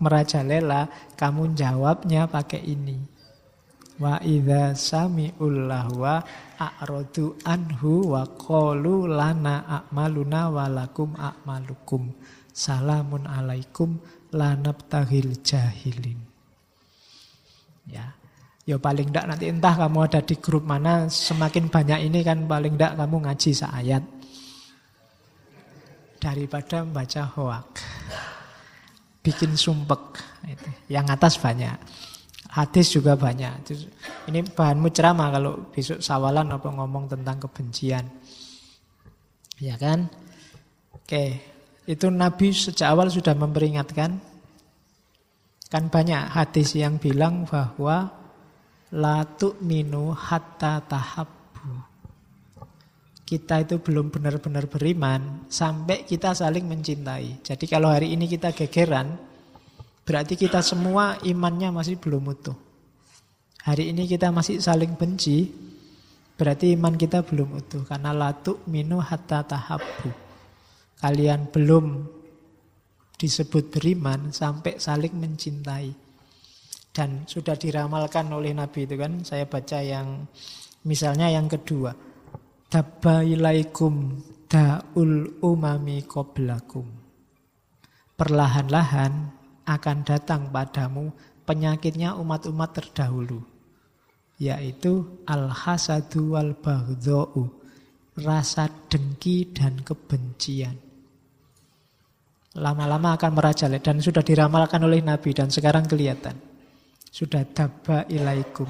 merajalela, kamu jawabnya pakai ini. Wa idza sami'ul lahwa a'radu anhu wa qalu lana a'maluna wa lakum a'malukum. Salamun alaikum lanab tahil jahilin. Ya. Ya paling tidak nanti entah kamu ada di grup mana Semakin banyak ini kan paling tidak kamu ngaji seayat Daripada membaca hoak Bikin sumpek Yang atas banyak Hadis juga banyak Ini bahanmu ceramah kalau besok sawalan apa ngomong tentang kebencian Ya kan Oke itu Nabi sejak awal sudah memperingatkan. Kan banyak hadis yang bilang bahwa la tu'minu hatta tahabbu. Kita itu belum benar-benar beriman sampai kita saling mencintai. Jadi kalau hari ini kita gegeran, berarti kita semua imannya masih belum utuh. Hari ini kita masih saling benci, berarti iman kita belum utuh. Karena la tu'minu hatta tahabbu kalian belum disebut beriman sampai saling mencintai. Dan sudah diramalkan oleh Nabi itu kan, saya baca yang misalnya yang kedua. Tabailaikum da'ul umami qoblakum. Perlahan-lahan akan datang padamu penyakitnya umat-umat terdahulu. Yaitu al-hasadu wal baghdha'u. Rasa dengki dan kebencian lama-lama akan merajalela dan sudah diramalkan oleh Nabi dan sekarang kelihatan. Sudah daba ilaikum.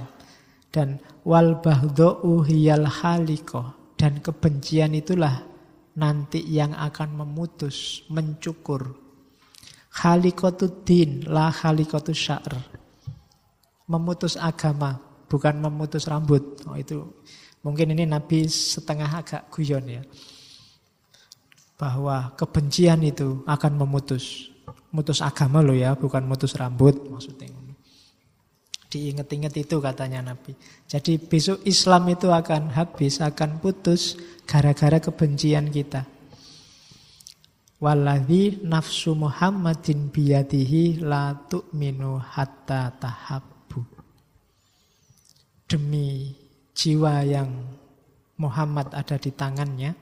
Dan wal bahdo'u hiyal haliko. Dan kebencian itulah nanti yang akan memutus, mencukur. Halikotu din, la halikotu sya'r. Memutus agama, bukan memutus rambut. Oh itu mungkin ini Nabi setengah agak guyon ya bahwa kebencian itu akan memutus. mutus agama loh ya, bukan mutus rambut maksudnya. Diinget-inget itu katanya Nabi. Jadi besok Islam itu akan habis, akan putus gara-gara kebencian kita. Waladhi nafsu Muhammadin biyadihi la tu'minu hatta tahabbu. Demi jiwa yang Muhammad ada di tangannya,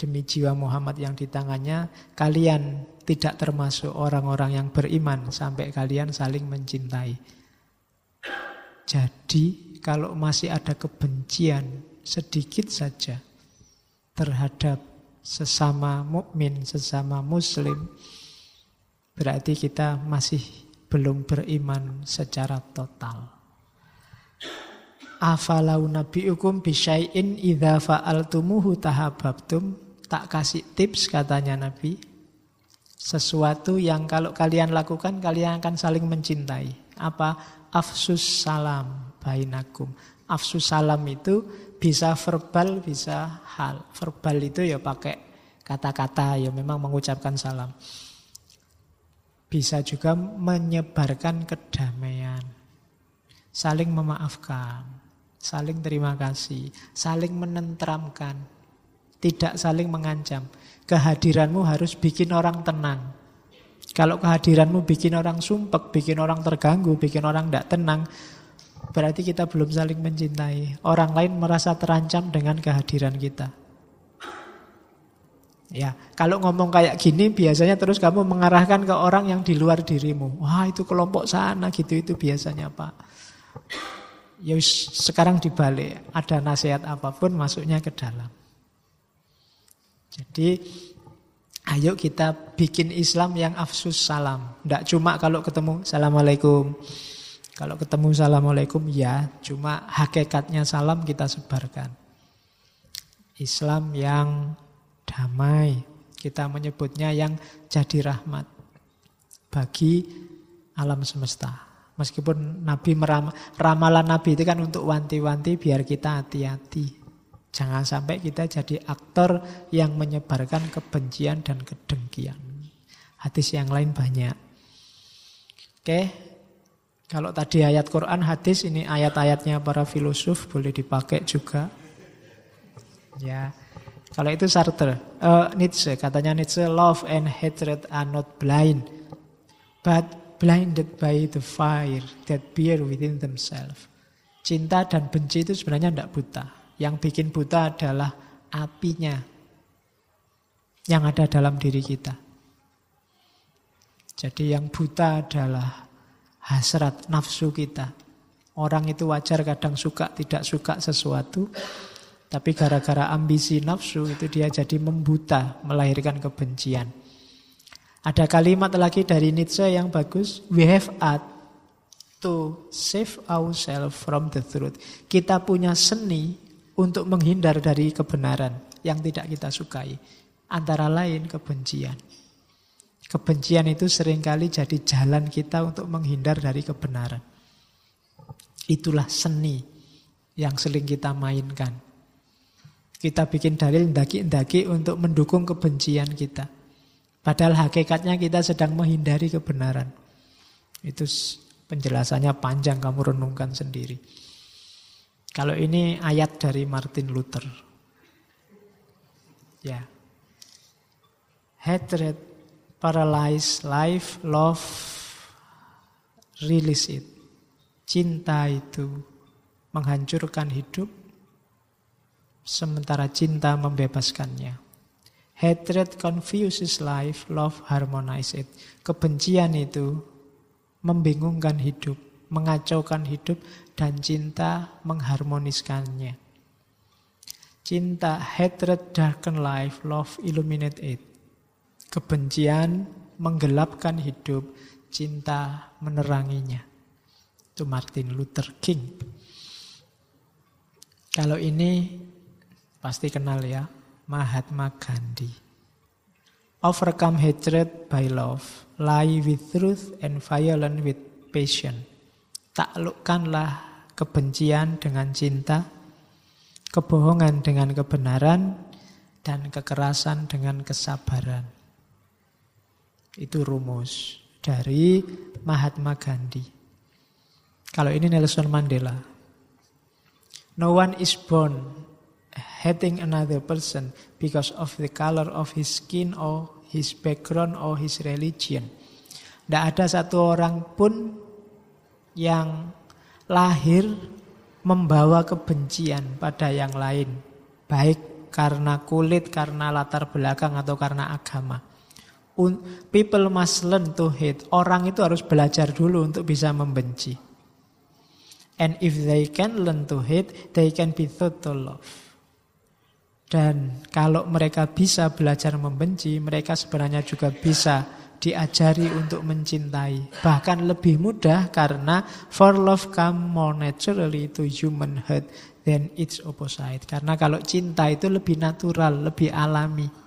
demi jiwa Muhammad yang di tangannya, kalian tidak termasuk orang-orang yang beriman sampai kalian saling mencintai. Jadi kalau masih ada kebencian sedikit saja terhadap sesama mukmin, sesama muslim, berarti kita masih belum beriman secara total. Afalau nabiukum bisyai'in idza fa'altumuhu tahabbtum. Tak kasih tips katanya Nabi. Sesuatu yang kalau kalian lakukan kalian akan saling mencintai. Apa? afsus salam bainakum. Afsus salam itu bisa verbal, bisa hal. Verbal itu ya pakai kata-kata, ya memang mengucapkan salam. Bisa juga menyebarkan kedamaian. Saling memaafkan, saling terima kasih, saling menentramkan, tidak saling mengancam. Kehadiranmu harus bikin orang tenang. Kalau kehadiranmu bikin orang sumpek, bikin orang terganggu, bikin orang tidak tenang, berarti kita belum saling mencintai. Orang lain merasa terancam dengan kehadiran kita. Ya, kalau ngomong kayak gini biasanya terus kamu mengarahkan ke orang yang di luar dirimu. Wah, itu kelompok sana gitu itu biasanya, Pak. Ya sekarang dibalik, ada nasihat apa pun masuknya ke dalam. Jadi Ayo kita bikin Islam yang afsus salam. Tidak cuma kalau ketemu Assalamualaikum. Kalau ketemu Assalamualaikum ya, cuma hakikatnya salam kita sebarkan. Islam yang damai. Kita menyebutnya yang jadi rahmat bagi alam semesta. Meskipun Nabi meram, ramalan Nabi itu kan untuk wanti-wanti biar kita hati-hati. Jangan sampai kita jadi aktor yang menyebarkan kebencian dan kedengkian. Hadis yang lain banyak. Oke, kalau tadi ayat Quran, hadis ini ayat-ayatnya para filosof boleh dipakai juga. Ya, kalau itu Sartre, uh, Nietzsche katanya Nietzsche, love and hatred are not blind, but blinded by the fire that bear within themselves. Cinta dan benci itu sebenarnya tidak buta, yang bikin buta adalah apinya yang ada dalam diri kita. Jadi yang buta adalah hasrat nafsu kita. Orang itu wajar kadang suka tidak suka sesuatu, tapi gara-gara ambisi nafsu itu dia jadi membuta, melahirkan kebencian. Ada kalimat lagi dari Nietzsche yang bagus, we have art to save ourselves from the truth. Kita punya seni untuk menghindar dari kebenaran yang tidak kita sukai. Antara lain kebencian. Kebencian itu sering kali jadi jalan kita untuk menghindar dari kebenaran. Itulah seni yang sering kita mainkan. Kita bikin dalil ndaki-ndaki untuk mendukung kebencian kita. Padahal hakikatnya kita sedang menghindari kebenaran. Itu penjelasannya panjang kamu renungkan sendiri. Kalau ini ayat dari Martin Luther. Ya. Hatred, paralyze life, love, release it. Cinta itu menghancurkan hidup, sementara cinta membebaskannya. Hatred confuses life, love harmonize it. Kebencian itu membingungkan hidup, mengacaukan hidup, dan cinta mengharmoniskannya. Cinta, hatred, darken life, love, illuminate it. Kebencian menggelapkan hidup, cinta meneranginya. Itu Martin Luther King. Kalau ini pasti kenal ya, Mahatma Gandhi. Overcome hatred by love, lie with truth and violence with passion. Taklukkanlah kebencian dengan cinta, kebohongan dengan kebenaran, dan kekerasan dengan kesabaran. Itu rumus dari Mahatma Gandhi. Kalau ini Nelson Mandela. No one is born hating another person because of the color of his skin or his background or his religion. Tidak ada satu orang pun yang lahir membawa kebencian pada yang lain. Baik karena kulit, karena latar belakang, atau karena agama. People must learn to hate. Orang itu harus belajar dulu untuk bisa membenci. And if they can learn to hate, they can be taught to love. Dan kalau mereka bisa belajar membenci, mereka sebenarnya juga bisa diajari untuk mencintai. Bahkan lebih mudah karena for love come more naturally to human heart than its opposite. Karena kalau cinta itu lebih natural, lebih alami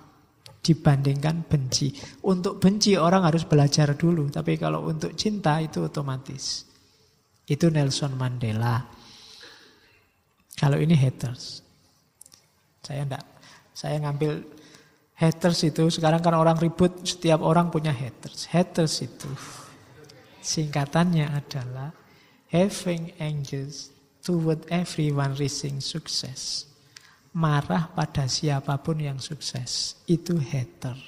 dibandingkan benci. Untuk benci orang harus belajar dulu, tapi kalau untuk cinta itu otomatis. Itu Nelson Mandela. Kalau ini haters. Saya enggak saya ngambil Haters itu sekarang kan orang ribut, setiap orang punya haters. Haters itu singkatannya adalah having angels toward everyone reaching success. Marah pada siapa pun yang sukses. Itu hater.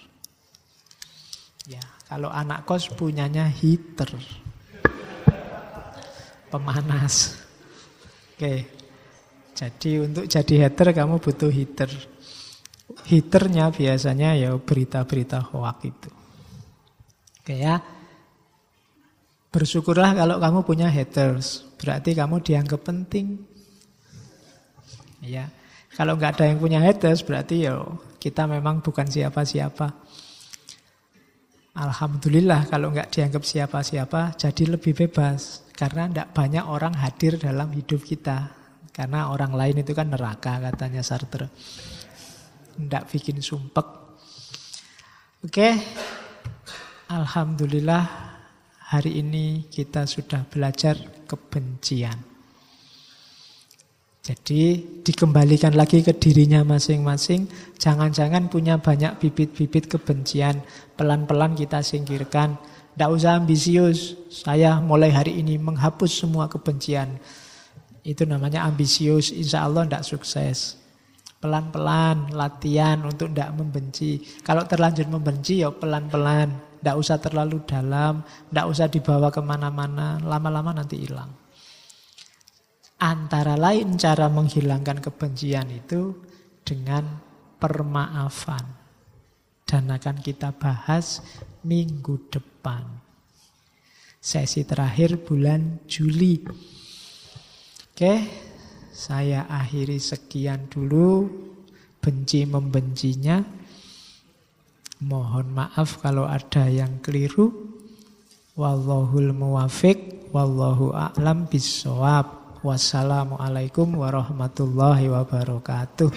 Ya, kalau anak kos punyanya heater. Pemanas. Oke. Jadi untuk jadi hater kamu butuh heater. Hiternya biasanya ya berita-berita hoak itu. Oke ya. Bersyukurlah kalau kamu punya haters. Berarti kamu dianggap penting. Ya. Kalau nggak ada yang punya haters berarti ya kita memang bukan siapa-siapa. Alhamdulillah kalau nggak dianggap siapa-siapa jadi lebih bebas. Karena tidak banyak orang hadir dalam hidup kita. Karena orang lain itu kan neraka katanya Sartre. Tidak bikin sumpek. Oke. Alhamdulillah hari ini kita sudah belajar kebencian. Jadi dikembalikan lagi ke dirinya masing-masing. Jangan-jangan punya banyak bibit-bibit kebencian. Pelan-pelan kita singkirkan. Tidak usah ambisius. Saya mulai hari ini menghapus semua kebencian. Itu namanya ambisius. Insya Allah tidak sukses. Pelan-pelan latihan untuk tidak membenci. Kalau terlanjur membenci ya pelan-pelan. Tidak usah terlalu dalam, tidak usah dibawa ke mana-mana. Lama-lama nanti hilang. Antara lain cara menghilangkan kebencian itu dengan permaafan. Dan akan kita bahas minggu depan. Sesi terakhir bulan Juli. Oke, saya akhiri sekian dulu benci membencinya. Mohon maaf kalau ada yang keliru. Wallahul muwafiq wallahu a'lam bissawab. Wassalamualaikum warahmatullahi wabarakatuh.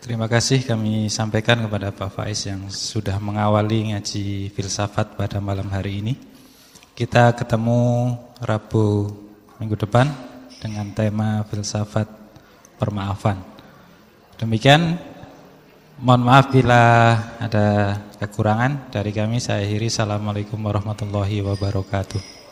Terima kasih kami sampaikan kepada Pak Faiz yang sudah mengawali ngaji filsafat pada malam hari ini. Kita ketemu Rabu minggu depan dengan tema filsafat permaafan. Demikian, mohon maaf bila ada kekurangan dari kami. Saya akhiri. Assalamualaikum warahmatullahi wabarakatuh.